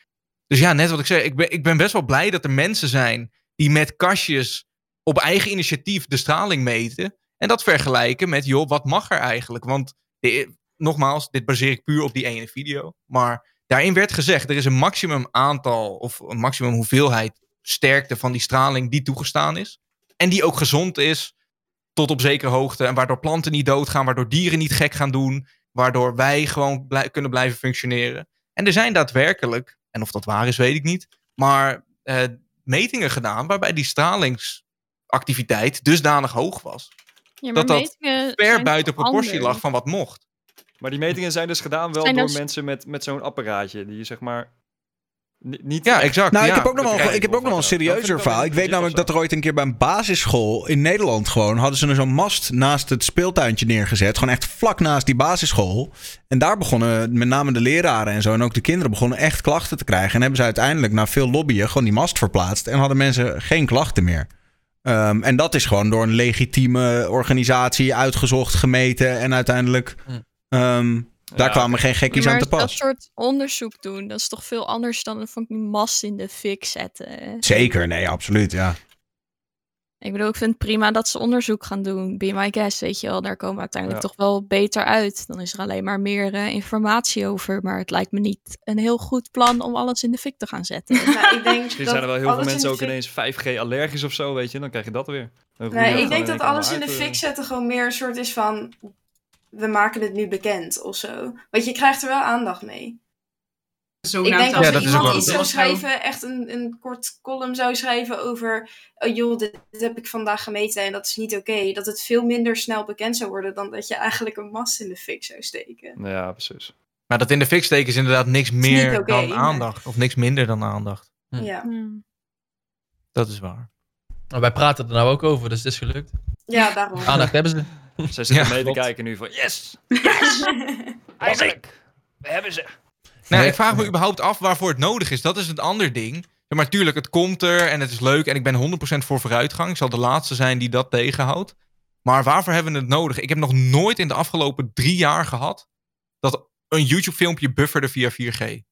Dus ja, net wat ik zei, ik ben, ik ben best wel blij dat er mensen zijn die met kastjes op eigen initiatief de straling meten. En dat vergelijken met, joh, wat mag er eigenlijk? Want de- nogmaals, dit baseer ik puur op die ene video. Maar daarin werd gezegd, er is een maximum aantal of een maximum hoeveelheid sterkte van die straling die toegestaan is. En die ook gezond is tot op zekere hoogte. En waardoor planten niet doodgaan, waardoor dieren niet gek gaan doen. Waardoor wij gewoon blij- kunnen blijven functioneren. En er zijn daadwerkelijk, en of dat waar is weet ik niet, maar eh, metingen gedaan waarbij die stralingsactiviteit dusdanig hoog was. Ja, maar dat dat ver zijn buiten proportie anders? lag van wat mocht. Maar die metingen zijn dus gedaan wel Zijn door dus- mensen met, met zo'n apparaatje. Die zeg maar... ni- Niet Ja, exact. Nou, ja. ik heb ook nog wel, ik heb ook nog wel een serieuzer verhaal. Ik weet namelijk dat er ooit een keer bij een basisschool in Nederland gewoon hadden ze er zo'n mast naast het speeltuintje neergezet. Gewoon echt vlak naast die basisschool. En daar begonnen met name de leraren en zo en ook de kinderen begonnen echt klachten te krijgen. En hebben ze uiteindelijk na veel lobbyen gewoon die mast verplaatst en hadden mensen geen klachten meer. Ehm, en dat is gewoon door een legitieme organisatie uitgezocht, gemeten en uiteindelijk. Hm. Daar Ja, kwamen geen gekkies aan maar te dat pas. soort onderzoek doen, dat is toch veel anders dan een fucking mast in de fik zetten. Zeker, nee, absoluut, ja. Ik bedoel, ik vind het prima dat ze onderzoek gaan doen. Be my guest, weet je wel. Daar komen we uiteindelijk Ja. toch wel beter uit. Dan is er alleen maar meer eh, informatie over. Maar het lijkt me niet een heel goed plan om alles in de fik te gaan zetten. Nou, ik denk Misschien dat zijn er wel heel veel mensen ook fik- ineens 5G allergisch of zo, weet je. Dan krijg je dat weer. Nee, ik denk dat alles in de fik eh. zetten gewoon meer een soort is van... We maken het nu bekend of zo. Want je krijgt er wel aandacht mee. Zo Ik denk als Ja, iemand iets zou schrijven, echt een, een kort column zou schrijven over... Oh joh, dit, dit heb ik vandaag gemeten en dat is niet oké. dat het veel minder snel bekend zou worden dan dat je eigenlijk een mast in de fik zou steken. Ja, precies. Maar dat in de fik steken is inderdaad niks meer dan maar- aandacht. Of niks minder dan aandacht. Hm. Ja. Hmm. Dat is waar. Maar wij praten er nou ook over, dus het is gelukt. ja, daarom. Aandacht hebben ze. Zij zitten Ja, mee te kijken nu van yes! Eindelijk! We hebben ze! Nou, Nee. ik vraag me überhaupt af waarvoor het nodig is. Dat is het ander ding. Ja, maar tuurlijk, het komt er en het is leuk. En ik ben 100% voor vooruitgang. Ik zal de laatste zijn die dat tegenhoudt. Maar waarvoor hebben we het nodig? Ik heb nog nooit in de afgelopen drie jaar gehad... dat een YouTube-filmpje bufferde via 4G.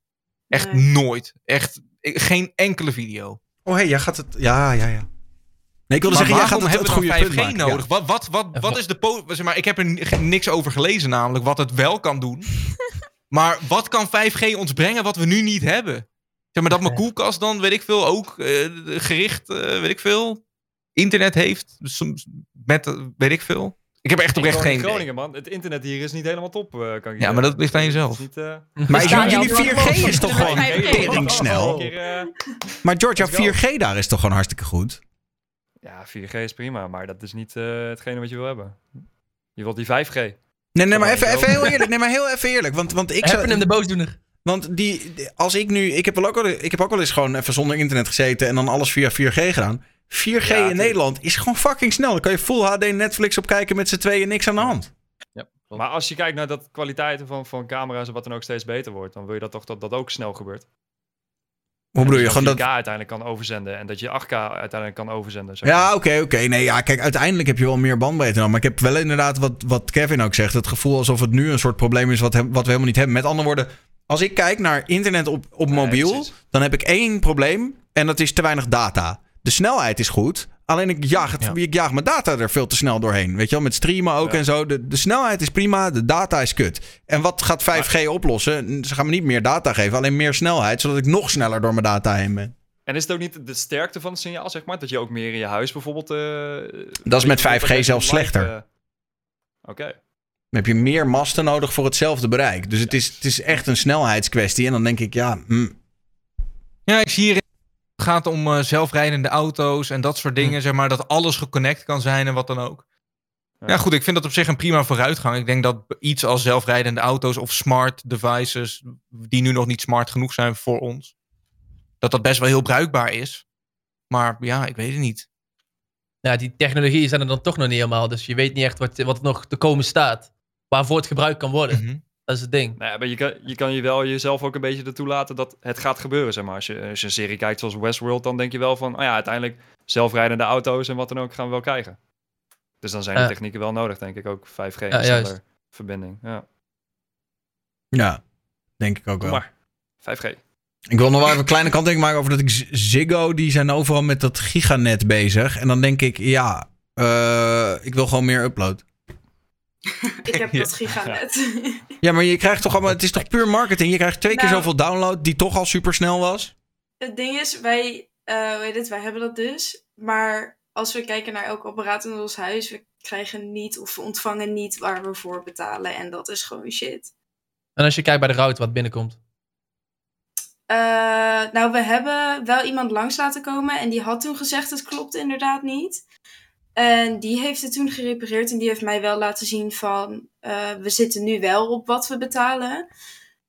Echt Nee. nooit. Echt geen enkele video. Oh, hé, jij gaat het. Ja, ja, ja. Nee, ik wilde Maar zeggen, jij gaat het, het hebben goede we punt dan 5G maken. nodig? Wat, wat, wat, wat is de... po- zeg maar, ik heb er niks over gelezen namelijk, wat het wel kan doen. maar wat kan 5G ons brengen wat we nu niet hebben? Zeg maar dat mijn koelkast dan, weet ik veel, ook eh, gericht, eh, weet ik veel, internet heeft. Soms met, eh, weet ik veel. Ik heb er echt oprecht geen idee. Groningen, man. Het internet hier is niet helemaal top, eh, kan ik Ja, zeggen. maar dat ligt aan jezelf. niet, eh, Maar Ja, jullie ja, 4G is toch gewoon 5G. tering snel? Eh, Maar George, jouw Let's go. 4G daar is toch gewoon hartstikke goed? Ja, 4G is prima, maar dat is niet eh, hetgene wat je wil hebben. Je wilt die 5G. Nee, nee, maar even, even heel eerlijk. Nee, maar heel even eerlijk. Want, want ik zou, hem de boosdoener. Want die, als ik nu, ik heb, wel ook al, ik heb ook wel eens gewoon even zonder internet gezeten en dan alles via 4G gedaan. 4G in tuurlijk. Nederland is gewoon fucking snel. Dan kan je full HD Netflix op kijken met z'n tweeën, niks aan de hand. Maar als je kijkt naar dat kwaliteiten van, van camera's en wat dan ook steeds beter wordt, dan wil je dat toch dat dat ook snel gebeurt. Hoe bedoel je? dat Gewoon je dat... 4K uiteindelijk kan overzenden en dat je 8K uiteindelijk kan overzenden. zeg Ja, oké, oké. Nee, ja, kijk, uiteindelijk heb je wel meer bandbreedte dan. Maar ik heb wel inderdaad, wat, wat Kevin ook zegt, het gevoel alsof het nu een soort probleem is wat, wat we helemaal niet hebben. Met andere woorden, als ik kijk naar internet op, op mobiel, dan heb ik één probleem en dat is te weinig data. De snelheid is goed, alleen ik jaag, het, Ja. ik jaag mijn data er veel te snel doorheen. Weet je wel, met streamen ook Ja. en zo. De, de snelheid is prima, de data is kut. En wat gaat 5G oplossen? Ze gaan me niet meer data geven, alleen meer snelheid, zodat ik nog sneller door mijn data heen ben. En is het ook niet de sterkte van het signaal, zeg maar? Dat je ook meer in je huis bijvoorbeeld... eh, Dat is met dat je 5G live, zelfs slechter. eh, Oké. Dan heb je meer masten nodig voor hetzelfde bereik. Dus het is, het is echt een snelheidskwestie. En dan denk ik, ja, hm, Ja, ik zie hier. Het gaat om eh, zelfrijdende auto's en dat soort dingen. Zeg maar dat alles geconnect kan zijn en wat dan ook. Ja. Ja, goed. Ik vind dat op zich een prima vooruitgang. Ik denk dat iets als zelfrijdende auto's of smart devices. die nu nog niet smart genoeg zijn voor ons. dat dat best wel heel bruikbaar is. Maar ja, ik weet het niet. Ja, die technologieën zijn er dan toch nog niet helemaal. Dus je weet niet echt wat, wat er nog te komen staat. Waarvoor het gebruikt kan worden. Mhm. Dat is het ding. Nou ja, maar je kan, je kan je wel jezelf ook een beetje ertoe laten dat het gaat gebeuren, zeg maar. Als je, als je een serie kijkt zoals Westworld, dan denk je wel van... Oh ja, uiteindelijk zelfrijdende auto's en wat dan ook gaan we wel krijgen. Dus dan zijn Ja. technieken wel nodig, denk ik. Ook 5G en Ja, verbinding. Ja. ja, denk ik ook Doe wel. maar. 5G. Ik wil nog wel even een kleine kanttekening maken over dat ik Ziggo, die zijn overal met dat giganet bezig. En dan denk ik, ja, eh, ik wil gewoon meer upload. Ik heb dat giganet. Ja, maar je krijgt toch allemaal, het is toch puur marketing? Je krijgt twee keer Nou. zoveel download, die toch al super snel was. Het ding is, wij, eh hoe heet het, wij hebben dat dus. Maar als we kijken naar elk apparaat in ons huis, we krijgen niet of we ontvangen niet waar we voor betalen. En dat is gewoon shit. En als je kijkt bij de router wat binnenkomt. Eh, nou, we hebben wel iemand langs laten komen en die had toen gezegd het klopt inderdaad niet. En die heeft het toen gerepareerd en die heeft mij wel laten zien van eh, we zitten nu wel op wat we betalen.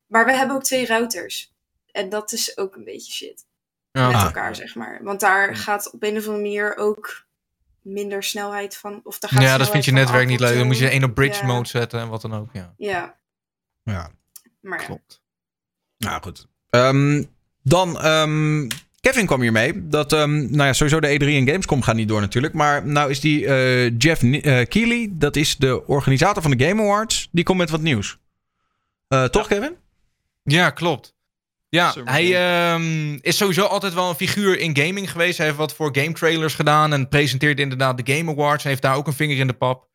Maar we hebben ook twee routers. En dat is ook een beetje shit. Ja. met Ah. elkaar, zeg maar. Want daar gaat op een of andere manier ook minder snelheid van. Of daar gaat Ja, dat vind je netwerk niet leuk. Dan moet je één op bridge Ja. mode zetten en wat dan ook. Ja, Ja, Ja, maar ja. klopt. nou goed. Ehm, dan, ehm, Kevin kwam hiermee. Dat, ehm, nou ja, sowieso de E3 en Gamescom gaan niet door natuurlijk. Maar nou is die eh, Jeff uh, Keighley, dat is de organisator van de Game Awards. Die komt met wat nieuws. Uh, toch, Kevin? Ja, klopt. Ja, hij ehm, is sowieso altijd wel een figuur in gaming geweest. Hij heeft wat voor game trailers gedaan en presenteert inderdaad de Game Awards. Hij heeft daar ook een vinger in de pap.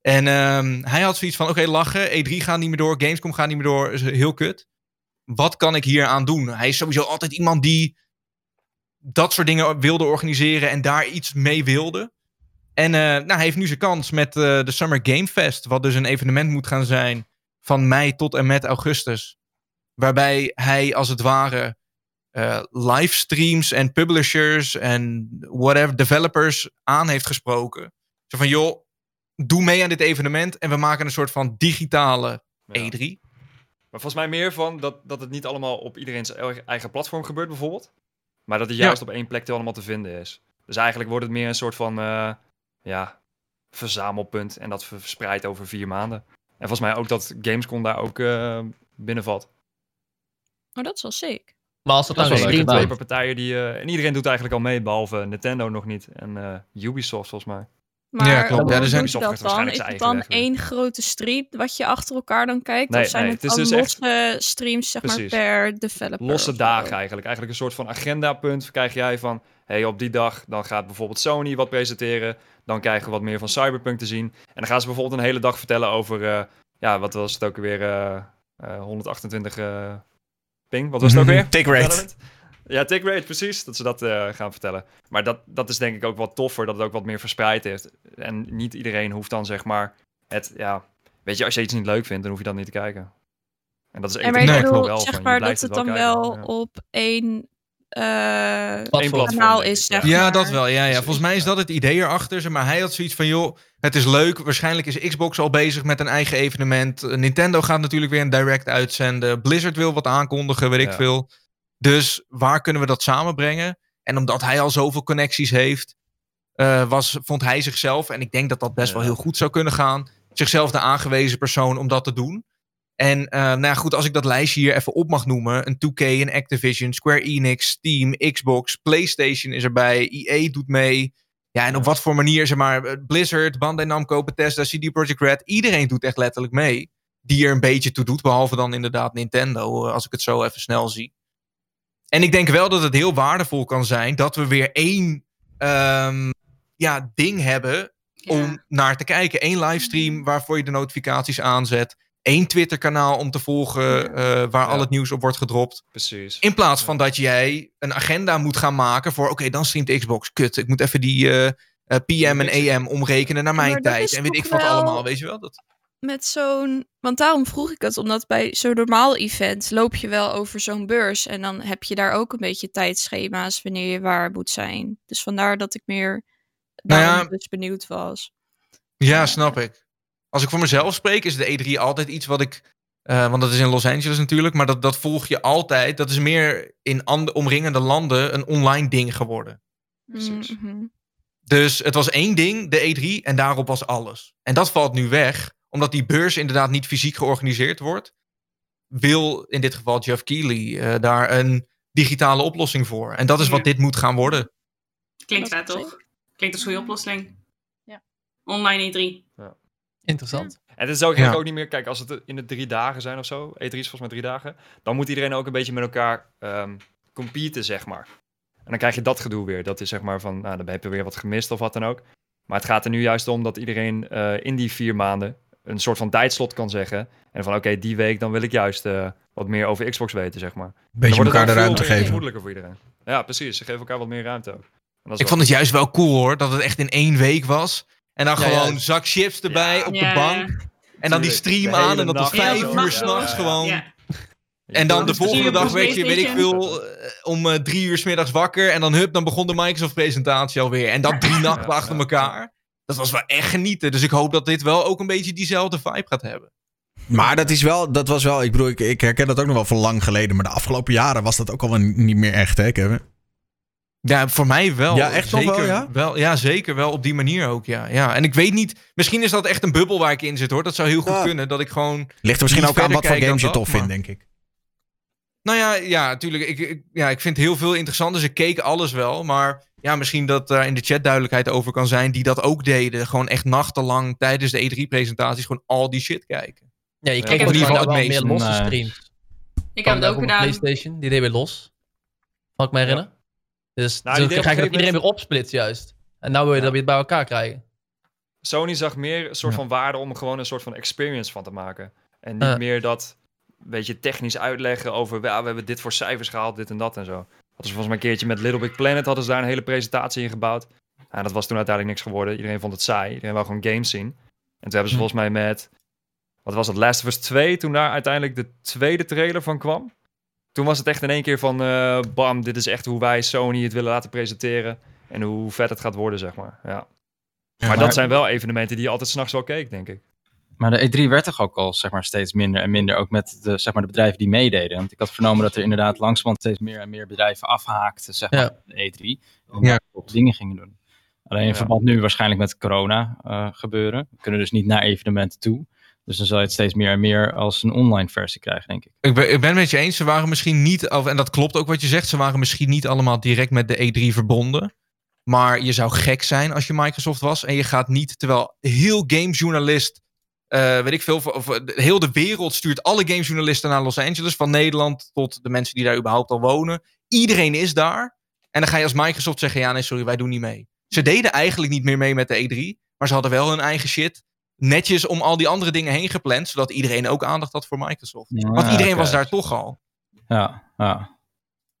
En um, hij had zoiets van, oké, lachen. E3 gaat niet meer door, Gamescom gaat niet meer door. Is heel kut. Wat kan ik hier aan doen? Hij is sowieso altijd iemand die dat soort dingen wilde organiseren en daar iets mee wilde. En uh, nou, hij heeft nu zijn kans met uh, de Summer Game Fest, wat dus een evenement moet gaan zijn van mei tot en met augustus. Waarbij hij als het ware uh, livestreams en publishers en whatever, developers aan heeft gesproken. Zo van, joh, doe mee aan dit evenement en we maken een soort van digitale ja. E3. Maar volgens mij meer van dat, dat het niet allemaal op iedereen's eigen platform gebeurt bijvoorbeeld. Maar dat het juist ja. op één plek allemaal te vinden is. Dus eigenlijk wordt het meer een soort van uh, ja, verzamelpunt. En dat verspreid over vier maanden. En volgens mij ook dat Gamescom daar ook uh, binnenvalt. Oh, dat is wel sick. Maar als dat, dat dan is twee partijen die... Uh, en iedereen doet eigenlijk al mee, behalve Nintendo nog niet. En Ubisoft volgens mij. Maar ja, klopt. Ja, er zijn dat dan? Is het dan één grote stream wat je achter elkaar dan kijkt? Nee, of zijn nee, het, het is dan dus losse echt... streams zeg Precies. maar, per developer? Losse dagen eigenlijk. Eigenlijk een soort van agendapunt krijg jij van... hey, op die dag dan gaat bijvoorbeeld Sony wat presenteren. Dan krijgen we wat meer van Cyberpunk te zien. En dan gaan ze bijvoorbeeld een hele dag vertellen over... Uh, ja, wat was het ook weer? Uh, uh, 128 ping. Wat was het ook weer? Take rate. Ja, take rate, precies. Dat ze dat uh, gaan vertellen. Maar dat, dat is denk ik ook wat toffer, dat het ook wat meer verspreid heeft. En niet iedereen hoeft dan zeg maar het, ja... Weet je, als je iets niet leuk vindt, dan hoef je dat niet te kijken. En dat is maar ik bedoel, wel zeg van, maar dat het, het dan wel ja. op één... Uh, kanaal is, zeg Ja, maar. dat wel. Ja, ja. Volgens mij is dat het idee erachter. Maar hij had zoiets van, joh, het is leuk. Waarschijnlijk is Xbox al bezig met een eigen evenement. Nintendo gaat natuurlijk weer een direct uitzenden. Blizzard wil wat aankondigen, weet ik Ja. veel. Dus waar kunnen we dat samenbrengen? En omdat hij al zoveel connecties heeft, eh, was, vond hij zichzelf, en ik denk dat dat best wel heel goed zou kunnen gaan, zichzelf de aangewezen persoon om dat te doen. En eh, nou ja, goed, als ik dat lijstje hier even op mag noemen: een 2K, een Activision, Square Enix, Steam, Xbox, PlayStation is erbij, EA doet mee. Ja, en op wat voor manier, zeg maar, eh, Blizzard, Bandai Namco, Bethesda, CD Projekt Red, iedereen doet echt letterlijk mee. Die er een beetje toe doet, behalve dan inderdaad Nintendo, als ik het zo even snel zie. En ik denk wel dat het heel waardevol kan zijn dat we weer één um, ja, ding hebben om naar te kijken. Eén livestream waarvoor je de notificaties aanzet. Eén Twitter-kanaal om te volgen uh, waar al het nieuws op wordt gedropt. Precies. In plaats van dat jij een agenda moet gaan maken voor... oké, okay, dan streamt Xbox. Kut, ik moet even die uh, uh, PM en AM omrekenen naar mijn tijd. En weet ik wat wel... allemaal, weet je wel? Dat met zo'n. Want daarom vroeg ik het, omdat bij zo'n normaal event loop je wel over zo'n beurs. En dan heb je daar ook een beetje tijdschema's wanneer je waar moet zijn. Dus vandaar dat ik meer nou ja, dus benieuwd was. Ja, snap ik. Als ik voor mezelf spreek, is de E3 altijd iets wat ik. Uh, want dat is in Los Angeles natuurlijk, maar dat, dat volg je altijd. Dat is meer in andere, omringende landen een online ding geworden. Mm -hmm. Dus het was één ding, de E3, en daarop was alles. En dat valt nu weg omdat die beurs inderdaad niet fysiek georganiseerd wordt, wil in dit geval Jeff Keighley uh, daar een digitale oplossing voor. En dat is wat ja. dit moet gaan worden. Klinkt vet, toch? Klinkt als een goede oplossing. Ja. Online E3. Ja. Interessant. En het is ook, ja. ook niet meer, kijk, als het in de drie dagen zijn of zo, E3 is volgens mij drie dagen, dan moet iedereen ook een beetje met elkaar um, competen, zeg maar. En dan krijg je dat gedoe weer. Dat is zeg maar van, nou, dan heb je weer wat gemist of wat dan ook. Maar het gaat er nu juist om dat iedereen uh, in die vier maanden een soort van tijdslot kan zeggen. En van oké, okay, die week dan wil ik juist uh, wat meer over Xbox weten, zeg maar. Beetje elkaar de ruimte geven. gemoedelijker voor iedereen. Ja, precies. Ze geven elkaar wat meer ruimte ook. Ik vond het juist wel cool hoor, dat het echt in één week was. En dan ja, gewoon ja. zak chips erbij ja. op de bank. En dan die stream aan en dat was vijf uur s'nachts gewoon. En dan de volgende dag werd je, weet ik veel, om uh, drie uur s middags wakker. En dan hup, dan begon de Microsoft-presentatie alweer. En dat drie nachten achter elkaar. Dat was wel echt genieten. Dus ik hoop dat dit wel ook een beetje diezelfde vibe gaat hebben. Maar dat is wel, dat was wel, ik bedoel, ik, ik herken dat ook nog wel van lang geleden. Maar de afgelopen jaren was dat ook al niet meer echt, hè, Kevin? Ja, voor mij wel. Ja, echt zeker, wel, ja? wel? Ja, zeker wel op die manier ook, ja. ja. En ik weet niet, misschien is dat echt een bubbel waar ik in zit, hoor. Dat zou heel goed ja. kunnen, dat ik gewoon... Ligt er misschien ook aan wat voor games je tof vindt, denk ik. Nou ja, ja, natuurlijk. Ik, ik, ja, ik vind heel veel interessant. Dus ik keek alles wel. Maar ja, misschien dat daar in de chat duidelijkheid over kan zijn. Die dat ook deden. Gewoon echt nachtenlang tijdens de E3-presentaties gewoon al die shit kijken. Ja, je of in ieder geval het meer meeste. losse Nee. streams. Ik heb het ook gedaan. PlayStation, die deed weer los. Kan ik me herinneren. Dus Nou, op krijg je dat iedereen weer opsplitst juist. En nou wil je dat weer bij elkaar krijgen. Sony zag meer een soort Ja. van waarde om er gewoon een soort van experience van te maken. En niet meer dat, weet je, technisch uitleggen over, ja, we hebben dit voor cijfers gehaald, dit en dat en zo. Is volgens mij een keertje met Little Big Planet, hadden ze daar een hele presentatie in gebouwd. En dat was toen uiteindelijk niks geworden. Iedereen vond het saai. Iedereen wou gewoon games zien. En toen hebben ze Hm. volgens mij met, wat was het, Last of Us 2, toen daar uiteindelijk de tweede trailer van kwam. Toen was het echt in één keer van, eh, bam, dit is echt hoe wij Sony het willen laten presenteren. En hoe vet het gaat worden, zeg maar. Ja. maar, maar- dat zijn wel evenementen die je altijd s'nachts wel keek, denk ik. Maar de E3 werd toch ook al zeg maar, steeds minder en minder, ook met de, zeg maar, de bedrijven die meededen. Want ik had vernomen dat er inderdaad langzamerhand steeds meer en meer bedrijven afhaakten, zeg maar, Ja. de E3. En Ja. dingen gingen doen. Alleen in Ja. verband nu waarschijnlijk met corona eh, gebeuren. We kunnen dus niet naar evenementen toe. Dus dan zal je het steeds meer en meer als een online versie krijgen, denk ik. Ik ben, ik ben het met je eens. Ze waren misschien niet, of, en dat klopt ook wat je zegt, ze waren misschien niet allemaal direct met de E3 verbonden. Maar je zou gek zijn als je Microsoft was. En je gaat niet, terwijl heel gamejournalist, eh weet ik veel, of, heel de wereld stuurt alle gamejournalisten naar Los Angeles. Van Nederland tot de mensen die daar überhaupt al wonen. Iedereen is daar. En dan ga je als Microsoft zeggen, ja nee sorry, wij doen niet mee. Ze deden eigenlijk niet meer mee met de E3. Maar ze hadden wel hun eigen shit netjes om al die andere dingen heen gepland. Zodat iedereen ook aandacht had voor Microsoft. Ja, Want iedereen was daar toch al. Ja, ja.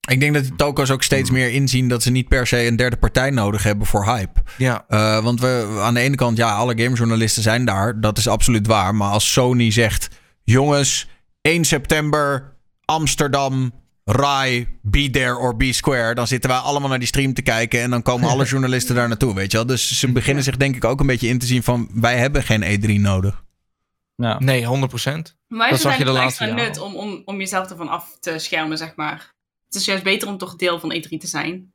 Ik denk dat de toko's ook steeds meer inzien dat ze niet per se een derde partij nodig hebben voor hype. Ja. Eh, want we, aan de ene kant, ja, alle gamejournalisten zijn daar. Dat is absoluut waar. Maar als Sony zegt: jongens, 1 september, Amsterdam, Rai, be there or be square. Dan zitten wij allemaal naar die stream te kijken. En dan komen alle journalisten daar naartoe, weet je wel. Dus ze beginnen zich denk ik ook een beetje in te zien van: wij hebben geen E3 nodig. ja. Nee, 100 procent. Maar Dat is zag het je de eigenlijk extra laatste nut om, om, om jezelf ervan af te schermen, zeg maar. Het is juist beter om toch deel van E3 te zijn.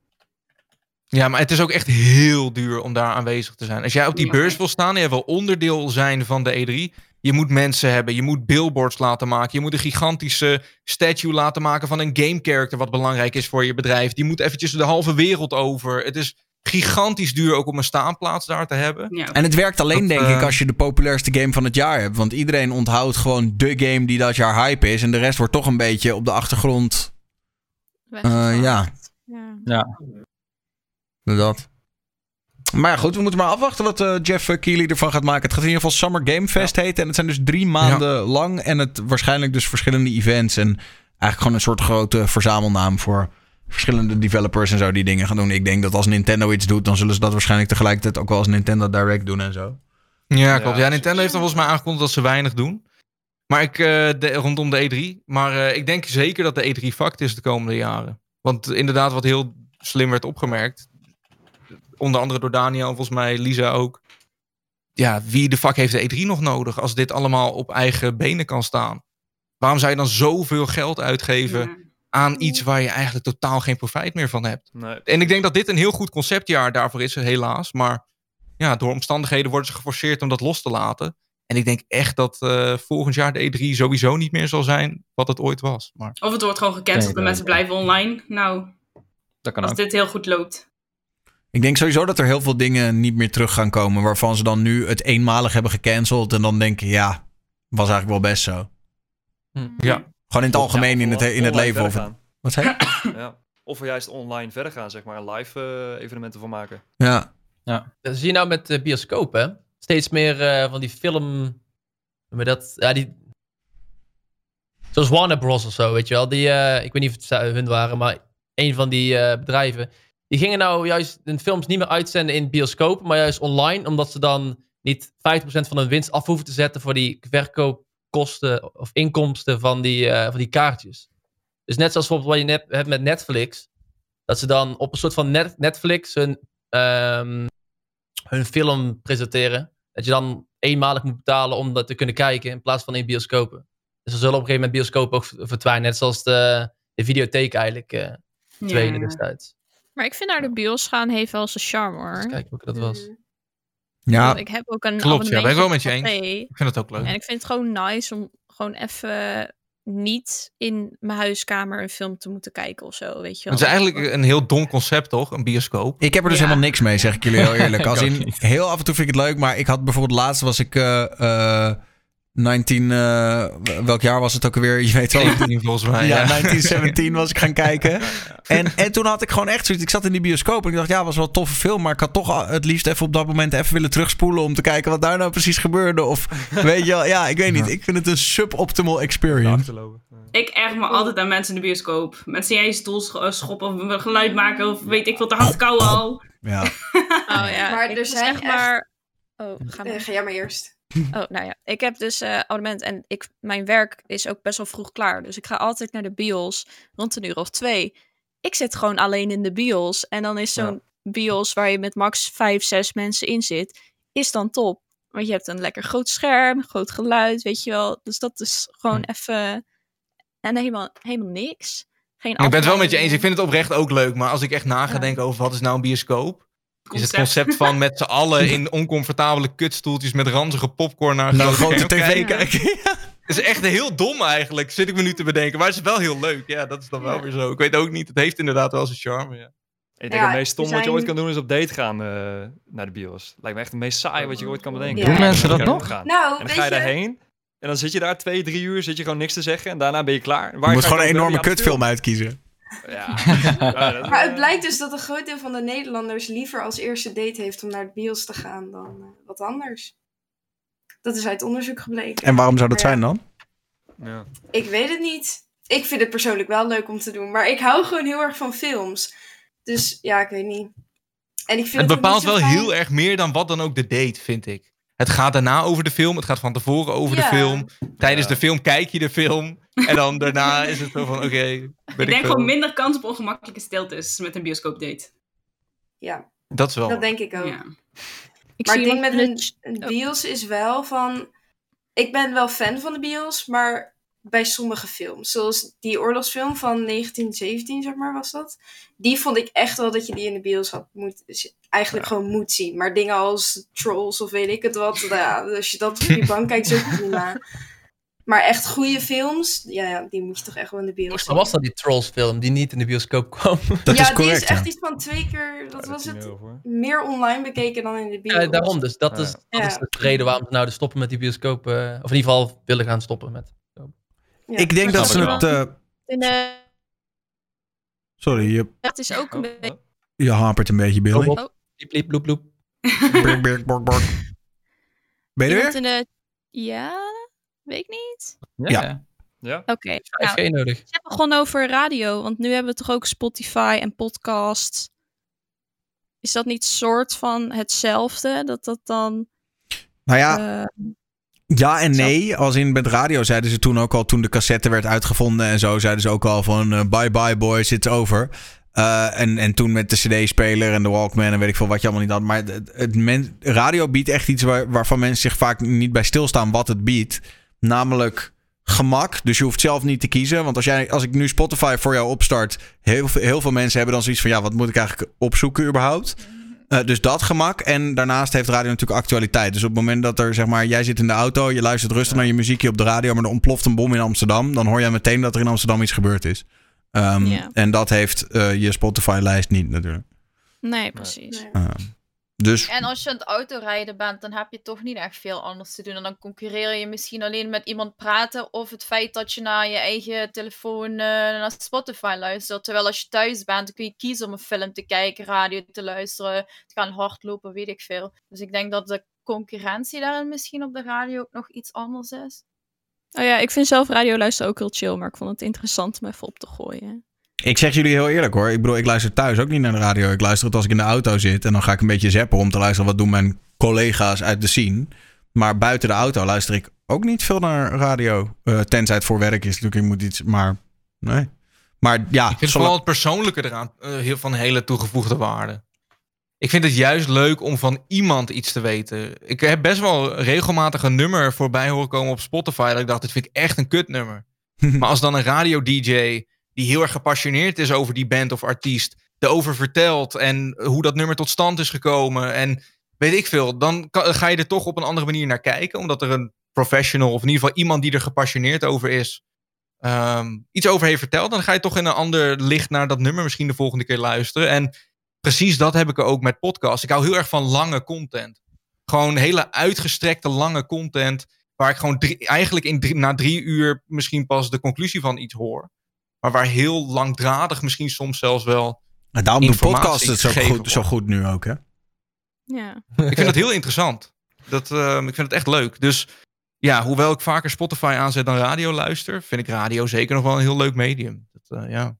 Ja, maar het is ook echt heel duur om daar aanwezig te zijn. Als jij op die Ja. beurs wil staan en je wil onderdeel zijn van de E3. Je moet mensen hebben, je moet billboards laten maken. Je moet een gigantische statue laten maken van een game character wat belangrijk is voor je bedrijf. Die moet eventjes de halve wereld over. Het is gigantisch duur ook om een staanplaats daar te hebben. Ja. En het werkt alleen, Dat, denk ik, eh, als je de populairste game van het jaar hebt. Want iedereen onthoudt gewoon de game die dat jaar hype is. En de rest wordt toch een beetje op de achtergrond. Eh, ja, Ja. ja. Dat. Maar ja, goed, we moeten maar afwachten wat eh, Jeff Keighley ervan gaat maken. Het gaat in ieder geval Summer Game Fest heten. En het zijn dus drie maanden lang. En het waarschijnlijk dus verschillende events. En eigenlijk gewoon een soort grote verzamelnaam voor verschillende developers en zo die dingen gaan doen. Ik denk dat als Nintendo iets doet, dan zullen ze dat waarschijnlijk tegelijkertijd ook wel als Nintendo Direct doen en zo. Ja, klopt. Ja, Ja, Nintendo heeft dan volgens mij aangekondigd dat ze weinig doen. Maar ik, eh, de, rondom de E3. Maar eh, ik denk zeker dat de E3 fact is de komende jaren. Want inderdaad, wat heel slim werd opgemerkt. Onder andere door Daniel, volgens mij Lisa ook. Ja, wie de fuck heeft de E3 nog nodig als dit allemaal op eigen benen kan staan? Waarom zou je dan zoveel geld uitgeven Ja. aan iets waar je eigenlijk totaal geen profijt meer van hebt? Nee. En ik denk dat dit een heel goed conceptjaar daarvoor is, helaas. Maar ja, door omstandigheden worden ze geforceerd om dat los te laten. En ik denk echt dat eh, volgend jaar de E3 sowieso niet meer zal zijn wat het ooit was. Maar Of het wordt gewoon gecanceld Nee, en mensen blijven online. Nou, Dat kan als ook. dit heel goed loopt. Ik denk sowieso dat er heel veel dingen niet meer terug gaan komen. Waarvan ze dan nu het eenmalig hebben gecanceld. En dan denken, ja, was eigenlijk wel best zo. ja, Gewoon in het algemeen in het, in het leven. Of wat zei je? Ja. Of we juist online verder gaan, zeg maar, en live eh, evenementen van maken. Ja. Dat zie je nou met uh, bioscoop, hè? Steeds meer uh, van die film... Maar dat, ja, die... Zoals Warner Bros. of zo, weet je wel. Die, uh, ik weet niet of het hun waren, maar een van die uh, bedrijven... Die gingen nou juist hun films niet meer uitzenden in bioscoop, maar juist online. Omdat ze dan niet 50% van hun winst af hoeven te zetten voor die verkoopkosten of inkomsten van die, van die kaartjes. Dus net zoals bijvoorbeeld wat je net hebt met Netflix. Dat ze dan op een soort van net Netflix hun, um, hun film presenteren. Dat je dan eenmalig moet betalen om dat te kunnen kijken in plaats van in bioscopen. Dus er zullen op een gegeven moment bioscopen ook verdwijnen. Net zoals de, de videotheek eigenlijk uh, tweede ja. destijds. Maar ik vind naar de bios gaan heeft wel zijn charme hoor. Eens kijken welke dat was. Ja, Want ik heb ook een klopt. Ja, ben ik wel met je eens. Ik vind het ook leuk. En ik vind het gewoon nice om gewoon even niet in mijn huiskamer een film te moeten kijken of zo, weet je wel. Het is eigenlijk een heel dom concept, toch? Een bioscoop. Ik heb er dus Ja. helemaal niks mee, zeg ik jullie heel eerlijk. Als in, heel af en toe vind ik het leuk, maar ik had bijvoorbeeld laatst was ik eh, eh, 19, eh, welk jaar was het ook alweer? Je weet wel. 17 volgens mij. Ja, Ja. 1917 was ik gaan kijken. En, en toen had ik gewoon echt zoiets. Ik zat in die bioscoop en ik dacht, ja, was wel een toffe film. Maar ik had toch het liefst even op dat moment even willen terugspoelen. om te kijken wat daar nou precies gebeurde. Of weet je wel, ja, ik weet niet. Ik vind het een suboptimal experience. Ik erg me altijd aan mensen in de bioscoop. Mensen die je stoel eh, schoppen of een geluid maken of weet ik wat, te hard kauwen al. Ja. Oh ja, Maar er zijn echt echt- maar... Oh, ga Eh, maar. ga jij maar eerst. Oh, nou ja. Ik heb dus eh abonnement en ik, mijn werk is ook best wel vroeg klaar. Dus ik ga altijd naar de bios rond een uur of twee. Ik zit gewoon alleen in de bios. En dan is zo'n bios waar je met max vijf, zes mensen in zit, is dan top. Want je hebt een lekker groot scherm, groot geluid, weet je wel. Dus dat is gewoon even... En helemaal, helemaal niks. Geen Ik ben het wel met je eens. Ik vind het oprecht ook leuk. Maar als ik echt na ga Ja. denken over wat is nou een bioscoop... Is het Concept. van met z'n allen in oncomfortabele kutstoeltjes met ranzige popcorn naar een Nou, grote tv kijken? Het is echt heel dom eigenlijk, zit ik me nu te bedenken. Maar het is wel heel leuk. Ja, dat is dan wel Ja. weer zo. Ik weet ook niet, het heeft inderdaad wel zijn charme. Ja. Ik denk Ja, het meest stom wat je ooit kan doen is op date gaan eh, naar de bios. Lijkt me echt het meest saai wat je ooit kan bedenken. Ja. Doen mensen dat nog? gaan. Nou, En dan weet ga je je, daarheen. En dan zit je daar twee, drie uur, zit je gewoon niks te zeggen. En daarna ben je klaar. Waar Je moet gewoon een enorme kutfilm uitkiezen. Ja. Maar het blijkt dus dat een groot deel van de Nederlanders liever als eerste date heeft om naar de bios te gaan dan eh, wat anders. Dat is uit onderzoek gebleken. En waarom zou dat Maar zijn dan? ja. Ik weet het niet. Ik vind het persoonlijk wel leuk om te doen, maar ik hou gewoon heel erg van films. Dus ja, ik weet niet. En ik vind Het bepaalt wel fijn- heel erg meer dan wat dan ook de date, vind ik. Het gaat daarna over de film, het gaat van tevoren over Ja. de film. Tijdens Ja. de film kijk je de film. En dan daarna is het zo van, oké, Ik ik denk veel. gewoon minder kans op ongemakkelijke stiltes met een bioscoopdate. Ja, Dat is wel... dat denk ik ook. Ja. Ik maar denk met een, het- een oh. bios is wel van... Ik ben wel fan van de bios, maar bij sommige films. Zoals die oorlogsfilm van 1917, zeg maar, was dat. Die vond ik echt wel dat je die in de bios had moet, eigenlijk gewoon moet zien. Maar dingen als Trolls of weet ik het wat. nou ja, als je dat op je bank kijkt, is ook prima. Maar echt goede films, ja, ja, die moet je toch echt wel in de bios Volgens zien. mij was dat die Trolls film die niet in de bioscoop kwam. Dat ja, is die correct, is echt ja. iets van twee keer, wat was 10 het? euro. Meer online bekeken dan in de bios. Ja, daarom dus. Dat, is, Ja. dat Ja. is de reden waarom ze nou de stoppen met die bioscoop. eh, of in ieder geval willen gaan stoppen met. Ja. Ik denk dat ze het... ik eh, in de- sorry, je, Het is ook een beetje... je hapert een beetje, Billy. Oh, Bliep, bliep, bloep, bloep. Brk, brk, bork, bork. Ben je er weer? in de... Ja, weet ik niet. Ja. Ja? Oh, Oké, Hij nou, is geen nodig. je hebt begonnen over radio, want nu hebben we toch ook Spotify en podcast. Is dat niet soort van hetzelfde? Dat dat dan... Nou ja, eh, Ja en nee. Als in met radio zeiden ze toen ook al, toen de cassette werd uitgevonden en zo, zeiden ze ook al van eh, bye bye boys, it's over. Eh, en, en toen met de CD-speler en de Walkman en weet ik veel wat je allemaal niet had. Maar het, het men, radio biedt echt iets waar, waarvan mensen zich vaak niet bij stilstaan wat het biedt. Namelijk gemak. Dus je hoeft zelf niet te kiezen. Want als, jij, als ik nu Spotify voor jou opstart, heel, veel- heel veel mensen hebben dan zoiets van ja, wat moet ik eigenlijk opzoeken überhaupt? Eh, dus dat gemak. En daarnaast heeft radio natuurlijk actualiteit. Dus op het moment dat er, zeg maar, jij zit in de auto, je luistert rustig naar je muziekje op de radio, maar er ontploft een bom in Amsterdam, dan hoor jij meteen dat er in Amsterdam iets gebeurd is. Ehm. En dat heeft eh, je Spotify-lijst niet natuurlijk. nee, precies. Nee. Ehm, dus En als je aan het autorijden bent, dan heb je toch niet echt veel anders te doen. En dan concurreer je misschien alleen met iemand praten. Of het feit dat je naar je eigen telefoon eh, naar Spotify luistert. Terwijl als je thuis bent, dan kun je kiezen om een film te kijken, radio te luisteren, te gaan hardlopen, weet ik veel. Dus ik denk dat de concurrentie daarin misschien op de radio ook nog iets anders is. Oh ja, ik vind zelf radio luisteren ook heel chill, maar ik vond het interessant om even op te gooien. ik zeg jullie heel eerlijk hoor. Ik bedoel, ik luister thuis ook niet naar de radio. Ik luister het als ik in de auto zit. En dan ga ik een beetje zappen om te luisteren wat doen mijn collega's uit de scene. Maar buiten de auto luister ik ook niet veel naar radio. Eh, tenzij het voor werk is natuurlijk. Ik moet iets, maar nee. Maar ja, Ik vind zolang- vooral het persoonlijke eraan eh, heel, van hele toegevoegde waarde. Ik vind het juist leuk om van iemand iets te weten. Ik heb best wel regelmatig een nummer voorbij horen komen op Spotify. Dat ik dacht, dit vind ik echt een kutnummer. maar als dan een radio-dj die heel erg gepassioneerd is over die band of artiest, erover vertelt en hoe dat nummer tot stand is gekomen en weet ik veel, dan ga je er toch op een andere manier naar kijken. Omdat er een professional of in ieder geval iemand die er gepassioneerd over is, ehm, iets over heeft verteld, dan ga je toch in een ander licht naar dat nummer misschien de volgende keer luisteren. En precies dat heb ik ook met podcasts. Ik hou heel erg van lange content. Gewoon hele uitgestrekte lange content. Waar ik gewoon drie- eigenlijk in drie- na drie uur misschien pas de conclusie van iets hoor. Maar waar heel langdradig misschien soms zelfs wel. En daarom doen podcasts het zo goed, zo goed nu ook, hè? Ja. Ik vind dat heel interessant. Dat, ehm, ik vind het echt leuk. Dus ja, hoewel ik vaker Spotify aanzet dan radio luister, vind ik radio zeker nog wel een heel leuk medium. Dat, eh, ja.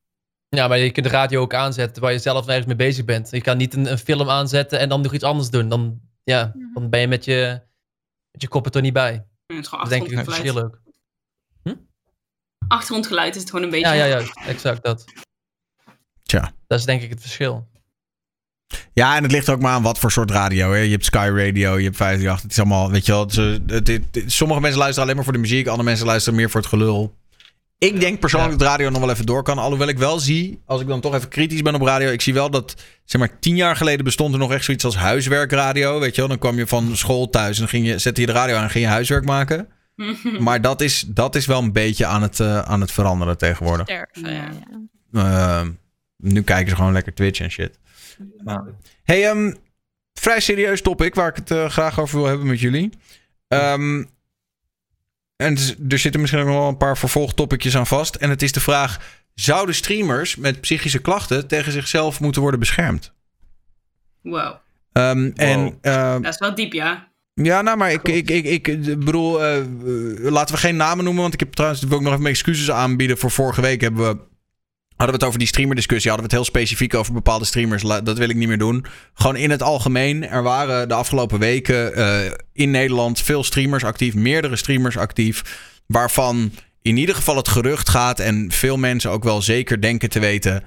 Ja, maar je kunt de radio ook aanzetten waar je zelf ergens mee bezig bent. Je kan niet een, een film aanzetten en dan nog iets anders doen. Dan, ja, dan ben je met je, met je kop er toch niet bij. Ja, het is gewoon Dat is denk ik achtergrondgeluid. verschil ook. Achtergrondgeluid is het gewoon een beetje. Ja, ja, juist. Exact dat. Tja. Dat is denk ik het verschil. Ja, en het ligt ook maar aan wat voor soort radio. Hè? Je hebt Sky Radio, je hebt 538. Het is allemaal, weet je wel. Ze, het, het- het- sommige mensen luisteren alleen maar voor de muziek. Andere mensen luisteren meer voor het gelul. Ik denk persoonlijk dat radio nog wel even door kan. Alhoewel ik wel zie, als ik dan toch even kritisch ben op radio. Ik zie wel dat, zeg maar, tien jaar geleden bestond er nog echt zoiets als huiswerkradio. Weet je wel, dan kwam je van school thuis en dan ging je, zette je de radio aan en ging je huiswerk maken. Maar dat is, dat is wel een beetje aan het, eh, aan het veranderen tegenwoordig. Sterven, ja. Ja. Eh, nu kijken ze gewoon lekker Twitch en shit. Hey, ehm, vrij serieus topic waar ik het eh, graag over wil hebben met jullie. Ehm, en er zitten misschien ook nog wel een paar vervolgtopicjes aan vast. En het is de vraag: zouden streamers met psychische klachten tegen zichzelf moeten worden beschermd? Wow. Ehm, En ehm, Dat is wel diep, ja. ja, nou, maar ik, ik, ik, ik eh, bedoel, eh, eh, laten we geen namen noemen. Want ik heb trouwens, wil ik nog even mijn excuses aanbieden. Voor vorige week hebben we, hadden we het over die streamerdiscussie. Hadden we het heel specifiek over bepaalde streamers. Dat wil ik niet meer doen. Gewoon in het algemeen. Er waren de afgelopen weken eh, in Nederland veel streamers actief. Meerdere streamers actief. Waarvan in ieder geval het gerucht gaat. En veel mensen ook wel zeker denken te weten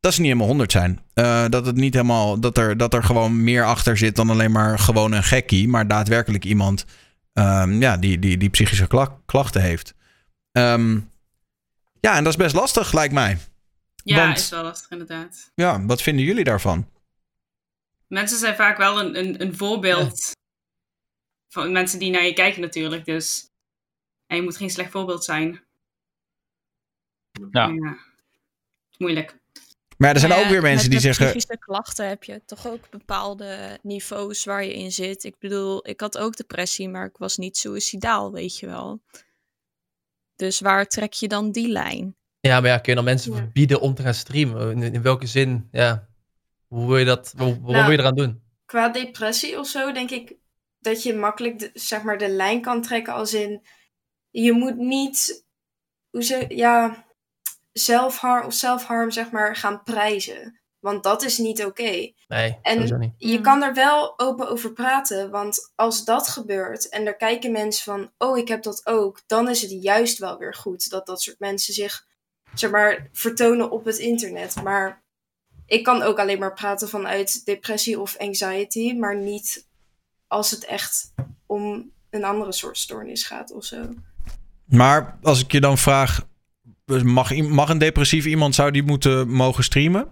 dat ze niet helemaal 100 zijn. Eh, dat het niet helemaal. Dat er, dat er gewoon meer achter zit dan alleen maar gewoon een gekkie. Maar daadwerkelijk iemand ehm, ja, die, die, die psychische kla- klachten heeft. Ehm, ja, en dat is best lastig, lijkt mij. Ja, Want- is wel lastig inderdaad. Ja, wat vinden jullie daarvan? Mensen zijn vaak wel een, een, een voorbeeld van mensen die naar je kijken natuurlijk. Dus en je moet geen slecht voorbeeld zijn. Ja. Moeilijk. Maar er zijn ook weer mensen die met zeggen. psychische klachten heb je toch ook bepaalde niveaus waar je in zit. Ik bedoel, ik had ook depressie, maar ik was niet suicidaal, weet je wel. Dus waar trek je dan die lijn? Ja, maar ja, kun je dan mensen Ja. verbieden om te gaan streamen? In, in welke zin? Ja. Hoe wil je dat? Wat, wat Nou, wil je eraan doen? Qua depressie of zo denk ik dat je makkelijk de, zeg maar de lijn kan trekken als in je moet niet hoe ze ja zelfharm of selfharm zeg maar gaan prijzen, want dat is niet oké. Nee, En niet. Je Mm. kan er wel open over praten, want als dat gebeurt en er kijken mensen van, oh, ik heb dat ook, dan is het juist wel weer goed dat dat soort mensen zich, zeg maar, vertonen op het internet. Maar ik kan ook alleen maar praten vanuit depressie of anxiety, maar niet als het echt om een andere soort stoornis gaat of zo. Maar als ik je dan vraag. Mag, mag een depressief iemand zou die moeten mogen streamen?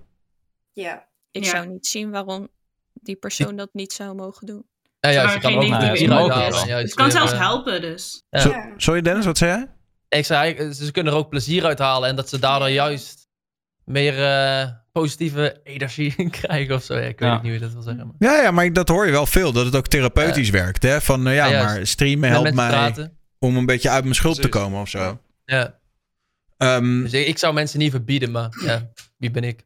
Ja. Ik Ja. zou niet zien waarom die persoon dat niet zou mogen doen. Ja, juist, je kan ook Het kan zelfs helpen, dus. Ja. Zo- Ja. Sorry Dennis, wat zei jij? Ik zei, eigenlijk, ze kunnen er ook plezier uithalen en dat ze daardoor juist meer eh, positieve energie krijgen of zo. Ja, ik weet Ja. niet hoe je dat wil zeggen. Maar. Ja, ja, maar dat hoor je wel veel. Dat het ook therapeutisch werkt. Hè? Van eh, ja, maar streamen Met helpt mij praten. om een beetje uit mijn schuld te komen of zo. Ja. Ehm, Dus ik, ik zou mensen niet verbieden, maar ja, wie ben ik?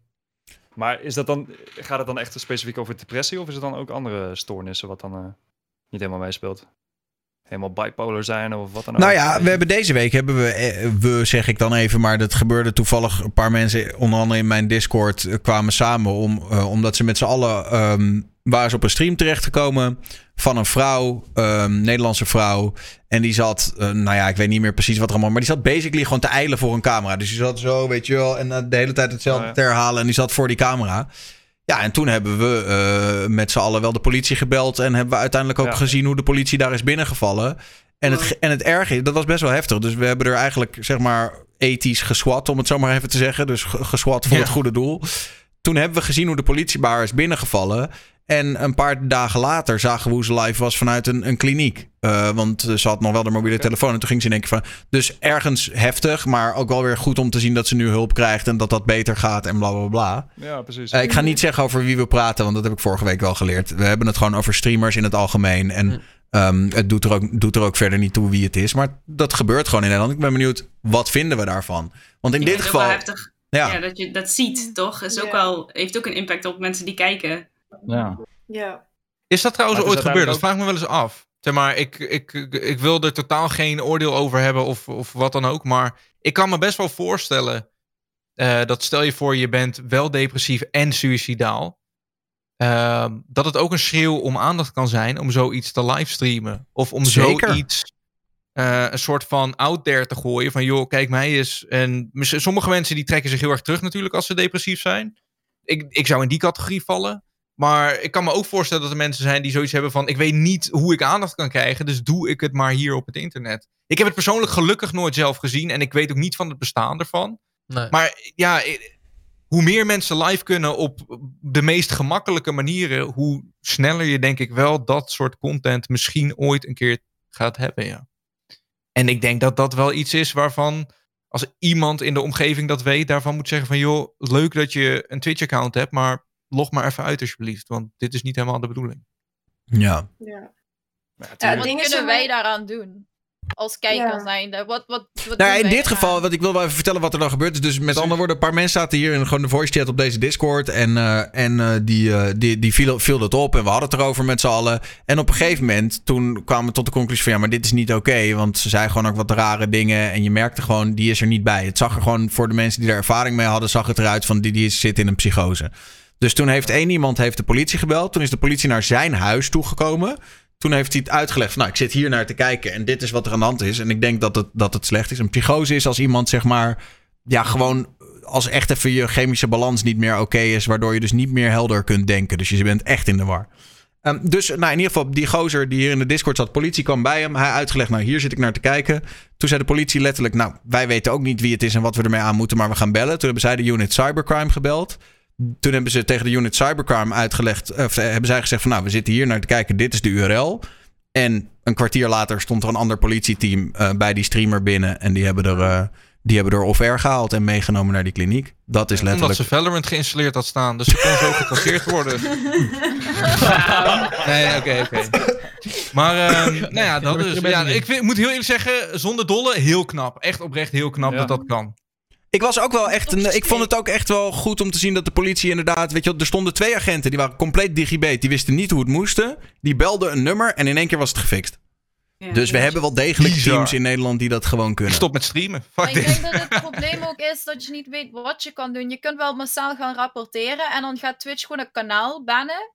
Maar is dat dan, gaat het dan echt specifiek over depressie of is het dan ook andere stoornissen wat dan eh, niet helemaal meespeelt? Helemaal bipolar zijn of wat dan ook? Nou ja, we hebben deze week hebben we, eh, we zeg ik dan even, maar dat gebeurde toevallig. Een paar mensen, onder andere in mijn Discord, eh, kwamen samen om, eh, omdat ze met z'n allen ehm, waren ze op een stream terechtgekomen van een vrouw, ehm, Nederlandse vrouw. En die zat, nou ja, ik weet niet meer precies wat er allemaal, maar die zat basically gewoon te eilen voor een camera. Dus die zat zo, weet je wel, en de hele tijd hetzelfde Oh ja. te herhalen. En die zat voor die camera. Ja, en toen hebben we eh, met z'n allen wel de politie gebeld. En hebben we uiteindelijk ook Ja. gezien hoe de politie daar is binnengevallen. En het, en het erge is, dat was best wel heftig. Dus we hebben er eigenlijk, zeg maar, ethisch geswat, om het zo maar even te zeggen. Dus ge- geswat voor Ja. het goede doel. Toen hebben we gezien hoe de politie daar is binnengevallen. En een paar dagen later zagen we hoe ze live was vanuit een, een kliniek. Uh, want ze had nog wel de mobiele telefoon. En toen ging ze in één keer van. Dus ergens heftig, maar ook wel weer goed om te zien dat ze nu hulp krijgt. En dat dat beter gaat en bla bla bla. Ja, precies. Uh, ik ga niet zeggen over wie we praten, want dat heb ik vorige week wel geleerd. We hebben het gewoon over streamers in het algemeen. En um, het doet er, ook, doet er ook verder niet toe wie het is. Maar dat gebeurt gewoon in Nederland. Ik ben benieuwd, wat vinden we daarvan? Want in Ja, dit dat is ook geval. wel heftig. Ja. Ja. dat je dat ziet, toch? Is ook Ja. wel, heeft ook een impact op mensen die kijken. Ja. Ja. Is dat trouwens ooit gebeurd? Dat vraag ik me wel eens af. Zeg maar, ik, ik, ik, wil er totaal geen oordeel over hebben of, of wat dan ook. Maar ik kan me best wel voorstellen eh, dat stel je voor je bent wel depressief en suicidaal. ehm, dat het ook een schreeuw om aandacht kan zijn om zoiets te livestreamen. Of om Zeker. zoiets eh, een soort van out there te gooien. Van joh, kijk mij eens. En sommige mensen die trekken zich heel erg terug natuurlijk als ze depressief zijn. Ik, ik zou in die categorie vallen. Maar ik kan me ook voorstellen dat er mensen zijn die zoiets hebben van... ik weet niet hoe ik aandacht kan krijgen, dus doe ik het maar hier op het internet. Ik heb het persoonlijk gelukkig nooit zelf gezien... en ik weet ook niet van het bestaan ervan. Nee. Maar ja, hoe meer mensen live kunnen op de meest gemakkelijke manieren... hoe sneller je denk ik wel dat soort content misschien ooit een keer gaat hebben, ja. En ik denk dat dat wel iets is waarvan... als iemand in de omgeving dat weet, daarvan moet zeggen van... joh, leuk dat je een Twitch-account hebt, maar log maar even uit alsjeblieft. Want dit is niet helemaal de bedoeling. Ja. Ja. Wat kunnen wij daaraan doen? Als kijker Ja. zijnde. Wat, wat, wat Nou, in dit geval, wat ik wil wel even vertellen wat er dan gebeurt is. Dus met andere woorden, een paar mensen zaten hier in gewoon de voice chat op deze Discord. En, eh, en eh, die, eh, die, die viel, viel dat op. En we hadden het erover met z'n allen. En op een gegeven moment, toen kwamen we tot de conclusie van ja, maar dit is niet oké. want ze zei gewoon ook wat rare dingen. En je merkte gewoon, die is er niet bij. Het zag er gewoon voor de mensen die er ervaring mee hadden, zag het eruit van die, die zit in een psychose. Dus toen heeft één iemand heeft de politie gebeld. Toen is de politie naar zijn huis toegekomen. Toen heeft hij het uitgelegd. van, Nou, ik zit hier naar te kijken. En dit is wat er aan de hand is. En ik denk dat het, dat het slecht is. Een psychose is als iemand, zeg maar. Ja, gewoon. Als echt even je chemische balans niet meer oké is. Waardoor je dus niet meer helder kunt denken. Dus je bent echt in de war. Ehm, dus nou, in ieder geval, die gozer die hier in de Discord zat, politie kwam bij hem. Hij uitgelegd, nou, hier zit ik naar te kijken. Toen zei de politie letterlijk, nou, wij weten ook niet wie het is en wat we ermee aan moeten, maar we gaan bellen. Toen hebben zij de unit cybercrime gebeld. Toen hebben ze tegen de unit cybercrime uitgelegd, of eh, hebben zij gezegd van, nou, we zitten hier naar te kijken, dit is de URL. En een kwartier later stond er een ander politieteam eh, bij die streamer binnen en die hebben er... eh, die hebben er off-air gehaald en meegenomen naar die kliniek. Dat is Omdat letterlijk... ze Valorant geïnstalleerd had staan. Dus ze kon zo getraceerd worden. nee, oké, oké. Maar, ehm, nou ja, dat is... Ja, ik vind- moet heel eerlijk zeggen, zonder dolle, heel knap. Echt oprecht heel knap Ja. dat dat kan. Ik was ook wel echt. Een, ik vond het ook echt wel goed om te zien dat de politie inderdaad. Weet je, wel, er stonden twee agenten die waren compleet digibet. Die wisten niet hoe het moesten. Die belden een nummer en in één keer was het gefixt. Ja, Dus we hebben wel degelijk Bizar. teams in Nederland die dat gewoon kunnen. Stop met streamen. Maar Fuck ik dit. denk dat het probleem ook is dat je niet weet wat je kan doen. Je kunt wel massaal gaan rapporteren en dan gaat Twitch gewoon een kanaal bannen.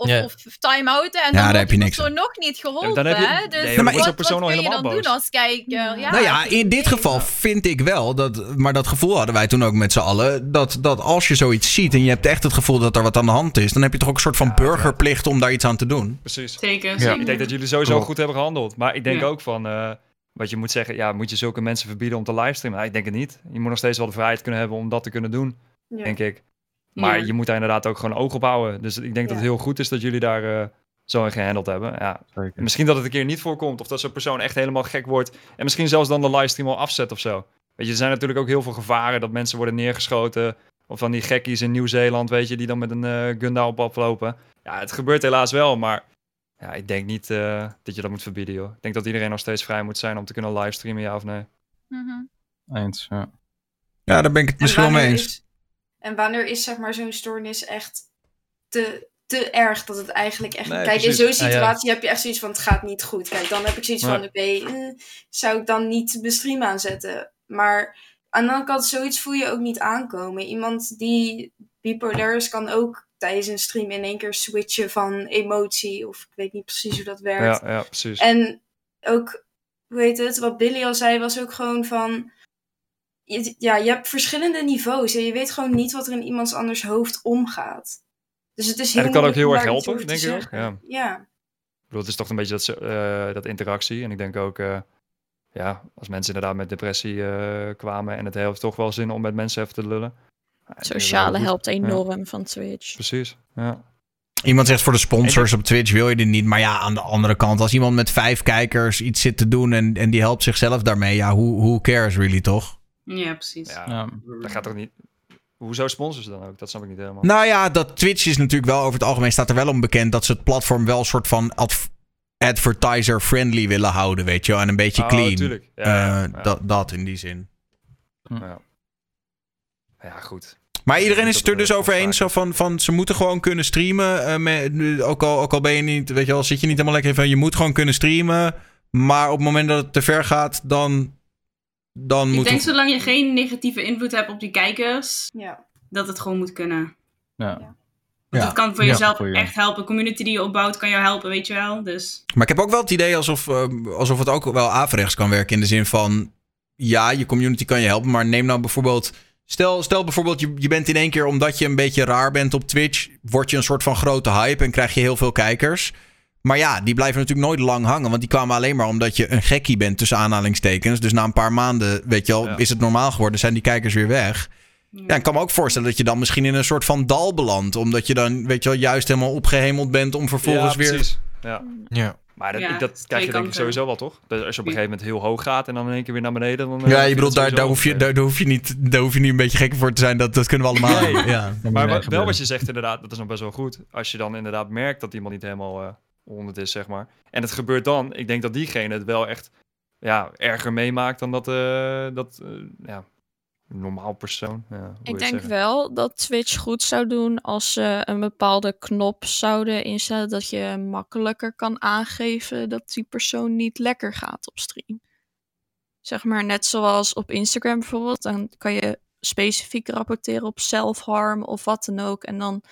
Of, time-outen en Ja, dan heb je niks persoon nog niet geholpen. dan heb je-? Dus nee, dan wat, kun je helemaal dan doen als kijker? Ja, nou ja, in dit geval vind ik wel dat. Maar dat gevoel hadden wij toen ook met z'n allen. Dat, dat als je zoiets ziet en je hebt echt het gevoel dat er wat aan de hand is. dan heb je toch ook een soort van burgerplicht om daar iets aan te doen. Precies. Zeker, Ja. zeker. Ik denk dat jullie sowieso Klopt. goed hebben gehandeld. Maar ik denk Ja. ook van, eh, wat je moet zeggen, ja, moet je zulke mensen verbieden om te livestreamen? Nou, ik denk het niet. Je moet nog steeds wel de vrijheid kunnen hebben om dat te kunnen doen, Ja. denk ik. Maar Ja. je moet daar inderdaad ook gewoon oog op houden. Dus ik denk dat het heel goed is dat jullie daar eh, zo in gehandeld hebben. Ja. Zeker. Misschien dat het een keer niet voorkomt of dat zo'n persoon echt helemaal gek wordt. En misschien zelfs dan de livestream al afzet of zo. Weet je, er zijn natuurlijk ook heel veel gevaren dat mensen worden neergeschoten. Of van die gekkies in Nieuw-Zeeland, weet je, die dan met een eh Gundam op aflopen. Ja, het gebeurt helaas wel, maar ja, ik denk niet eh, dat je dat moet verbieden, joh. Ik denk dat iedereen nog steeds vrij moet zijn om te kunnen livestreamen, ja of nee. Mhm. Eens, ja. Ja, daar ben ik het En misschien wel mee eens. is- En wanneer is zeg maar zo'n stoornis echt te, te erg dat het eigenlijk echt... Nee, Kijk, in zo'n Ja, ja. situatie heb je echt zoiets van het gaat niet goed. Kijk, dan heb ik zoiets van oké, eh, zou ik dan niet de stream aanzetten. Maar aan de andere kant, zoiets voel je ook niet aankomen. Iemand die bipolair is, kan ook tijdens een stream in één keer switchen van emotie. Of ik weet niet precies hoe dat werkt. Ja, ja, precies. En ook, hoe heet het, wat Billy al zei, was ook gewoon van. Je, ja, je hebt verschillende niveaus en je weet gewoon niet wat er in iemands anders hoofd omgaat. Dus het is heel En dat kan ook heel erg helpen, denk ik ook. Ja. Ja. Ik bedoel, het is toch een beetje dat, ze- eh, dat interactie. En ik denk ook, eh, ja, als mensen inderdaad met depressie eh, kwamen en het heeft toch wel zin om met mensen even te lullen. Sociale helpt enorm van Twitch. Precies, ja. Iemand zegt voor de sponsors op Twitch wil je dit niet. Maar ja, aan de andere kant, als iemand met vijf kijkers iets zit te doen en, en die helpt zichzelf daarmee, ja, who, who cares really, toch? Ja, precies. Ja, Ja. dat gaat toch niet... Hoezo sponsors dan ook? Dat snap ik niet helemaal. Nou ja, dat Twitch is natuurlijk wel over het algemeen staat er wel om bekend dat ze het platform wel een soort van adv- advertiser-friendly willen houden, weet je wel. En een beetje Oh, clean. tuurlijk. Ja, Eh, ja, ja. Dat, dat in die zin. Ja. ja, goed. Maar iedereen is het er dus over eens. Zo van, van ze moeten gewoon kunnen streamen. eh, met, ook, al, ook al ben je niet, weet je wel, zit je niet helemaal lekker van je moet gewoon kunnen streamen. Maar op het moment dat het te ver gaat, dan, dan Ik moet denk het. zolang je geen negatieve invloed hebt op die kijkers, Ja. dat het gewoon moet kunnen. Ja. Want Ja. het kan voor Ja, jezelf voor je. echt helpen. Community die je opbouwt kan jou helpen, weet je wel. Dus Maar ik heb ook wel het idee alsof, eh, alsof het ook wel averechts kan werken. In de zin van, ja, je community kan je helpen. Maar neem nou bijvoorbeeld, stel, stel bijvoorbeeld je, je bent in één keer, omdat je een beetje raar bent op Twitch, word je een soort van grote hype en krijg je heel veel kijkers. Maar ja, die blijven natuurlijk nooit lang hangen. Want die kwamen alleen maar omdat je een gekkie bent tussen aanhalingstekens. Dus na een paar maanden, weet je wel, Ja. is het normaal geworden. Zijn die kijkers weer weg. Ja, ik kan me ook voorstellen dat je dan misschien in een soort van dal belandt. Omdat je dan, weet je wel, juist helemaal opgehemeld bent om vervolgens ja, weer... precies. Ja. Ja. Maar dat, Ja, dat krijg je denk ik sowieso wel, toch? Dus als je op een gegeven moment heel hoog gaat en dan in één keer weer naar beneden... Dan, eh, Ja, je bedoelt, dat daar, daar, hoef je, daar, daar hoef je niet, daar hoef je niet een beetje gek voor te zijn. Dat, dat kunnen we allemaal. Nee. Ja. Maar wel wat je zegt inderdaad, dat is nog best wel goed. Als je dan inderdaad merkt dat iemand niet helemaal eh 100 is, zeg maar. En het gebeurt dan, ik denk dat diegene het wel echt ja, erger meemaakt dan dat, eh, dat eh, ja, normaal persoon. Ja, Ik denk zeggen? wel dat Twitch goed zou doen als ze een bepaalde knop zouden instellen dat je makkelijker kan aangeven dat die persoon niet lekker gaat op stream. Zeg maar net zoals op Instagram bijvoorbeeld, dan kan je specifiek rapporteren op self-harm of wat dan ook. En dan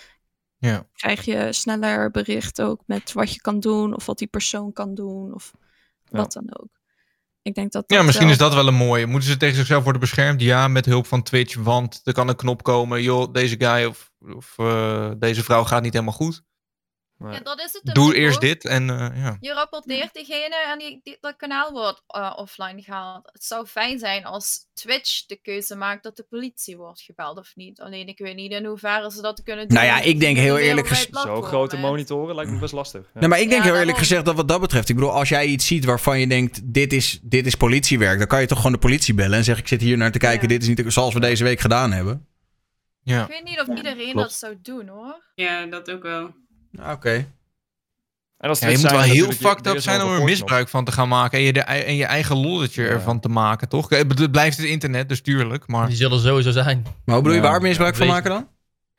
Ja. krijg je sneller bericht ook met wat je kan doen of wat die persoon kan doen of wat dan ook. Ik denk dat Ja, misschien wel- is dat wel een mooie. Moeten ze tegen zichzelf worden beschermd? Ja, met hulp van Twitch, want er kan een knop komen. Joh, deze guy of, of eh, deze vrouw gaat niet helemaal goed. Maar- Ja, dat is het. Doe ook. eerst dit en eh, ja. Je rapporteert diegene en die, die- dat kanaal wordt eh, offline gehaald. Het zou fijn zijn als Twitch de keuze maakt dat de politie wordt gebeld of niet. Alleen ik weet niet in hoeverre ze dat kunnen doen. Nou ja, ik denk heel eerlijk wereldwijd gez- Zo grote monitoren lijkt me best lastig. Ja. Nee, maar ik denk Ja, heel eerlijk gezegd dat wat dat betreft. Ik bedoel, als jij iets ziet waarvan je denkt: dit is, dit is politiewerk. dan kan je toch gewoon de politie bellen en zeggen: ik zit hier naar te kijken. Ja. Dit is niet zoals we deze week gedaan hebben. ja. Ik weet niet of iedereen klopt. dat zou doen hoor. ja, dat ook wel. Oké. En als Ja, je moet wel heel fucked up zijn om er misbruik van te gaan maken. En je, de, en je eigen lolletje Ja. ervan te maken, toch? Het blijft het internet, dus tuurlijk. Maar Die zullen sowieso zijn. Maar hoe bedoel je waar misbruik van maken dan?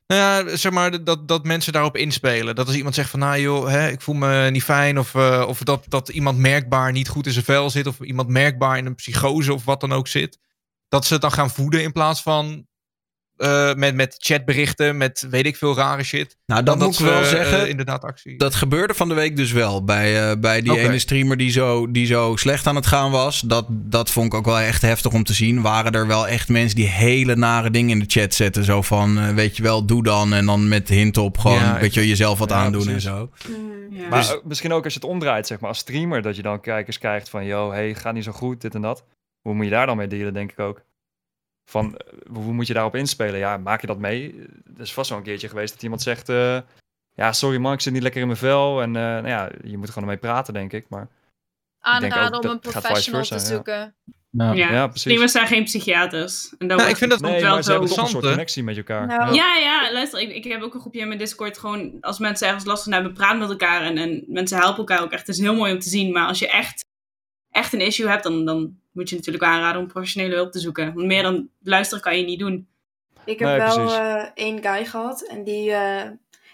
Nou ja, zeg maar dat, dat mensen daarop inspelen. Dat als iemand zegt van, nou joh, hè, ik voel me niet fijn. Of, eh, of dat, dat iemand merkbaar niet goed in zijn vel zit. Of iemand merkbaar in een psychose of wat dan ook zit. Dat ze het dan gaan voeden in plaats van eh, met, met chatberichten, met weet ik veel rare shit. Nou, dat moet ik wel eh, zeggen. inderdaad actie. Dat gebeurde van de week dus wel. Bij, eh, bij die ene streamer die zo, die zo slecht aan het gaan was. Dat, dat vond ik ook wel echt heftig om te zien. Waren er wel echt mensen die hele nare dingen in de chat zetten. Zo van, weet je wel, doe dan. En dan met hint op gewoon, Ja, weet je wel, jezelf wat Ja, aandoen precies. en zo. Ja. Maar Dus- misschien ook als je het omdraait, zeg maar, als streamer, dat je dan kijkers krijgt van, yo, hey, gaat niet zo goed, dit en dat. Hoe moet je daar dan mee dealen, denk ik ook. Van, eh, hoe moet je daarop inspelen? Ja, maak je dat mee? Er is vast wel een keertje geweest dat iemand zegt, eh, ja, sorry man, ik zit niet lekker in mijn vel. En eh, nou ja, je moet er gewoon mee praten, denk ik. Maar Aanraden ook om een professional te ja. zoeken. Ja. ja. ja, precies. Streamers zijn geen psychiaters. En dat Nou, wordt- ik vind dat- komt nee, wel maar ze hebben toch een soort connectie met elkaar. Nou, Ja, ja, luister, ik, ik heb ook een groepje in mijn Discord. Gewoon als mensen ergens last van hebben, praten met elkaar. En, en mensen helpen elkaar ook echt. Het is heel mooi om te zien. Maar als je echt, echt een issue hebt, dan, dan moet je natuurlijk aanraden om professionele hulp te zoeken. Want meer dan luisteren kan je niet doen. Ik heb Nee, wel eh, één guy gehad en die. eh,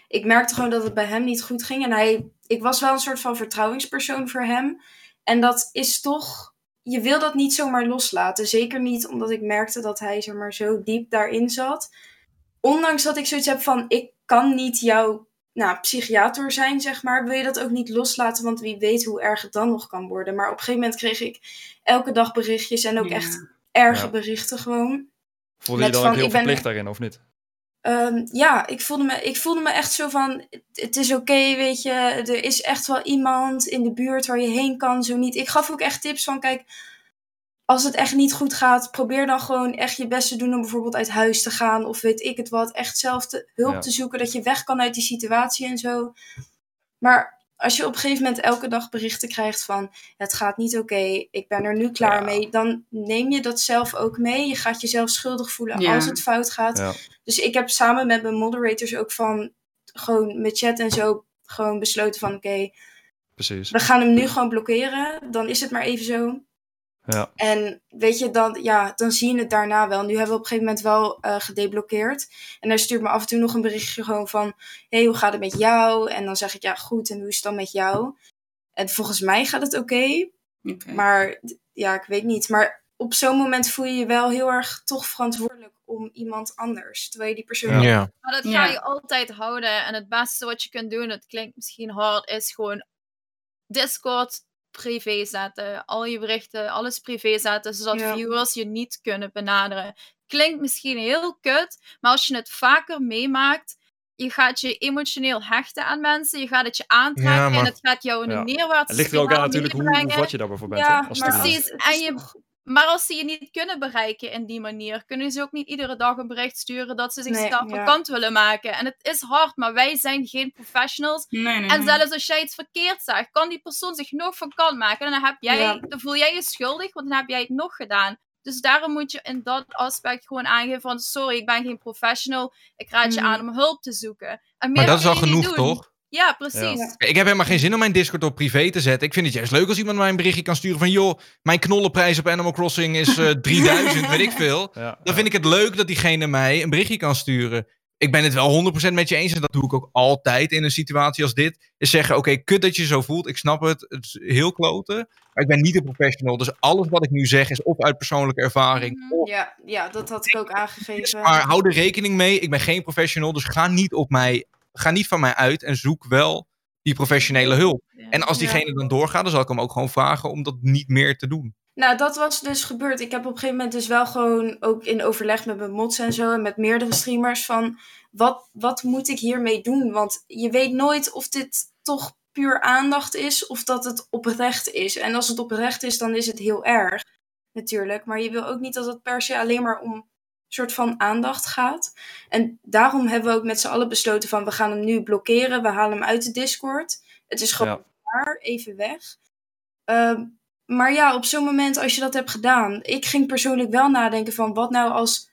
ik merkte gewoon dat het bij hem niet goed ging. En hij, ik was wel een soort van vertrouwingspersoon voor hem. En dat is toch. Je wil dat niet zomaar loslaten. Zeker niet omdat ik merkte dat hij zeg maar, zo diep daarin zat. Ondanks dat ik zoiets heb van: ik kan niet jouw nou, psychiater zijn, zeg maar. Wil je dat ook niet loslaten? Want wie weet hoe erg het dan nog kan worden. Maar op een gegeven moment kreeg ik elke dag berichtjes en ook Ja. echt erge Ja. berichten gewoon. Voelde je dan van, ook heel ben- verplicht daarin, of niet? Ehm, ja, ik voelde, me, ik voelde me echt zo van: het- het is oké, weet je. Er is echt wel iemand in de buurt waar je heen kan, zo niet. Ik gaf ook echt tips van: kijk, als het echt niet goed gaat, probeer dan gewoon echt je best te doen om bijvoorbeeld uit huis te gaan. Of weet ik het wat. Echt zelf te, hulp Ja. te zoeken, dat je weg kan uit die situatie en zo. Maar als je op een gegeven moment elke dag berichten krijgt van het gaat niet oké, ik ben er nu klaar Ja. mee, dan neem je dat zelf ook mee. Je gaat jezelf schuldig voelen Ja. als het fout gaat. Ja. Dus ik heb samen met mijn moderators ook van gewoon met chat en zo gewoon besloten van oké, Precies. we gaan hem nu gewoon blokkeren. Dan is het maar even zo. Ja. En weet je, dan, ja, dan zie je het daarna wel. Nu hebben we op een gegeven moment wel eh, gedeblokkeerd. En hij stuurt me af en toe nog een berichtje gewoon van... Hé, hey, hoe gaat het met jou? En dan zeg ik, ja, goed. En hoe is het dan met jou? En volgens mij gaat het oké. Maar ja, ik weet niet. Maar op zo'n moment voel je je wel heel erg toch verantwoordelijk om iemand anders. Terwijl je die persoon... Ja. Ja. Maar dat ga je altijd houden. En het beste wat je kunt doen, het klinkt misschien hard, is gewoon Discord privé zetten. Al je berichten, alles privé zetten, zodat Ja. viewers je niet kunnen benaderen. Klinkt misschien heel kut, maar als je het vaker meemaakt, je gaat je emotioneel hechten aan mensen, je gaat het je aantrekken Ja, maar- en het gaat jou in Ja. een neerwaartse Het ligt er ook aan natuurlijk hoe, vat je daar bijvoorbeeld bent. Ja, hè, als. Precies, en je- Maar als ze je niet kunnen bereiken in die manier, kunnen ze ook niet iedere dag een bericht sturen dat ze zich Nee, ja. vakant willen maken. En het is hard, maar wij zijn geen professionals. Nee, nee, En nee. zelfs als jij iets verkeerd zegt, kan die persoon zich nog vakant maken. En dan, heb jij, Ja. dan voel jij je schuldig, want dan heb jij het nog gedaan. Dus daarom moet je in dat aspect gewoon aangeven van... Sorry, ik ben geen professional. Ik raad je Mhm. aan om hulp te zoeken. En meer Maar dat is al genoeg, doen. toch? Ja, precies. Ja. Ik heb helemaal geen zin om mijn Discord op privé te zetten. Ik vind het juist leuk als iemand mij een berichtje kan sturen van... joh, mijn knollenprijs op Animal Crossing is eh 3000, weet ik veel. Ja, Dan ja. vind ik het leuk dat diegene mij een berichtje kan sturen. Ik ben het wel 100% met je eens en dat doe ik ook altijd in een situatie als dit. Is zeggen, oké, kut dat je je zo voelt. Ik snap het, het is heel kloten. Maar ik ben niet een professional. Dus alles wat ik nu zeg is of uit persoonlijke ervaring. Mhm. of- Ja, ja, dat had ik ook aangegeven. Maar hou er rekening mee, ik ben geen professional. Dus ga niet, op mij, ga niet van mij uit en zoek wel die professionele hulp. En als Ja. diegene dan doorgaat, dan zal ik hem ook gewoon vragen om dat niet meer te doen. Nou, dat was dus gebeurd. Ik heb op een gegeven moment dus wel gewoon ook in overleg met mijn mods en zo en met meerdere streamers van wat, wat moet ik hiermee doen? Want je weet nooit of dit toch puur aandacht is of dat het oprecht is. En als het oprecht is, dan is het heel erg natuurlijk. Maar je wil ook niet dat het per se alleen maar om soort van aandacht gaat. En daarom hebben we ook met z'n allen besloten van we gaan hem nu blokkeren. We halen hem uit de Discord. Het is gewoon daar, even weg. Ehm, maar ja, op zo'n moment als je dat hebt gedaan. Ik ging persoonlijk wel nadenken van wat nou als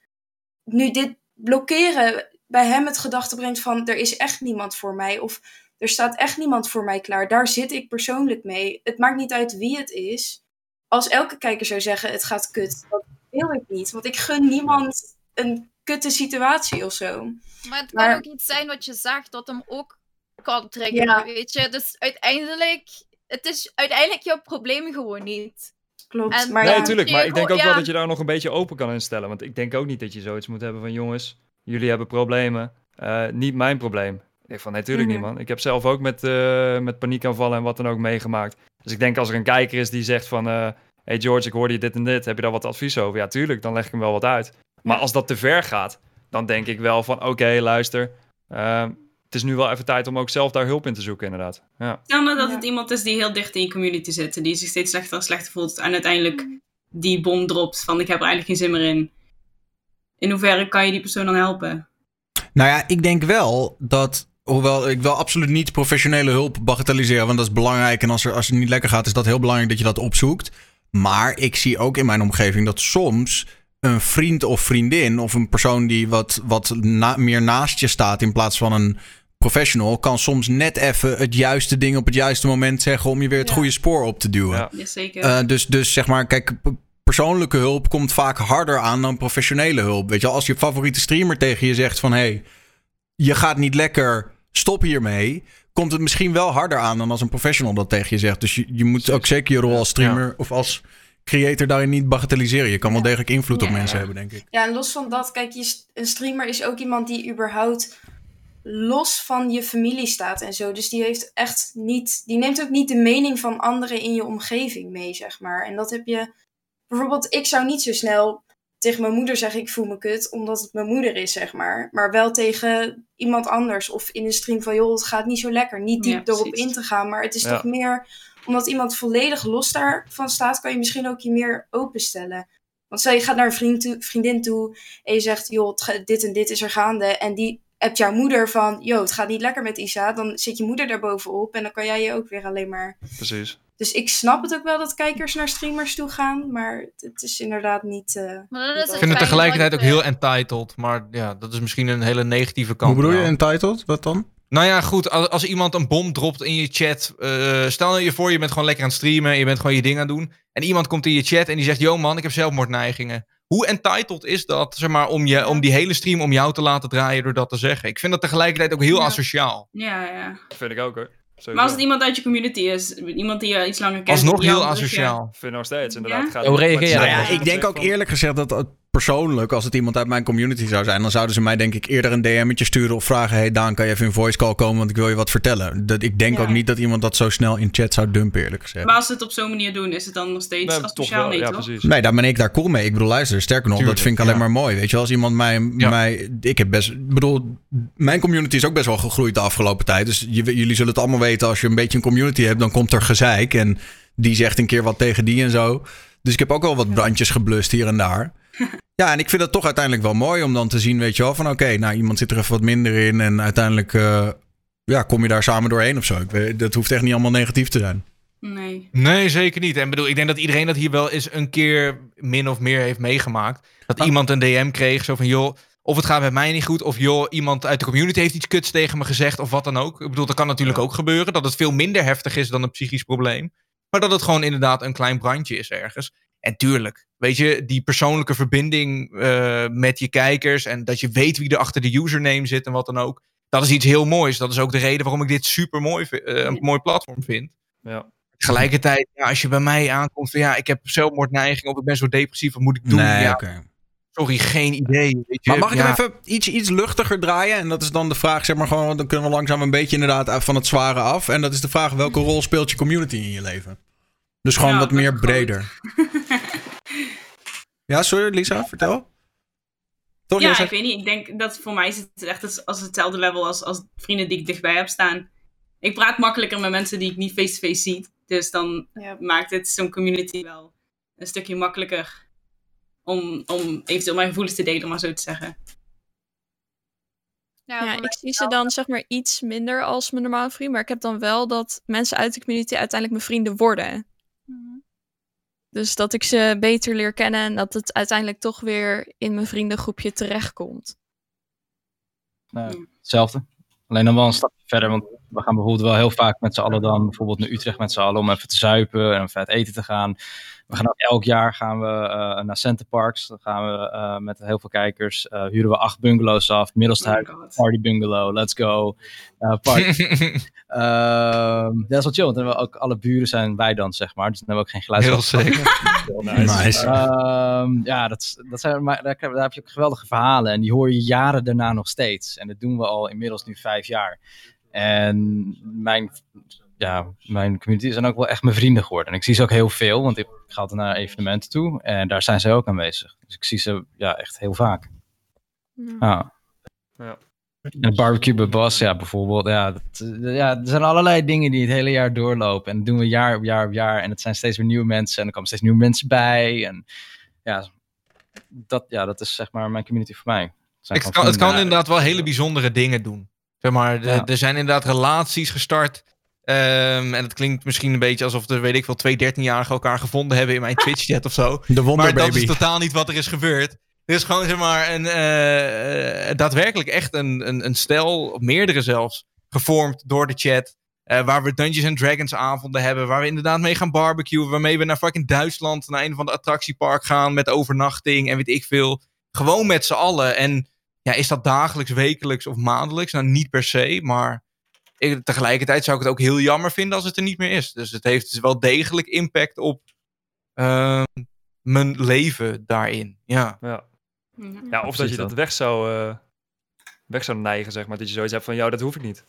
nu dit blokkeren bij hem het gedachte brengt van er is echt niemand voor mij. Of er staat echt niemand voor mij klaar. Daar zit ik persoonlijk mee. Het maakt niet uit wie het is. Als elke kijker zou zeggen het gaat kut, dat wil ik niet. Want ik gun niemand een kutte situatie of zo. Maar het kan Maar- ook iets zijn wat je zegt dat hem ook kan triggeren, Ja. weet je. Dus uiteindelijk, het is uiteindelijk jouw probleem gewoon niet. Klopt. En- maar Nee, ja, natuurlijk. Maar ik denk ook Ja. wel dat je daar nog een beetje open kan instellen. Want ik denk ook niet dat je zoiets moet hebben van... jongens, jullie hebben problemen. eh, niet mijn probleem. Ik denk van, nee, tuurlijk Mhm. niet, man. Ik heb zelf ook met, eh, met paniekaanvallen en wat dan ook meegemaakt. Dus ik denk als er een kijker is die zegt van... eh, hey George, ik hoorde je dit en dit. Heb je daar wat advies over? Ja, tuurlijk. Dan leg ik hem wel wat uit. Maar als dat te ver gaat... dan denk ik wel van... oké, luister... eh, het is nu wel even tijd om ook zelf daar hulp in te zoeken, inderdaad. Ja. Stel nou dat Ja. het iemand is die heel dicht in je community zit, die zich steeds slechter en slechter voelt en uiteindelijk die bom dropt van ik heb er eigenlijk geen zin meer in. In hoeverre kan je die persoon dan helpen? Nou ja, ik denk wel dat. Hoewel ik wel absoluut niet professionele hulp bagatelliseren. Want dat is belangrijk. En als, er, als het niet lekker gaat, is dat heel belangrijk dat je dat opzoekt. Maar ik zie ook in mijn omgeving dat soms een vriend of vriendin. of een persoon die wat, wat na- meer naast je staat. in plaats van een professional. kan soms net even het juiste ding op het juiste moment zeggen. om je weer het Ja. goede spoor op te duwen. Ja. Jazeker. Eh, dus, dus zeg maar, kijk, persoonlijke hulp komt vaak harder aan dan professionele hulp. Weet je, als je favoriete streamer tegen je zegt van hé, hey, je gaat niet lekker, stop hiermee. Komt het misschien wel harder aan dan als een professional dat tegen je zegt. Dus je, je moet ook zeker je rol als streamer of als creator daarin niet bagatelliseren. Je kan wel degelijk invloed op mensen hebben, denk ik. Ja, en los van dat, kijk, je, een streamer is ook iemand die überhaupt los van je familie staat en zo. Dus die heeft echt niet, die neemt ook niet de mening van anderen in je omgeving mee, zeg maar. En dat heb je, bijvoorbeeld, ik zou niet zo snel tegen mijn moeder zeg ik voel me kut, omdat het mijn moeder is, zeg maar. Maar wel tegen iemand anders. Of in een stream van, joh, het gaat niet zo lekker. Niet diep Ja, erop in te gaan. Maar het is Ja. toch meer, omdat iemand volledig los daarvan staat, kan je misschien ook je meer openstellen. Want stel je gaat naar een vriend toe, vriendin toe en je zegt, joh, dit en dit is er gaande. En die hebt jouw moeder van, joh, het gaat niet lekker met Isa. Dan zit je moeder daar bovenop en dan kan jij je ook weer alleen maar... Precies. Dus ik snap het ook wel dat kijkers naar streamers toe gaan, maar het- is inderdaad niet... eh, Maar dan is Ik vind het tegelijkertijd ook heel entitled. Maar ja, dat is misschien een hele negatieve kant. Hoe bedoel je eraan. entitled? Wat dan? Nou ja, goed. Als, als iemand een bom dropt in je chat. eh, stel je voor, je bent gewoon lekker aan het streamen. Je bent gewoon je ding aan het doen. En iemand komt in je chat en die zegt: Yo man, ik heb zelfmoordneigingen. Hoe entitled is dat, zeg maar, om, je, om die hele stream om jou te laten draaien door dat te zeggen? Ik vind dat tegelijkertijd ook heel Ja. asociaal. Ja, ja. Dat vind ik ook hoor. Sowieso. Maar als het iemand uit je community is, iemand die je iets langer kent. Alsnog heel asociaal. vind ik nog steeds, inderdaad. Ja? Gaat Hoe reageer je Nou ja, ik denk ook eerlijk gezegd dat persoonlijk, als het iemand uit mijn community zou zijn, dan zouden ze mij denk ik eerder een DM'tje sturen of vragen: Hey Daan, kan je even een voice call komen, want ik wil je wat vertellen. Dat, ik denk Ja. ook niet dat iemand dat zo snel in chat zou dumpen, eerlijk gezegd. Maar als ze het op zo'n manier doen, is het dan nog steeds Nee, toch asociaal? wel, Nee, ja, toch? precies. Nee, daar ben ik daar cool mee. Ik bedoel, luister, sterker nog, Tuurlijk, dat vind ik alleen ja. maar mooi. Weet je, wel, als iemand mij, Ja. mij. Ik heb best. Ik bedoel, mijn community is ook best wel gegroeid de afgelopen tijd. Dus je- jullie zullen het allemaal weten. Als je een beetje een community hebt, dan komt er gezeik. En die zegt een keer wat tegen die en zo. Dus ik heb ook wel wat brandjes geblust hier en daar. Ja, en ik vind het toch uiteindelijk wel mooi om dan te zien, weet je wel, van oké, nou iemand zit er even wat minder in. En uiteindelijk eh, ja, kom je daar samen doorheen of zo. Ik weet, dat hoeft echt niet allemaal negatief te zijn. Nee. Nee, zeker niet. En bedoel, ik denk dat iedereen dat hier wel eens een keer min of meer heeft meegemaakt. Dat Ah. iemand een DM kreeg, zo van joh, of het gaat met mij niet goed, of joh, iemand uit de community heeft iets kuts tegen me gezegd, of wat dan ook. Ik bedoel, dat kan natuurlijk ook gebeuren, dat het veel minder heftig is dan een psychisch probleem. Maar dat het gewoon inderdaad een klein brandje is ergens. En tuurlijk, weet je, die persoonlijke verbinding eh, met je kijkers en dat je weet wie er achter de username zit en wat dan ook. Dat is iets heel moois. Dat is ook de reden waarom ik dit super mooi, een mooi platform vind. Ja. Tegelijkertijd, ja, als je bij mij aankomt van ja, ik heb zelfmoordneiging of ik ben zo depressief, wat moet ik doen? Nee, ja, oké. sorry, geen idee. Weet je? Maar mag ik ja, hem even iets, iets luchtiger draaien? En dat is dan de vraag, zeg maar gewoon, want dan kunnen we langzaam een beetje inderdaad van het zware af. En dat is de vraag, welke rol speelt je community in je leven? Dus gewoon Ja, wat meer groot. Ja, sorry Lisa, vertel. Toch, Ja, ik weet niet. Ik denk dat voor mij is het echt als, hetzelfde level als, als vrienden die ik dichtbij heb staan. Ik praat makkelijker met mensen die ik niet face-to-face zie. Dus dan ja. maakt het zo'n community wel een stukje makkelijker om, om eventueel mijn gevoelens te delen, om maar zo te zeggen. Ja, voor ik zie ze dan zeg maar iets minder als mijn normale vriend. Maar ik heb dan wel dat mensen uit de community uiteindelijk mijn vrienden worden. Dus dat ik ze beter leer kennen en dat het uiteindelijk toch weer in mijn vriendengroepje terechtkomt. Nou, hetzelfde. Alleen dan wel een stapje verder, want we gaan bijvoorbeeld wel heel vaak met z'n allen dan bijvoorbeeld naar Utrecht met z'n allen om even te zuipen en even uit eten te gaan. We gaan ook elk jaar gaan we eh, naar Centerparks. Dan gaan we eh, met heel veel kijkers, eh, huren we acht bungalows af. Middelste Oh party bungalow, let's go. Eh, party. Ehm, dat is wel chill, want dan hebben we ook alle buren zijn wij dan, zeg maar. Dus dan hebben we ook geen geluid. Heel sick. Nice. Ehm, ja, dat zijn, maar daar, daar heb je ook geweldige verhalen. En die hoor je jaren daarna nog steeds. En dat doen we al inmiddels nu vijf jaar. En mijn, ja, mijn community zijn ook wel echt mijn vrienden geworden. En ik zie ze ook heel veel, want ik ga altijd naar evenementen toe. En daar zijn zij ook aanwezig. Dus ik zie ze ja, echt heel vaak. Ja. Ja. Ja. En de barbecue bij Bas, ja, bijvoorbeeld. Ja, dat, ja, er zijn allerlei dingen die het hele jaar doorlopen. En dat doen we jaar op jaar op jaar. En het zijn steeds weer nieuwe mensen. En er komen steeds nieuwe mensen bij. En ja, dat, ja, dat is zeg maar mijn community voor mij. Het, kan, het kan inderdaad wel hele bijzondere dingen doen. Zeg maar, de- Ja. er zijn inderdaad relaties gestart. Ehm, en het klinkt misschien een beetje alsof er, weet ik wel, twee 13-jarigen elkaar gevonden hebben in mijn Twitch-chat of zo. De Maar dat is totaal niet wat er is gebeurd. Er is gewoon, zeg maar, een, eh, eh, daadwerkelijk echt een, een, een stel, of meerdere zelfs, gevormd door de chat. eh, waar we Dungeons and Dragons avonden hebben. Waar we inderdaad mee gaan barbecuen. Waarmee we naar fucking Duitsland, naar een van de attractiepark gaan. Met overnachting en weet ik veel. Gewoon met z'n allen. En ja, is dat dagelijks, wekelijks of maandelijks? Nou, niet per se. Maar ik- tegelijkertijd zou ik het ook heel jammer vinden als het er niet meer is. Dus het heeft dus wel degelijk impact op ehm, mijn leven daarin. Ja. Ja. Ja. Of dat je dat dat. weg zou, eh, weg zou neigen, zeg maar. Dat je zoiets hebt van, jou, dat hoef ik niet.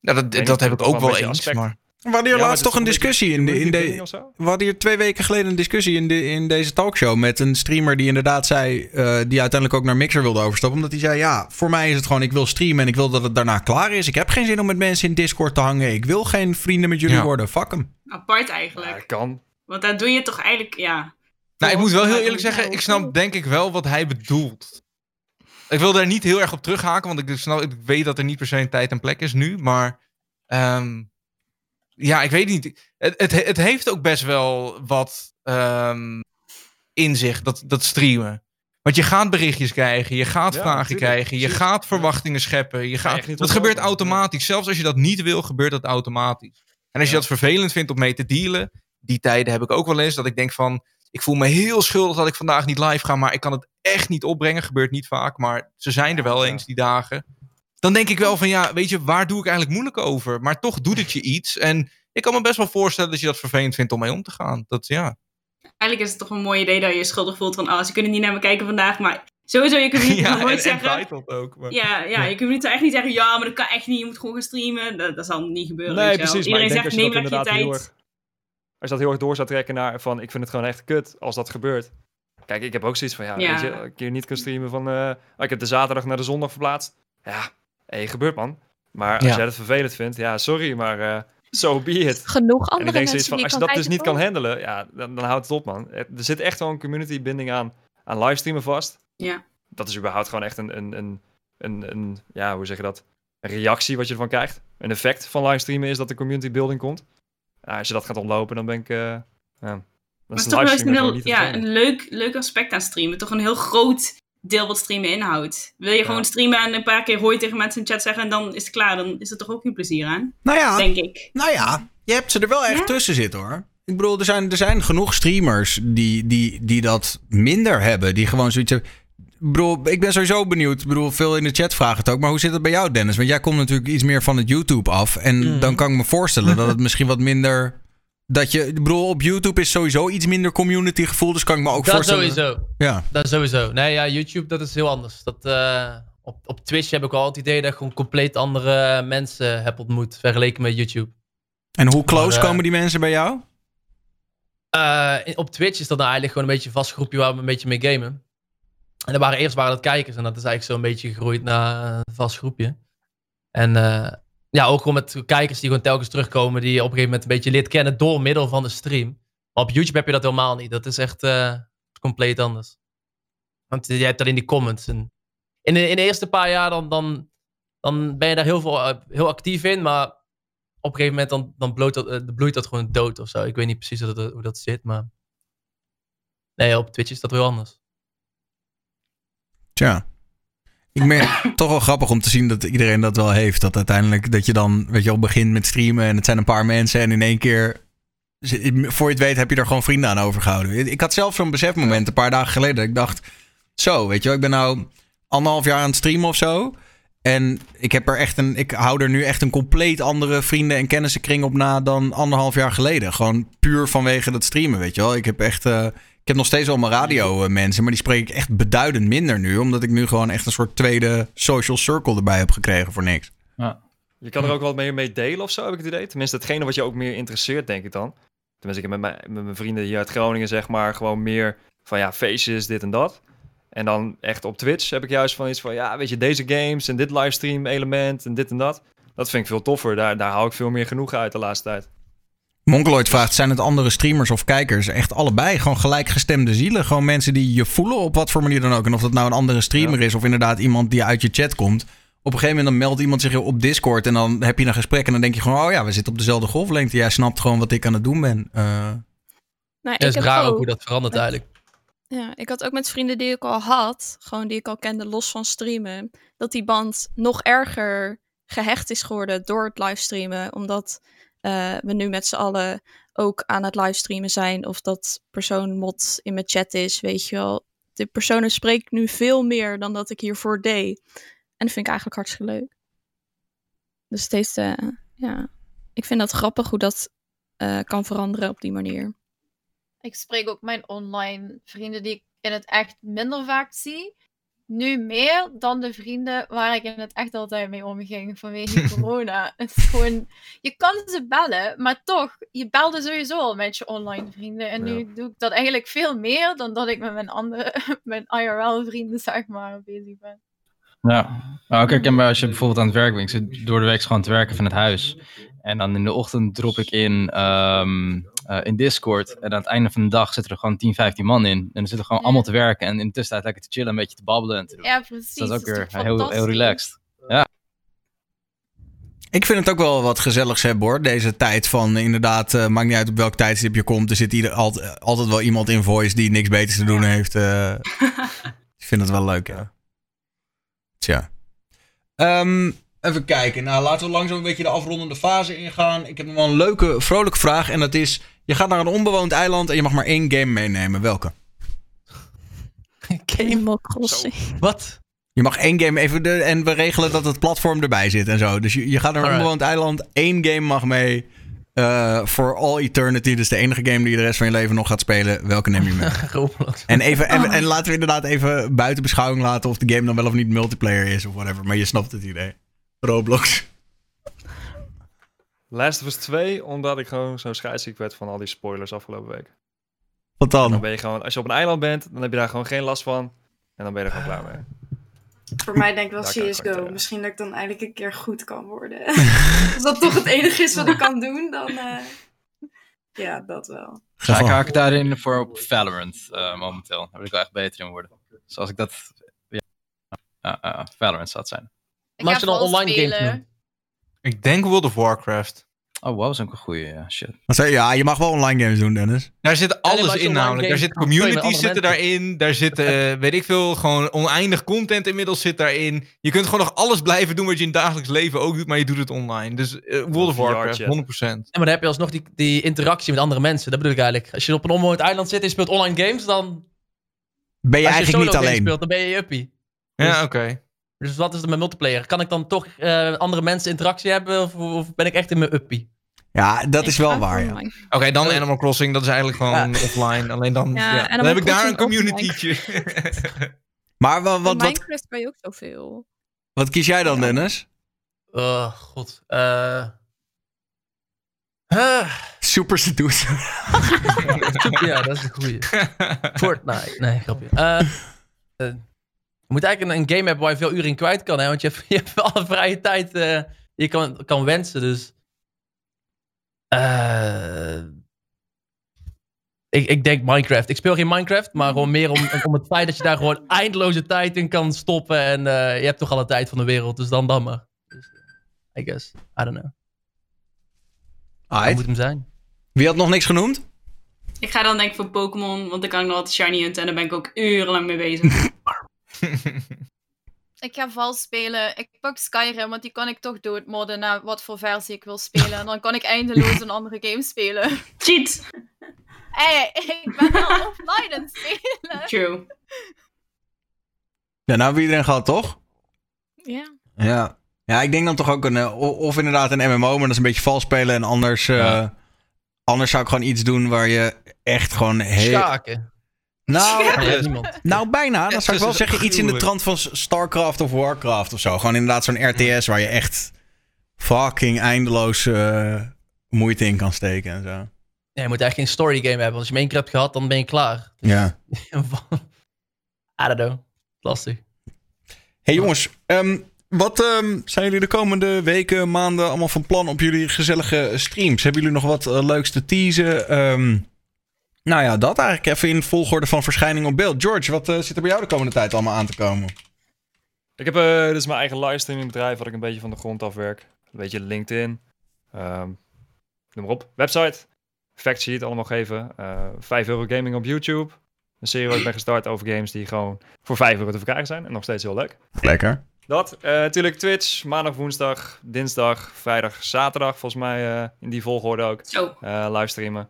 Ja, dat, dat heb ik ook wel eens. aspect. Maar We hadden hier Ja, laatst toch een discussie in, de, in de? We hadden hier twee weken geleden een discussie in, de, in deze talkshow met een streamer die inderdaad zei, eh, die uiteindelijk ook naar Mixer wilde overstappen. Omdat hij zei, ja, voor mij is het gewoon, ik wil streamen en ik wil dat het daarna klaar is. Ik heb geen zin om met mensen in Discord te hangen. Ik wil geen vrienden met jullie Ja. worden. Fuck hem. Apart Ja, eigenlijk. kan. Want daar doe je toch eigenlijk, ja. Nou, ik moet wel heel Ja, eerlijk zeggen, ik snap denk ik wel wat hij bedoelt. Ik wil daar niet heel erg op terughaken, want ik, snap, ik weet dat er niet per se een tijd en plek is nu. Maar ehm, ja, ik weet niet. Het, het, het heeft ook best wel wat ehm, in zich, dat, dat streamen. Want je gaat berichtjes krijgen, je gaat Ja, vragen natuurlijk. krijgen, je gaat verwachtingen scheppen. Je gaat, dat gebeurt automatisch. Zelfs als je dat niet wil, gebeurt dat automatisch. En als je dat vervelend vindt om mee te dealen, die tijden heb ik ook wel eens dat ik denk van, ik voel me heel schuldig dat ik vandaag niet live ga, maar ik kan het echt niet opbrengen. Gebeurt niet vaak, maar ze zijn er wel eens die dagen. Dan denk ik wel van, ja, weet je, waar doe ik eigenlijk moeilijk over? Maar toch doet het je iets. En ik kan me best wel voorstellen dat je dat vervelend vindt om mee om te gaan. Dat, ja. Eigenlijk is het toch een mooi idee dat je je schuldig voelt van, oh, ze kunnen niet naar me kijken vandaag. Maar sowieso, je kunt niet ja, nooit en zeggen... ook. Maar. Ja, ja, je kunt niet echt niet zeggen, ja, maar dat kan echt niet, je moet gewoon gaan streamen. Dat, dat zal niet gebeuren. Nee, precies. Maar Iedereen ik denk zegt, als je neem dat lekker je tijd. heel erg, als je dat heel erg door zou trekken naar van, ik vind het gewoon echt kut als dat gebeurt. Kijk, ik heb ook zoiets van, ja, Ja. weet je, een keer niet kan streamen van, eh, ik heb de zaterdag naar de zondag verplaatst. Ja, hey, gebeurt man. Maar als Ja. jij het vervelend vindt, ja, sorry, maar eh so be it. Genoeg En andere ik denk mensen van, als je dat dus niet kan handelen, ja, dan, dan houdt het op, man. Er er zit echt wel een community binding aan, aan livestreamen vast. Ja. Dat is überhaupt gewoon echt een, een, een, een, een, ja, hoe zeg je dat? Een reactie wat je ervan krijgt. Een effect van livestreamen is dat de community building komt. Ja, als je dat gaat ontlopen, dan ben ik, eh ja, dan Maar is het is toch wel eens een, heel, ja, een leuk, leuk aspect aan streamen. Toch een heel groot deel wat streamen inhoudt. Wil je Ja. gewoon streamen en een paar keer hooi tegen mensen in de chat zeggen en dan is het klaar, dan is er toch ook geen plezier aan? Nou ja, Denk ik. nou ja, je hebt ze er wel echt Ja? tussen zitten hoor. Ik bedoel, er zijn, er zijn genoeg streamers die, die, die dat minder hebben. Die gewoon zoiets hebben. Ik bedoel, ik ben sowieso benieuwd. Ik bedoel, veel in de chat vragen het ook. Maar hoe zit het bij jou, Dennis? Want jij komt natuurlijk iets meer van het YouTube af. En Mhm. dan kan ik me voorstellen dat het misschien wat minder... Dat je, ik bedoel, op YouTube is sowieso iets minder community gevoel. Dus kan ik me ook Dat voorstellen... sowieso. Ja. Dat sowieso. Nee, ja, YouTube, dat is heel anders. Dat, eh, op, op Twitch heb ik al het idee dat ik gewoon compleet andere mensen heb ontmoet, vergeleken met YouTube. En hoe close Maar, eh, komen die mensen bij jou? Eh, op Twitch is dat nou eigenlijk gewoon een beetje een vast groepje waar we een beetje mee gamen. En er waren eerst waren dat kijkers en dat is eigenlijk zo een beetje gegroeid naar een vast groepje. En eh, ja, ook gewoon met kijkers die gewoon telkens terugkomen, die je op een gegeven moment een beetje lid kennen door middel van de stream. Maar op YouTube heb je dat helemaal niet. Dat is echt eh, compleet anders. Want je hebt in die comments. En in, de, in eerste paar jaar dan, dan, dan ben je daar heel, veel, eh, heel actief in, maar op een gegeven moment dan, dan bloeit, dat, eh, bloeit dat gewoon dood of zo. Ik weet niet precies hoe dat, hoe dat zit, maar... Nee, op Twitch is dat heel anders. Tja. Ik merk toch wel grappig om te zien dat iedereen dat wel heeft. Dat uiteindelijk dat je dan, weet je wel, begint met streamen en het zijn een paar mensen en in één keer, voor je het weet, heb je er gewoon vrienden aan overgehouden. Ik had zelf zo'n besefmoment een paar dagen geleden. Dat ik dacht, zo, weet je wel, ik ben nou anderhalf jaar aan het streamen of zo. En ik heb er echt een, ik hou er nu echt een compleet andere vrienden en kennissenkring op na dan anderhalf jaar geleden. Gewoon puur vanwege dat streamen, weet je wel. Ik heb echt, eh, ik heb nog steeds wel mijn radio eh, mensen, maar die spreek ik echt beduidend minder nu. Omdat ik nu gewoon echt een soort tweede social circle erbij heb gekregen voor niks. Je kan er ook wat meer mee delen of zo, heb ik het idee. Tenminste, hetgene wat je ook meer interesseert, denk ik dan. Tenminste, ik heb met mijn, met mijn vrienden hier uit Groningen, zeg maar, gewoon meer van ja, feestjes, dit en dat. En dan echt op Twitch heb ik juist van iets van, ja, weet je, deze games en dit livestream element en dit en dat. Dat vind ik veel toffer. Daar, daar hou ik veel meer genoeg uit de laatste tijd. Mongoloid vraagt, zijn het andere streamers of kijkers? Echt allebei. Gewoon gelijkgestemde zielen. Gewoon mensen die je voelen op wat voor manier dan ook. En of dat nou een andere streamer is of inderdaad iemand die uit je chat komt. Op een gegeven moment dan meldt iemand zich op Discord en dan heb je een gesprek en dan denk je gewoon, oh ja, we zitten op dezelfde golflengte. Jij snapt gewoon wat ik aan het doen ben. Eh, Nou, Het ik is heb raar ook ook- hoe dat verandert eigenlijk. Ja, ik had ook met vrienden die ik al had, gewoon die ik al kende los van streamen, dat die band nog erger gehecht is geworden door het livestreamen, omdat eh, we nu met z'n allen ook aan het livestreamen zijn of dat persoon mod in mijn chat is, weet je wel. De persoon spreekt nu veel meer dan dat ik hiervoor deed. En dat vind ik eigenlijk hartstikke leuk. Dus steeds, eh, ja, ik vind dat grappig hoe dat eh, kan veranderen op die manier. Ik spreek ook mijn online vrienden die ik in het echt minder vaak zie. Nu meer dan de vrienden waar ik in het echt altijd mee omging vanwege corona. het is gewoon, je kan ze bellen, maar toch, je belde sowieso al met je online vrienden. En nu doe ik dat eigenlijk veel meer dan dat ik met mijn andere, mijn IRL vrienden, zeg maar, bezig ben. Ja, nou, herkenbaar als je bijvoorbeeld aan het werk bent. Ik zit door de week gewoon te werken van het huis. En dan in de ochtend drop ik in, ehm, eh, in Discord. En aan het einde van de dag zitten er gewoon 10, 15 man in. En dan zitten gewoon Ja. allemaal te werken. En in de tussentijd lekker te chillen, een beetje te babbelen en te doen. Ja, precies. Dus dat is ook weer heel, heel relaxed. Ik vind het ook wel wat gezelligs hebben hoor. Deze tijd van inderdaad, eh, maakt niet uit op welk tijdstip je komt. Er zit ieder, altijd, altijd wel iemand in voice die niks beters te doen heeft. eh. ik vind het wel leuk, ja. Tja. Ehm, even kijken. Nou, laten we langzaam een beetje de afrondende fase ingaan. Ik heb nog wel een leuke, vrolijke vraag. En dat is, je gaat naar een onbewoond eiland en je mag maar één game meenemen. Welke? Animal Crossing. Wat? Je mag één game even... De, en we regelen dat het platform erbij zit en zo. Dus je, je gaat naar een Alright. onbewoond eiland. Één game mag mee. eh, For all eternity. Dus de enige game die je de rest van je leven nog gaat spelen. Welke neem je mee? Roblox. en, even, en, en laten we inderdaad even buiten beschouwing laten... of de game dan wel of niet multiplayer is of whatever. Maar je snapt het idee. Roblox. Last of Us 2, omdat ik gewoon zo scheidsziek werd van al die spoilers afgelopen week. Wat Dan dan? ben je gewoon, als je op een eiland bent, dan heb je daar gewoon geen last van. En dan ben je er gewoon klaar mee. Voor mij denk ik wel Daar CSGO. Misschien dat ik dan eindelijk een keer goed kan worden. Als dat toch het enige is wat ik kan doen, dan... eh, Ja, dat wel. Ja, ik haak daarin voor op Valorant eh, momenteel. Daar wil ik wel echt beter in worden. Zoals ik dat... Ja, ja, Valorant zou het zijn. Ik Maar als je dan online games noemt. Ik denk World of Warcraft. Oh, wow, dat is ook een goeie. Ja, shit. Zei? Ja, je mag wel online games doen, Dennis. Daar zit alles in namelijk. Daar zit communities zitten daarin. Daar zit, eh, weet ik veel, gewoon oneindig content inmiddels zit daarin. Je kunt gewoon nog alles blijven doen wat je in het dagelijks leven ook doet, maar je doet het online. Dus eh, World of Warcraft, 100%. chat. Ja, maar dan heb je alsnog die, die interactie met andere mensen. Dat bedoel ik eigenlijk. Als je op een onbewoond eiland zit en je speelt online games, dan... Ben je als je eigenlijk solo niet games alleen. speelt, dan ben je uppie. Ja, oké. Dus wat is er met multiplayer? Kan ik dan toch eh, andere mensen interactie hebben? Of, of ben ik echt in mijn uppie? Ja, dat Ik is wel waar, ja. Oké, dan Animal Crossing, dat is eigenlijk gewoon Ja. offline. Alleen dan, Ja, dan heb ik daar een communitytje. Maar wat, wat, wat, Minecraft kan je ook zoveel. wat kies jij dan, Dennis? Oh, god. Eh ah, Super seducer. ja, dat is een goeie. Fortnite. Nee, grapje. Je moet eigenlijk een, een game hebben waar je veel uren in kwijt kan. Hè? Want je hebt, je hebt alle vrije tijd eh, die je kan, kan wensen. Dus. Eh, ik, ik denk Minecraft. Ik speel geen Minecraft, maar gewoon meer om, om het feit dat je daar gewoon eindeloze tijd in kan stoppen. En eh, je hebt toch alle tijd van de wereld, dus dan dan maar. Dus, I guess. I don't know. Dat moet hem zijn. Wie had nog niks genoemd? Ik ga dan denk ik voor Pokémon, want dan kan ik nog altijd shiny hunten en daar ben ik ook urenlang mee bezig. Ik ga vals spelen. Ik pak Skyrim, want die kan ik toch doodmodden naar wat voor versie ik wil spelen. En dan kan ik eindeloos een andere game spelen. Cheat! Hé, ik ben wel offline aan het spelen. True. Ja, nou hebben we iedereen gehad, toch? Ja. Ja. Ja, ik denk dan toch ook een... eh, Of inderdaad een MMO, maar dat is een beetje vals spelen. En anders... eh. Anders zou ik gewoon iets doen waar je echt gewoon heel... Schaken. Nou, nou, bijna. Dan zou ik wel zeggen iets in de trant van Starcraft of Warcraft of zo. Gewoon inderdaad zo'n RTS waar je echt fucking eindeloos eh, moeite in kan steken en zo. Nee, je moet eigenlijk geen story game hebben. Als je hem één keer hebt gehad, dan ben je klaar. Ja. I don't know. Lastig. hey, jongens, ehm, wat ehm, zijn jullie de komende weken, maanden allemaal van plan op jullie gezellige streams? Hebben jullie nog wat eh, leuks te teasen? Ehm, nou ja, dat eigenlijk even in volgorde van verschijning op beeld. George, wat eh, zit er bij jou de komende tijd allemaal aan te komen? Ik heb eh, dus mijn eigen livestreaming bedrijf, wat ik een beetje van de grond af werk. Een beetje LinkedIn. Ehm noem maar op. Website. Factsheet allemaal geven. Eh 5 euro gaming op YouTube. Een serie waar ik ben gestart over games die gewoon voor 5 euro te verkrijgen zijn. En nog steeds heel leuk. Lekker. Dat. eh, natuurlijk Twitch. Maandag, woensdag, dinsdag, vrijdag, zaterdag. Volgens mij eh, in die volgorde ook. Zo. eh livestreamen.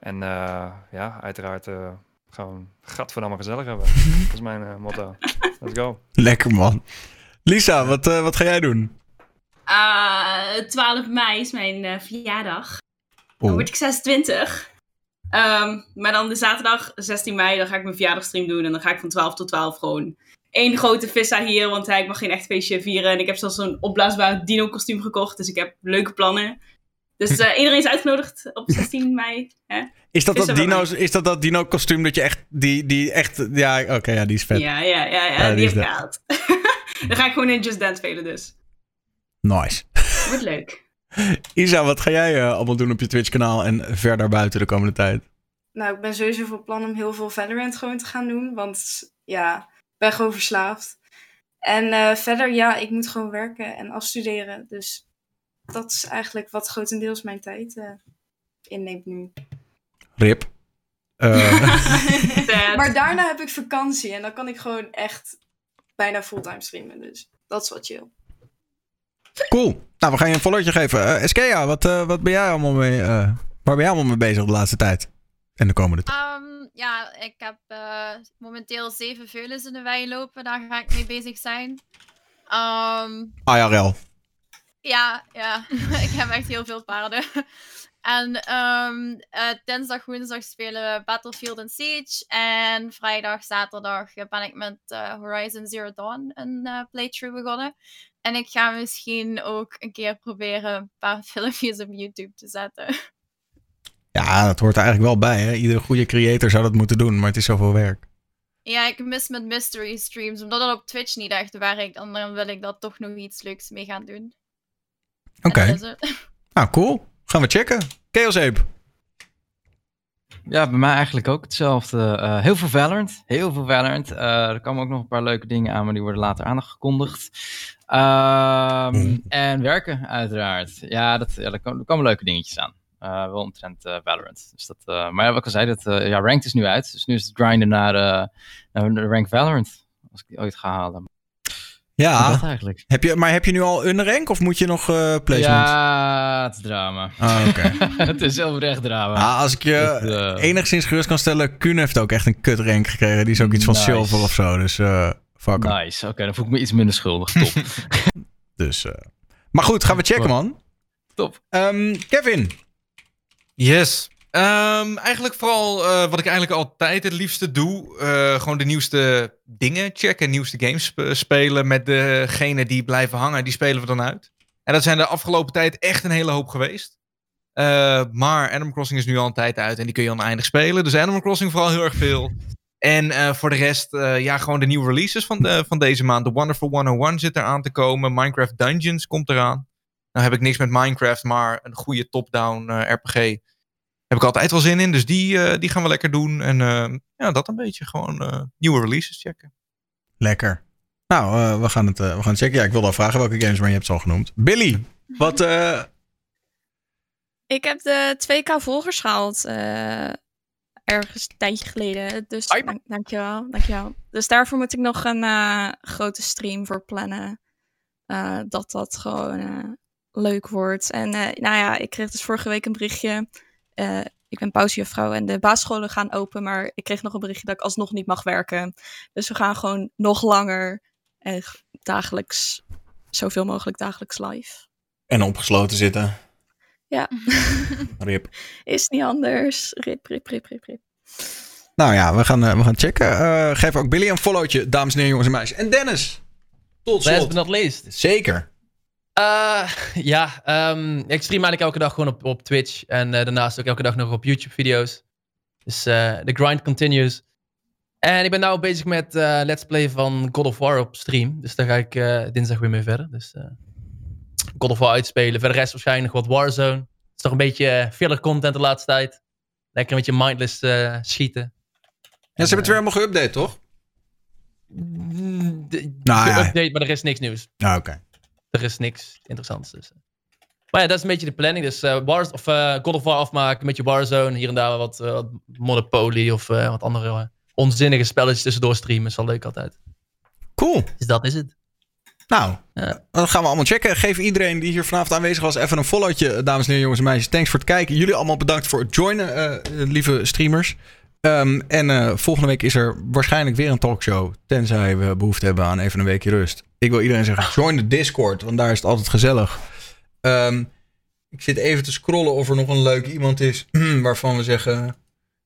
En eh, ja, uiteraard eh, gewoon gadverdamme gezellig hebben. dat is mijn eh, motto. Let's go. Lekker man. Lisa, wat, eh, wat ga jij doen? Ah, 12 mei is mijn eh, verjaardag. Dan Oeh. word ik 26. Ehm, maar dan de zaterdag 16 mei, dan ga ik mijn verjaardagstream doen. En dan ga ik van 12 tot 12 gewoon één grote vissa hier, want hij ik mag geen echt feestje vieren. En ik heb zelfs een opblaasbaar dino-kostuum gekocht, dus ik heb leuke plannen. Dus uh, iedereen is uitgenodigd op 16 mei. Hè? Is dat dat, dino's, is dat dat dino kostuum dat je echt, die, die echt, ja, oké, okay, ja, die is vet. Ja, ja, ja, ja, ja die, die heeft gehaald. Dan ga ik gewoon in Just Dance spelen dus. Nice. Wordt leuk. Isa, wat ga jij uh, allemaal doen op je Twitch-kanaal en verder buiten de komende tijd? Nou, ik ben sowieso van plan om heel veel Valorant gewoon te gaan doen. Want ja, ik ben gewoon verslaafd. En uh, verder, ja, ik moet gewoon werken en afstuderen. Dus dat is eigenlijk wat grotendeels mijn tijd uh, inneemt nu. Rip. maar daarna heb ik vakantie en dan kan ik gewoon echt bijna fulltime streamen. Dus dat is wat chill. Cool. Nou, we gaan je een followtje geven. Uh, Eskeya, wat, uh, wat ben jij allemaal mee, uh, waar ben jij allemaal mee bezig de laatste tijd? En de komende tijd? Um, ja, ik heb momenteel zeven veulens in de wei lopen. Daar ga ik mee bezig zijn. Um, IRL. Ja, ja. ik heb echt heel veel paarden. En um, uh, dinsdag, woensdag spelen we Battlefield en Siege. En vrijdag, zaterdag ben ik met uh, Horizon Zero Dawn een uh, playthrough begonnen. En ik ga misschien ook een keer proberen een paar filmpjes op YouTube te zetten. Ja, dat hoort er eigenlijk wel bij. Hè? Iedere goede creator zou dat moeten doen, maar het is zoveel werk. Ja, ik mis met mystery streams. Omdat dat op Twitch niet echt werkt, dan wil ik dat toch nog iets leuks mee gaan doen. Oké. Okay. Nou, cool. Gaan we checken. Chaos Ape. Ja, bij mij eigenlijk ook hetzelfde. Uh, heel veel Valorant. Heel veel Valorant. Uh, er komen ook nog een paar leuke dingen aan, maar die worden later aangekondigd. Um, mm. En werken, uiteraard. Ja, dat, ja er, komen, er komen leuke dingetjes aan. Uh, wel omtrent Valorant. Dus dat, maar ja, wat ik al zei, dat, ja, Ranked is nu uit. Dus nu is het grinden naar, naar de Rank Valorant. Als ik die ooit ga halen. Ja, eigenlijk. Heb je, maar heb je nu al een rank of moet je nog uh, placement? Ja, het is drama. Ah, oké. het is zelf echt drama. Ah, als ik je het, uh... enigszins gerust kan stellen, Kuhn heeft ook echt een kut rank gekregen. Die is ook iets van nice. silver of zo, dus uh, fuck Nice, oké, okay, dan voel ik me iets minder schuldig. Top. dus, maar goed, gaan we checken, man. Top. Um, Kevin. Yes. Um, eigenlijk vooral uh, wat ik eigenlijk altijd het liefste doe. Uh, gewoon de nieuwste dingen checken. Nieuwste games sp spelen met degene die blijven hangen. Die spelen we dan uit. En dat zijn de afgelopen tijd echt een hele hoop geweest. Uh, maar Animal Crossing is nu al een tijd uit. En die kun je oneindig spelen. Dus Animal Crossing vooral heel erg veel. En voor de rest, ja, gewoon de nieuwe releases van, van deze maand. The Wonderful 101 zit er aan te komen. Minecraft Dungeons komt eraan. Nou heb ik niks met Minecraft, maar een goede top-down RPG heb ik altijd wel zin in. Dus die, uh, die gaan we lekker doen. En uh, ja, dat een beetje. Gewoon uh, nieuwe releases checken. Lekker. Nou, we, gaan het, we gaan het checken. Ja, ik wilde al vragen welke games, maar je hebt ze al genoemd. Billy, wat... Ik heb de 2K volgers gehaald. ergens een tijdje geleden. Dus dank, dankjewel, dankjewel. Dus daarvoor moet ik nog een grote stream voor plannen. dat dat gewoon leuk wordt. En nou ja, ik kreeg dus vorige week een berichtje uh, ik ben pauzejuffrouw en de basisscholen gaan open, maar ik kreeg nog een berichtje dat ik alsnog niet mag werken. Dus we gaan gewoon nog langer en dagelijks, zoveel mogelijk dagelijks live. En opgesloten zitten. Ja. rip. Is niet anders. Rip, rip, rip, rip, rip. Nou ja, we gaan, uh, we gaan checken. Uh, geef ook Billy een followtje, dames en heren, jongens en meisjes. En Dennis. Tot slot. Last but not least. Zeker. Uh, ja, um, ik stream eigenlijk elke dag gewoon op, op Twitch. En uh, daarnaast ook elke dag nog op YouTube-video's. Dus uh, de grind continues. En ik ben nu bezig met Let's Play van God of War op stream. Dus daar ga ik dinsdag weer mee verder. Dus God of War uitspelen. Verder rest waarschijnlijk wat Warzone. Het is toch een beetje filler content de laatste tijd. Lekker een beetje mindless schieten. Ja, ze hebben het weer helemaal geüpdate, toch? De, nou, ja. update, maar er is niks nieuws. Ah, oké er is niks interessants tussen. Maar ja, dat is een beetje de planning. Dus uh, Wars, of, uh, God of War afmaken, met je Warzone. Hier en daar wat, wat Monopoly of wat andere onzinnige spelletjes tussendoor streamen. Is wel leuk altijd. Cool. Dus dat is het. Nou, ja. dan gaan we allemaal checken. Geef iedereen die hier vanavond aanwezig was even een followtje, dames en heren, jongens en meisjes. Thanks voor het kijken. Jullie allemaal bedankt voor het joinen, lieve streamers. Um, en volgende week is er waarschijnlijk weer een talkshow. Tenzij we behoefte hebben aan even een weekje rust. Ik wil iedereen zeggen, join de Discord, want daar is het altijd gezellig. Um, ik zit even te scrollen of er nog een leuk iemand is waarvan we zeggen,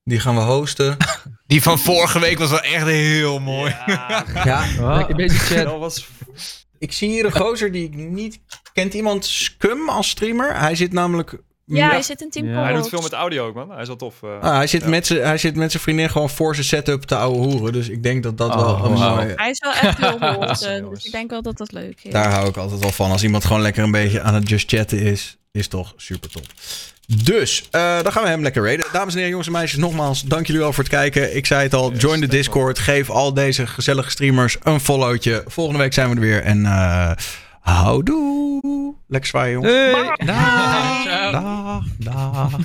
die gaan we hosten. Die van vorige week was wel echt heel mooi. Ja, Ja, Lekker bezig, chat. dat was... ik zie hier een gozer die ik niet... Kent iemand Scum als streamer? Hij zit namelijk... Ja, hij zit in Team Hij doet veel met audio ook, man. Hij is wel tof. eh. Ah, hij, zit Ja. met zijn- hij zit met zijn vriendin gewoon voor zijn setup te ouwe hoeren. Dus ik denk dat dat wel Oh, een mooie... Hij is wel echt heel is eh, dus ik denk wel dat dat leuk is. Daar hou ik altijd wel van. Als iemand gewoon lekker een beetje aan het just chatten is, is toch super top. Dus, eh, dan gaan we hem lekker raiden. Dames en heren, jongens en meisjes, nogmaals, dank jullie wel voor het kijken. Ik zei het al, Yes, join de. Discord. Geef al deze gezellige streamers een followtje. Volgende week zijn we er weer. En eh houdoe. Lekker zwaaien, jongens. Hey. Dag. Dag. Dag.